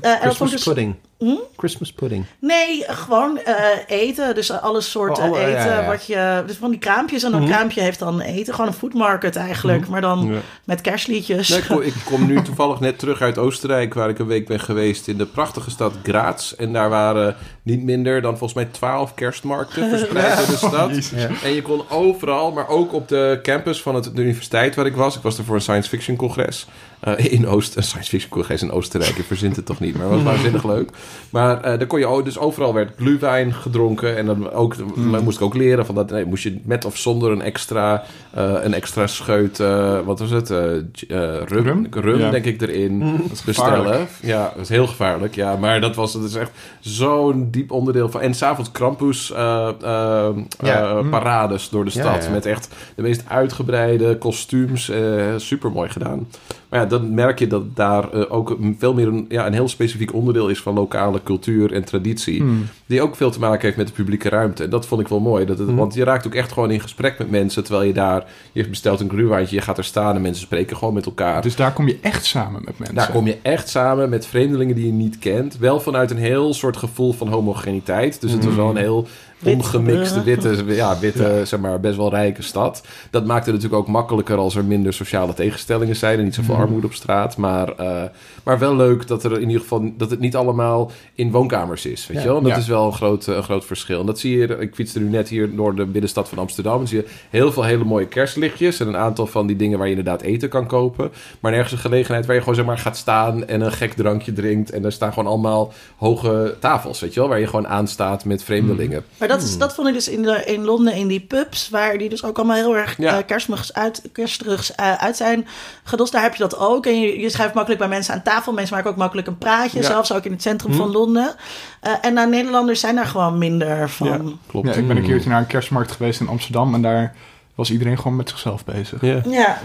Speaker 3: Eh, en
Speaker 2: Christmas
Speaker 3: dus-
Speaker 2: pudding.
Speaker 3: Hm?
Speaker 2: Christmas pudding.
Speaker 3: Nee, gewoon eh, eten. Dus alle soorten
Speaker 2: Oh, ja,
Speaker 3: eten.
Speaker 2: ja, ja.
Speaker 3: Wat je, dus van die kraampjes. En een kraampje heeft dan eten. Gewoon een foodmarket eigenlijk. Maar dan
Speaker 4: Ja.
Speaker 3: met kerstliedjes.
Speaker 4: Nee, ik, kom, ik kom nu toevallig net terug uit Oostenrijk, waar ik een week ben geweest in de prachtige stad Graz. En daar waren niet minder dan volgens mij twaalf kerstmarkten verspreid door de stad. En je kon overal, maar ook op de campus van het, de universiteit waar ik was. Ik was er voor een science fiction congres. this. Eh, in Oost, een science fiction congres in Oostenrijk. Je verzint het toch niet, maar het was waanzinnig leuk. Maar eh daar kon je dus overal werd glühwein gedronken. En dan ook, maar moest ik ook leren van dat, nee, moest je met of zonder een extra, eh, een extra scheut, wat was het? rum, rum,
Speaker 1: Rum? Ja.
Speaker 4: denk ik erin
Speaker 1: is
Speaker 4: bestellen. Ja, dat is heel gevaarlijk. Ja, maar dat was, dat is echt zo'n diep onderdeel van. En s'avonds Krampus
Speaker 2: Ja.
Speaker 4: eh, parades door de stad.
Speaker 2: ja.
Speaker 4: Met echt de meest uitgebreide kostuums. super mooi gedaan. Maar ja, dan merk je dat daar eh, ook veel meer een, ja, een heel specifiek onderdeel is van lokale cultuur en traditie.
Speaker 1: Hmm.
Speaker 4: Die ook veel te maken heeft met de publieke ruimte. En dat vond ik wel mooi. Dat het,
Speaker 2: Mhm.
Speaker 4: Want je raakt ook echt gewoon in gesprek met mensen. Terwijl je daar, je bestelt een gruwaantje, je gaat er staan en mensen spreken gewoon met elkaar.
Speaker 1: Dus daar kom je echt samen met mensen.
Speaker 4: Daar kom je echt samen met vreemdelingen die je niet kent. Wel vanuit een heel soort gevoel van homogeniteit. Dus het was wel een heel ongemixte, witte, ja, witte zeg maar, best wel rijke stad. Dat maakt het natuurlijk ook makkelijker als er minder sociale tegenstellingen zijn en niet zoveel armoede op straat. Maar, eh, maar wel leuk dat er in ieder geval dat het niet allemaal in woonkamers is. Weet
Speaker 2: Ja.
Speaker 4: je wel? En dat
Speaker 1: Ja.
Speaker 4: is wel een groot, een groot verschil. En dat zie je, ik fietste nu net hier door de binnenstad van Amsterdam. Dan zie je heel veel hele mooie kerstlichtjes en een aantal van die dingen waar je inderdaad eten kan kopen. Maar nergens een gelegenheid waar je gewoon zeg maar gaat staan en een gek drankje drinkt. En er staan gewoon allemaal hoge tafels, weet je wel? Waar je gewoon aanstaat met vreemdelingen.
Speaker 3: Maar dat, is, dat vond ik dus in, de, in Londen in die pubs, waar die dus ook allemaal heel erg
Speaker 4: Ja.
Speaker 3: eh, kerstmigs uit, kerstrugs eh, uit zijn gedost. Daar heb je dat ook. En je, je schuift makkelijk bij mensen aan tafel. Mensen maken ook makkelijk een praatje,
Speaker 4: Ja.
Speaker 3: zelfs ook in het centrum van Londen. Eh, en nou, Nederlanders zijn daar gewoon minder van.
Speaker 1: Ja.
Speaker 4: Klopt.
Speaker 1: Ja, ik ben een keertje naar een kerstmarkt geweest in Amsterdam en daar was iedereen gewoon met zichzelf bezig.
Speaker 4: Ja.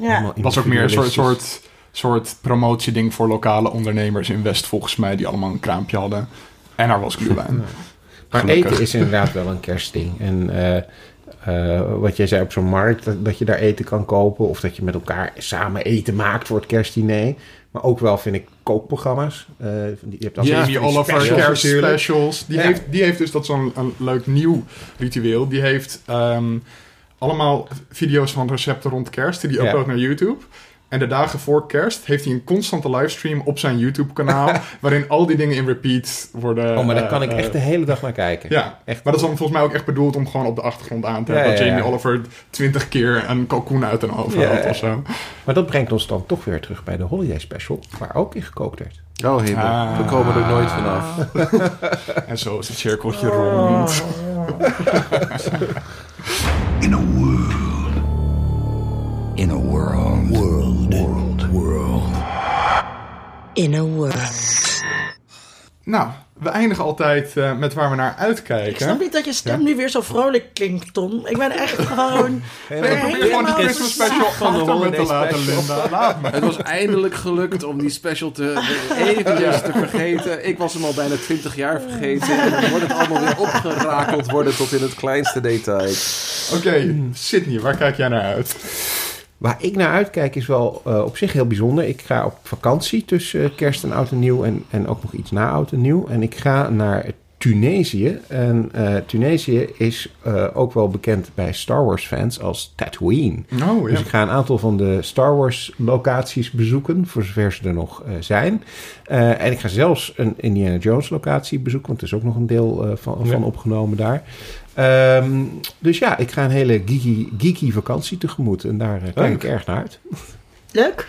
Speaker 3: Ja,
Speaker 1: Het was ook meer een soort, soort, soort promotieding voor lokale ondernemers in West, volgens mij, die allemaal een kraampje hadden. En daar was glühwein.
Speaker 2: Maar
Speaker 1: Gelukkig.
Speaker 2: eten is inderdaad wel een kerstding. En eh, eh, wat jij zei op zo'n markt, dat, dat je daar eten kan kopen. Of dat je met elkaar samen eten maakt voor het kerstdiner. Maar ook wel, vind ik, kookprogramma's. Die- je hebt van die
Speaker 1: Oliver,
Speaker 2: specials.
Speaker 1: Die,
Speaker 2: Ja.
Speaker 1: heeft, die heeft dus, dat zo'n een leuk nieuw ritueel. Die heeft ehm, allemaal video's van recepten rond kerst. Die hij
Speaker 2: Ja.
Speaker 1: naar YouTube. En de dagen voor kerst heeft hij een constante livestream op zijn YouTube-kanaal. waarin al die dingen in repeat worden.
Speaker 2: Oh, maar daar kan ik
Speaker 1: eh,
Speaker 2: echt de hele dag naar kijken.
Speaker 1: Ja,
Speaker 2: Echt.
Speaker 1: maar dat is dan volgens mij ook echt bedoeld om gewoon op de achtergrond aan te
Speaker 2: Ja,
Speaker 1: hebben. dat
Speaker 2: ja,
Speaker 1: Jamie
Speaker 2: ja.
Speaker 1: Oliver twintig keer een kalkoen uit een oven
Speaker 2: ja.
Speaker 1: of zo.
Speaker 2: Maar dat brengt ons dan toch weer terug bij de Holiday Special. Waar ook in gekookt werd.
Speaker 4: Oh, heerlijk.
Speaker 1: Ah.
Speaker 4: We komen er nooit vanaf.
Speaker 1: En zo is het cirkeltje rond.
Speaker 5: In a world. In a world.
Speaker 6: In a world.
Speaker 1: Nou, we eindigen altijd eh, met waar we naar
Speaker 3: Ik snap
Speaker 1: uitkijken.
Speaker 3: niet dat je stem nu weer zo vrolijk klinkt, Tom. Ik ben echt gewoon...
Speaker 1: Nee, ik probeer gewoon die
Speaker 3: helemaal
Speaker 1: Christmas special
Speaker 2: van de
Speaker 1: te laten,
Speaker 2: special.
Speaker 1: Linda. Laat me.
Speaker 4: Het was eindelijk gelukt om die special te eventjes te vergeten. Ik was hem al bijna 20 jaar vergeten. En dan wordt het allemaal weer opgerakeld worden tot in het kleinste detail.
Speaker 1: Oké, Sydney, waar kijk jij naar uit?
Speaker 2: Waar ik naar uitkijk is wel eh, op zich heel bijzonder. Ik ga op vakantie tussen eh, kerst en oud en nieuw en, en ook nog iets na oud en nieuw. En ik ga naar Tunesië. En eh, Tunesië is ook wel bekend bij Star Wars fans als Tatooine.
Speaker 1: Oh,
Speaker 2: Dus ik ga een aantal van de Star Wars locaties bezoeken, voor zover ze er nog zijn. En ik ga zelfs een Indiana Jones locatie bezoeken, want er is ook nog een deel van, van opgenomen daar. Ehm, dus ja, ik ga een hele geeky, geeky vakantie tegemoet en daar eh, kijk
Speaker 1: Leuk.
Speaker 2: ik erg naar uit.
Speaker 3: Leuk.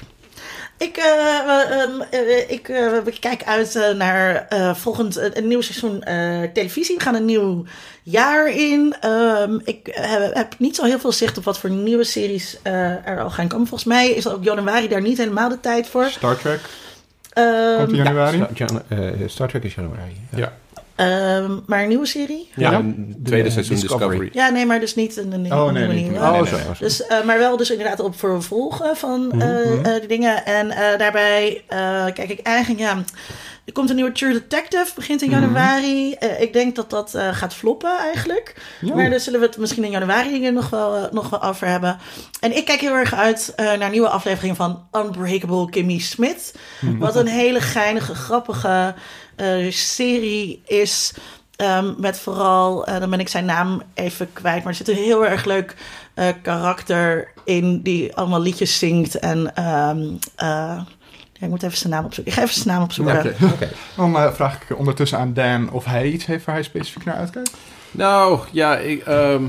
Speaker 3: Ik, eh, eh, ehm, eh, ik eh, ik kijk uit eh, naar eh, volgend een nieuw seizoen eh, televisie. We gaan een nieuw jaar in. Ehm, ik heb niet zo heel veel zicht op wat voor nieuwe series eh, er al gaan komen. Volgens mij is ook januari daar niet helemaal de tijd voor.
Speaker 1: Star Trek,
Speaker 3: Ehm,
Speaker 1: komt in januari?
Speaker 2: Star, Jan- Star Trek is januari.
Speaker 1: Ja.
Speaker 3: Ehm, maar een nieuwe serie?
Speaker 4: Ja,
Speaker 1: Ja.
Speaker 4: een tweede
Speaker 2: De
Speaker 4: seizoen
Speaker 2: Discovery.
Speaker 4: Discovery.
Speaker 3: Ja, nee, maar dus niet een, een,
Speaker 1: Oh,
Speaker 3: een
Speaker 1: nee,
Speaker 3: nieuwe.
Speaker 1: niet-
Speaker 3: nieuwe.
Speaker 1: nee, nee,
Speaker 2: Oh, zo.
Speaker 1: nee.
Speaker 2: het.
Speaker 3: Dus, eh, maar wel dus inderdaad op vervolgen van eh, eh, die dingen. En eh, daarbij eh, kijk ik eigenlijk, ja... Er komt een nieuwe True Detective, begint in januari. Eh, ik denk dat dat eh, gaat floppen eigenlijk.
Speaker 1: Ja.
Speaker 3: Maar daar zullen we het misschien in januari nog wel, eh, nog wel over hebben. En ik kijk heel erg uit eh, naar een nieuwe aflevering van Unbreakable Kimmy Smith. Wat een hele geinige, grappige eh, serie is. Ehm, met vooral, eh, dan ben ik zijn naam even kwijt. Maar er zit een heel erg leuk eh, karakter in die allemaal liedjes zingt. En ehm, eh, ja, ik moet even zijn naam opzoeken. Ik ga even zijn naam opzoeken.
Speaker 1: Oké.
Speaker 2: Oké.
Speaker 1: Dan eh, vraag ik ondertussen aan Dan of hij iets heeft waar hij specifiek naar uitkijkt.
Speaker 4: Nou, ja, ik, ehm,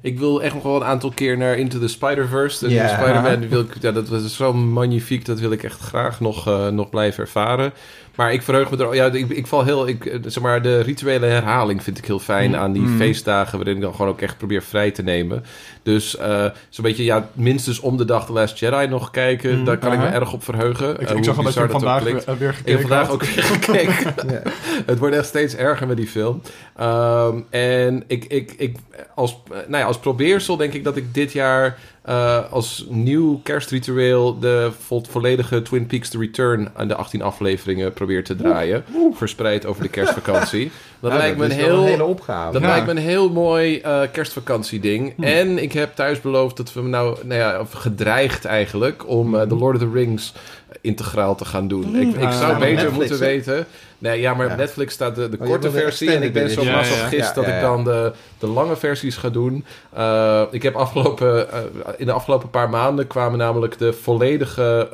Speaker 4: ik wil echt nog wel een aantal keer naar Into the Spider-Verse.
Speaker 2: Ja.
Speaker 4: Spider-Man, wil ik, ja, dat was zo magnifiek. Dat wil ik echt graag nog, eh, nog blijven ervaren. Maar ik verheug me er... Ja, ik, ik val heel... Ik, eh, zeg maar, de rituele herhaling vind ik heel fijn aan die feestdagen... waarin ik dan gewoon ook echt probeer vrij te nemen. Dus eh, zo'n beetje, ja, minstens om de dag The Last Jedi nog kijken. Daar kan ik me erg op verheugen.
Speaker 1: Ik,
Speaker 4: Eh,
Speaker 1: ik zag al dat je vandaag weer, weer
Speaker 4: Ik
Speaker 1: gekeken
Speaker 4: heb vandaag ook weer gekeken.
Speaker 2: Ja.
Speaker 4: Het wordt echt steeds erger met die film. Ehm, en ik, ik, ik, als, nou ja, als probeersel denk ik dat ik dit jaar eh, als nieuw kerstritueel de vo- volledige Twin Peaks The Return aan de 18 afleveringen probeert te draaien. Verspreid over de kerstvakantie. Dat
Speaker 2: Nou,
Speaker 4: lijkt me een
Speaker 2: een hele
Speaker 4: heel...
Speaker 2: opgave.
Speaker 4: Dat
Speaker 1: Ja.
Speaker 4: lijkt me een heel mooi eh kerstvakantieding. En ik heb thuis beloofd dat we nou, nou ja, of gedreigd eigenlijk, om eh, The Lord of the Rings integraal te gaan doen. Ik, ik
Speaker 1: Ah,
Speaker 4: zou beter
Speaker 2: Netflix,
Speaker 4: moeten weten. Nee, ja, maar op Netflix staat de, de
Speaker 2: je
Speaker 4: korte versie. En ik ben zo
Speaker 2: ja,
Speaker 4: dat ik dan de, de lange versies ga doen. Eh, ik heb afgelopen, eh, in de afgelopen paar maanden kwamen namelijk de volledige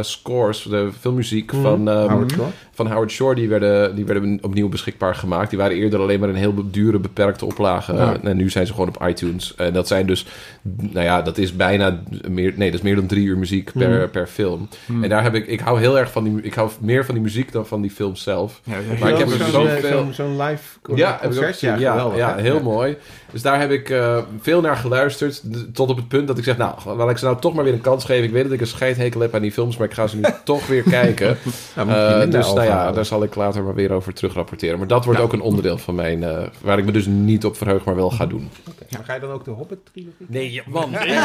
Speaker 4: scores, de filmmuziek van, ehm,
Speaker 2: Howard Shore.
Speaker 4: Van Howard Shore, die werden, die werden opnieuw beschikbaar gemaakt. Die waren eerder alleen maar een heel dure, beperkte oplage.
Speaker 1: Ja.
Speaker 4: En nu zijn ze gewoon op iTunes. En dat zijn dus, nou ja, dat is bijna meer, nee, dat is meer dan drie uur muziek per, per film. En daar heb ik, ik hou heel erg van die, ik hou meer van die muziek dan van die film zelf.
Speaker 1: Ja,
Speaker 4: Maar ik heb er
Speaker 1: zo'n-
Speaker 2: live con-
Speaker 4: Ja, heb ik ook
Speaker 2: concert.
Speaker 4: ja,
Speaker 2: geweldig,
Speaker 4: ja, heel mooi. Dus daar heb ik eh, veel naar geluisterd. Tot op het punt dat ik zeg, nou, laat ik ze nou toch maar weer een kans geven. Ik weet dat ik een scheidhekel heb aan die films, maar ik ga ze nu toch weer kijken.
Speaker 2: Nou,
Speaker 4: Eh, dus nou ja, daar zal ik later maar weer over terug rapporteren. Maar dat wordt ook een onderdeel van mijn, eh, waar ik me dus niet op verheug, maar wel ga doen.
Speaker 2: Maar Ga je dan ook de Hobbit-trilogie?
Speaker 4: Nee, man, nee, nee.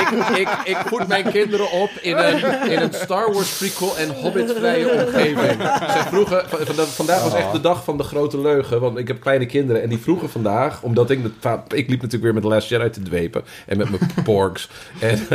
Speaker 4: Ik, ik, ik voed mijn kinderen op in een, in een Star Wars prequel en Hobbit-vrije omgeving. Zij vroegen, van- van- vandaag was echt de dag van de grote leugen, want ik heb kleine kinderen en die vroegen vandaag, omdat ik, ik liep natuurlijk weer met The Last Jedi te dwepen en met mijn porks. En,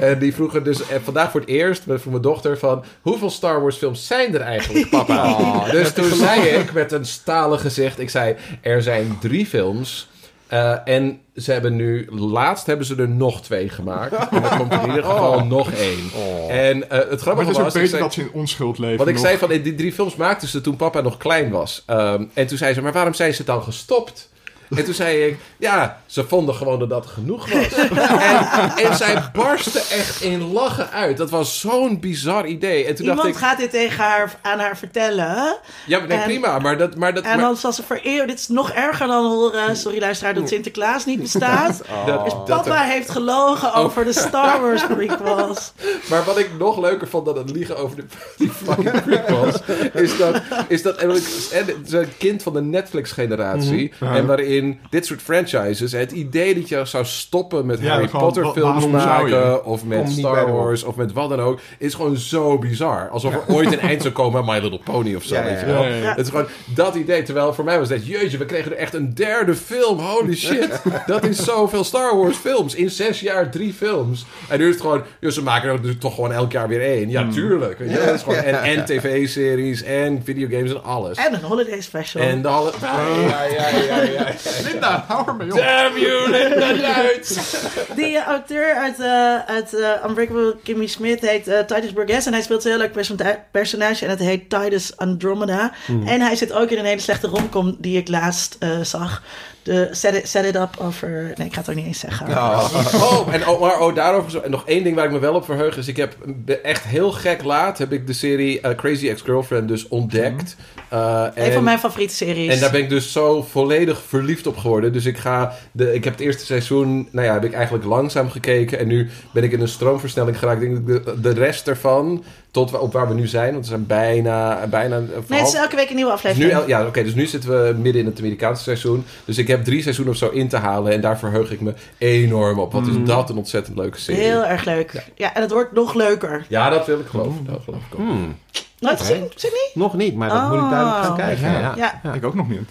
Speaker 4: en die vroegen dus en vandaag voor het eerst met voor mijn dochter van, hoeveel Star Wars films zijn er eigenlijk, papa? dus toen zei ik met een stalen gezicht, ik zei, er zijn drie films... Eh, en ze hebben nu, laatst hebben ze er nog twee gemaakt. En er komt in ieder geval nog één. En eh, het grappige
Speaker 1: het is
Speaker 4: was, ik
Speaker 1: beter
Speaker 4: zei-
Speaker 1: dat ze in onschuld leven.
Speaker 4: wat ik
Speaker 1: nog.
Speaker 4: zei van, eh, die drie films maakten ze toen papa nog klein was. Ehm, en toen zei ze, maar waarom zijn ze dan gestopt? En toen zei ik, ja, ze vonden gewoon dat dat genoeg was. en, en zij barstte echt in lachen uit. Dat was zo'n bizar idee. En toen
Speaker 3: Iemand
Speaker 4: dacht ik,
Speaker 3: gaat dit tegen haar, aan haar vertellen.
Speaker 4: ja, maar nee,
Speaker 3: en-
Speaker 4: prima, maar dat... Maar dat
Speaker 3: En
Speaker 4: maar,
Speaker 3: dan zal ze vereeuwen. Dit is nog erger dan horen. Sorry, luisteraar, dat Sinterklaas niet bestaat.
Speaker 4: dat-
Speaker 3: Dus
Speaker 4: dat-
Speaker 3: papa heeft gelogen over de Star Wars prequels.
Speaker 4: Maar wat ik nog leuker vond dan het liegen over de, die fucking prequels... is dat, is dat en en het is een kind van de Netflix-generatie...
Speaker 1: Mhm.
Speaker 4: en waarin dit soort franchises... het idee dat je zou stoppen met
Speaker 1: Ja,
Speaker 4: Harry
Speaker 1: gewoon,
Speaker 4: Potter films maken... of met Star Wars of met wat dan ook... is gewoon zo bizar. Alsof er ooit een eind zou komen aan My Little Pony of zo,
Speaker 2: Ja, ja,
Speaker 4: weet je wel.
Speaker 1: Ja, ja, ja.
Speaker 4: Het is gewoon dat idee. Terwijl voor mij was dat... jeetje, we kregen er echt een derde film. Holy shit. dat is zoveel Star Wars films. In zes jaar drie films. En nu is het gewoon... joh, ze maken er dus toch gewoon elk jaar weer één. Ja, tuurlijk. Weet je? Dat is gewoon, en, en tv-series en videogames en alles.
Speaker 3: En een holiday special.
Speaker 4: En de alle...
Speaker 2: Ja, ja, ja, ja.
Speaker 1: Linda, hou
Speaker 4: Damn you, Linda Duits!
Speaker 3: Die auteur uit, eh, uit eh, Unbreakable Kimmy Smith heet eh, Titus Burgess. En hij speelt een heel leuk persona- personage. En het heet Titus Andromeda. En hij zit ook in een hele slechte romcom die ik laatst eh, zag. De Set It, Set It Up over... Nee, ik ga het ook niet eens zeggen.
Speaker 4: Oh, en oh, maar oh, daarover zo. En nog één ding waar ik me wel op verheug is... ik heb echt heel gek laat... heb ik de serie eh, Crazy Ex-Girlfriend dus ontdekt. Eh,
Speaker 3: Een
Speaker 4: en-
Speaker 3: van mijn favoriete series.
Speaker 4: En daar ben ik dus zo volledig verliefd op geworden. Dus ik ga. De, ik heb het eerste seizoen. Nou ja, heb ik eigenlijk langzaam gekeken. En nu ben ik in een stroomversnelling geraakt. Ik denk dat de, de rest ervan. Tot op waar we nu zijn. Want we zijn bijna. bijna
Speaker 3: Nee, het is elke week een nieuwe
Speaker 4: dus
Speaker 3: aflevering.
Speaker 4: nu, ja, oké, dus nu zitten we midden in het Amerikaanse seizoen. Dus ik heb drie seizoenen of zo in te halen. En daar verheug ik me enorm op. Wat is dat een ontzettend leuke serie.
Speaker 3: Heel erg leuk. Ja. en het wordt nog leuker.
Speaker 4: Ja, dat wil ik geloven. Dat geloof ik ook.
Speaker 2: Hmm,
Speaker 3: Nooit gezien? Gezien niet?
Speaker 2: nog niet, maar dat moet ik duidelijk gaan
Speaker 3: Oh.
Speaker 2: kijken.
Speaker 1: Ja.
Speaker 2: Ja.
Speaker 3: Ja.
Speaker 1: Ik ook nog niet.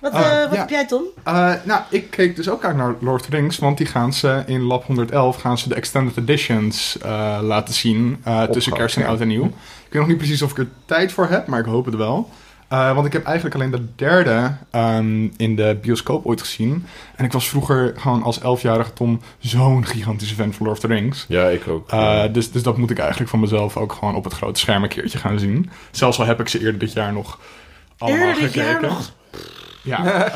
Speaker 3: Wat,
Speaker 1: Ah,
Speaker 3: eh, wat
Speaker 1: ja.
Speaker 3: heb jij, Tom?
Speaker 1: Eh, nou, ik keek dus ook uit naar Lord of the Rings, want die gaan ze in Lab 111 gaan ze de extended editions eh, laten zien eh, tussen kerst en
Speaker 2: ja.
Speaker 1: oud en nieuw. Ik weet nog niet precies of ik er tijd voor heb, maar ik hoop het wel. Eh, want ik heb eigenlijk alleen de derde ehm, in de bioscoop ooit gezien. En ik was vroeger gewoon als elfjarige Tom zo'n gigantische fan van Lord of the Rings.
Speaker 4: Ja, ik ook.
Speaker 1: Eh, dus, dus dat moet ik eigenlijk van mezelf ook gewoon op het grote scherm een keertje gaan zien. Zelfs al heb ik ze eerder dit jaar nog allemaal
Speaker 3: Eerder dit
Speaker 1: gekeken.
Speaker 3: jaar nog?
Speaker 1: Ja.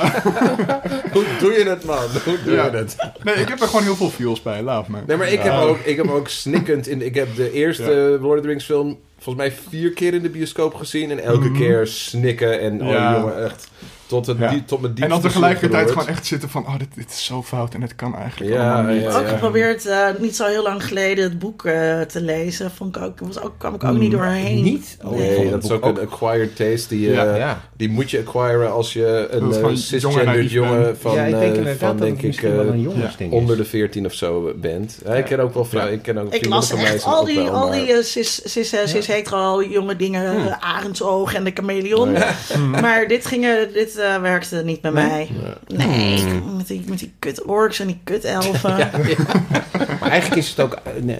Speaker 4: Hoe doe je het, man? Hoe doe
Speaker 1: Ja.
Speaker 4: je het?
Speaker 1: Nee, ik heb er gewoon heel veel feels bij. Laat me.
Speaker 4: Nee, maar ik heb, ook, ik heb ook snikkend... In, ik heb de eerste Lord of the Rings film... volgens mij vier keer in de bioscoop gezien. En elke
Speaker 1: Mhm.
Speaker 4: keer snikken. En oh
Speaker 1: Ja.
Speaker 4: jongen, echt tot, het,
Speaker 1: Ja.
Speaker 4: die, tot mijn
Speaker 1: En dan tegelijkertijd gewoon echt zitten van, oh, dit, dit is zo fout en het kan eigenlijk
Speaker 4: Ja,
Speaker 1: allemaal niet.
Speaker 4: ja,
Speaker 3: ook geprobeerd eh, niet zo heel lang geleden het boek eh, te lezen. Vond ik ook, was ook, kwam ik ook niet doorheen.
Speaker 2: Niet? Oh,
Speaker 3: Nee.
Speaker 4: dat is ook een acquired taste. Die, eh,
Speaker 1: Ja.
Speaker 2: Ja.
Speaker 4: die moet je acquiren als je een cisgendered jongen van,
Speaker 2: ja, ik denk inderdaad
Speaker 4: van
Speaker 2: dat
Speaker 4: denk ik, onder de 14 of zo bent. Ik ken ook wel vrouwen. Ik ken ook
Speaker 3: Ik las
Speaker 4: van mij
Speaker 3: echt al die,
Speaker 4: wel,
Speaker 3: al die eh, cis, cis, eh, cis hetero jonge dingen, eh, Arendsoog en de chameleon. Maar dit, ging, er- dit eh, werkte niet bij mij. Nee, ik- met die, met die kut orks en die kut elfen.
Speaker 2: Maar eigenlijk is het ook... eh, nee,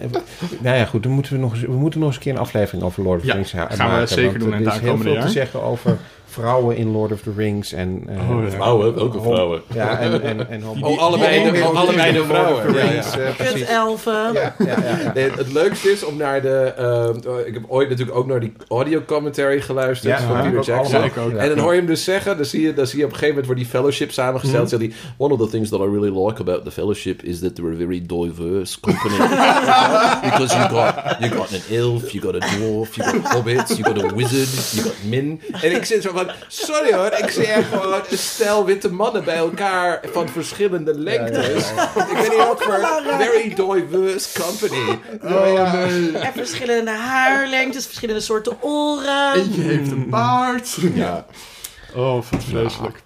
Speaker 2: nou ja, goed, dan moeten we, nog, eens- we moeten nog eens een keer een aflevering over Lord of the
Speaker 1: Ja,
Speaker 2: Rings ha-
Speaker 1: gaan we
Speaker 2: maken.
Speaker 1: zeker doen in het
Speaker 2: Er is heel
Speaker 1: aankomende
Speaker 2: veel te zeggen over vrouwen in Lord of the Rings en... eh,
Speaker 1: Oh, ja.
Speaker 4: Vrouwen, welke
Speaker 2: hom-
Speaker 4: vrouwen?
Speaker 2: Ja, en... en, en homo-
Speaker 4: Oh, allebei de,
Speaker 2: die- die-
Speaker 4: allebei de
Speaker 2: die- Lord of
Speaker 4: vrouwen.
Speaker 2: the
Speaker 4: Ja,
Speaker 2: Rings,
Speaker 4: ja.
Speaker 2: eh,
Speaker 3: Kut
Speaker 2: precies.
Speaker 3: elfen.
Speaker 2: Ja, ja, ja, ja.
Speaker 4: Nee, het leukste is om naar de... ehm, ik heb ooit natuurlijk ook naar die audio commentary geluisterd
Speaker 2: Ja,
Speaker 4: van
Speaker 2: ja,
Speaker 4: Peter
Speaker 2: ook
Speaker 4: Jackson.
Speaker 1: Ja, ook.
Speaker 4: En dan hoor je hem dus zeggen, dan zie je, dan zie je op een gegeven moment wordt die fellowship samengesteld. Zegt hij, one of the things that I really like about the fellowship is that they're a very diverse company. Because you got, you got an elf, you got a dwarf, you got hobbits, you got a wizard, you got min. En ik zit zo van, sorry hoor, ik zie echt gewoon een stel witte mannen bij elkaar van verschillende lengtes. Ik ben hier ook voor very diverse company.
Speaker 1: Oh nee.
Speaker 3: En verschillende haarlengtes, verschillende soorten oren.
Speaker 1: Eentje heeft een baard.
Speaker 4: Ja.
Speaker 1: Oh, wat vreselijk.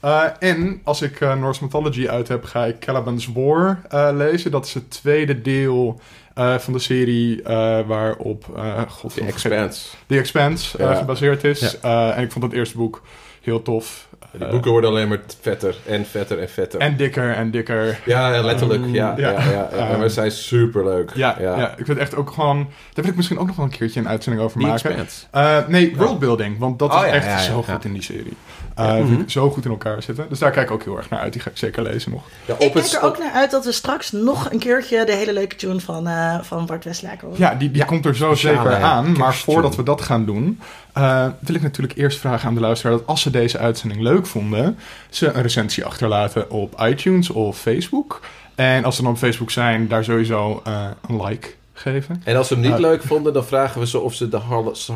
Speaker 1: Eh, en als ik eh, Norse Mythology uit heb, ga ik Caliban's War eh, lezen. Dat is het tweede deel eh, van de serie eh, waarop eh God,
Speaker 4: The Expanse.
Speaker 1: The Expanse eh,
Speaker 4: Ja.
Speaker 1: gebaseerd is. Eh, en ik vond het eerste boek heel tof.
Speaker 4: Die
Speaker 1: Eh,
Speaker 4: boeken worden alleen maar vetter en vetter en vetter.
Speaker 1: en dikker en dikker.
Speaker 4: ja, letterlijk.
Speaker 1: Um,
Speaker 4: ja, ja.
Speaker 1: ja.
Speaker 4: Ja, ja,
Speaker 1: Um,
Speaker 4: maar zij is superleuk.
Speaker 1: Ja, ja. ik vind echt ook gewoon... Daar wil ik misschien ook nog wel een keertje een uitzending over
Speaker 4: The
Speaker 1: maken.
Speaker 4: Expanse.
Speaker 1: Eh, nee, worldbuilding. Want dat
Speaker 2: Oh,
Speaker 1: is
Speaker 2: ja,
Speaker 1: echt
Speaker 2: ja, ja,
Speaker 1: zo
Speaker 2: ja.
Speaker 1: goed in die serie. Eh vind ik zo goed in elkaar zitten. Dus daar kijk ik ook heel erg naar uit. Die ga ik zeker lezen nog.
Speaker 4: Ja,
Speaker 3: Ik
Speaker 4: op het,
Speaker 3: kijk er ook naar uit dat we straks nog een keertje de hele leuke tune van, eh, van Bart Westlaker horen.
Speaker 1: Ja, die, die komt er zo
Speaker 2: speciale
Speaker 1: zeker aan. Maar voordat we dat gaan doen, eh, wil ik natuurlijk eerst vragen aan de luisteraar dat als ze deze uitzending leuk vonden, ze een recensie achterlaten op iTunes of Facebook. En als ze dan op Facebook zijn, daar sowieso eh, een like geven.
Speaker 4: En als ze hem niet
Speaker 1: Uh,
Speaker 4: leuk vonden, dan vragen we ze of ze de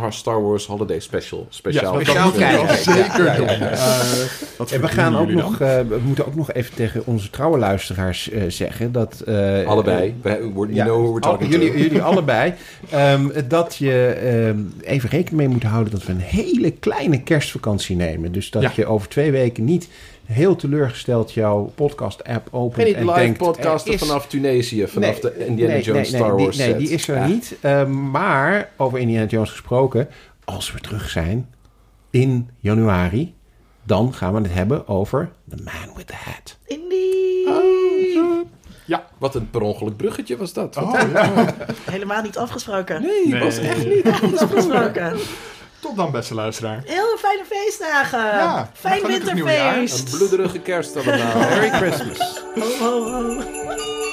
Speaker 4: Star Wars Holiday Special speciaal
Speaker 1: dat wel
Speaker 2: kijken.
Speaker 1: zeker
Speaker 2: Ja, ja, ja, ja.
Speaker 1: Eh,
Speaker 2: En we gaan ook nog, eh, we moeten ook nog even tegen onze trouwe luisteraars eh, zeggen dat... eh,
Speaker 4: Allebei. We, we, you
Speaker 2: Ja,
Speaker 4: know who we're
Speaker 2: al-
Speaker 4: talking
Speaker 2: jullie,
Speaker 4: to.
Speaker 2: jullie allebei. Ehm, dat je ehm, even rekening mee moet houden dat we een hele kleine kerstvakantie nemen. Dus dat
Speaker 1: Ja.
Speaker 2: je over twee weken niet heel teleurgesteld jouw podcast-app opent
Speaker 4: En
Speaker 2: en
Speaker 4: live
Speaker 2: denkt...
Speaker 4: podcasten
Speaker 2: er is-
Speaker 4: vanaf Tunesië, vanaf
Speaker 2: Nee,
Speaker 4: de Indiana
Speaker 2: nee,
Speaker 4: Jones
Speaker 2: nee,
Speaker 4: Star
Speaker 2: nee,
Speaker 4: Wars
Speaker 2: die, nee,
Speaker 4: set.
Speaker 2: die is er
Speaker 4: Ja.
Speaker 2: niet. Ehm, maar over Indiana Jones gesproken, als we terug zijn in januari, dan gaan we het hebben over The Man with the Hat.
Speaker 3: Indie.
Speaker 1: Ja.
Speaker 4: Wat een per ongeluk bruggetje was dat.
Speaker 1: Oh, ja.
Speaker 3: Helemaal niet afgesproken.
Speaker 4: Nee,
Speaker 1: Nee.
Speaker 4: was echt niet.
Speaker 3: Niet afgesproken.
Speaker 1: Tot dan, beste luisteraar.
Speaker 3: Heel fijne feestdagen.
Speaker 1: Ja,
Speaker 3: Fijn
Speaker 1: nieuwjaar.
Speaker 4: Een
Speaker 3: winterfeest.
Speaker 4: bloederige kerst allemaal.
Speaker 2: Merry Christmas.
Speaker 3: Ho, ho, ho.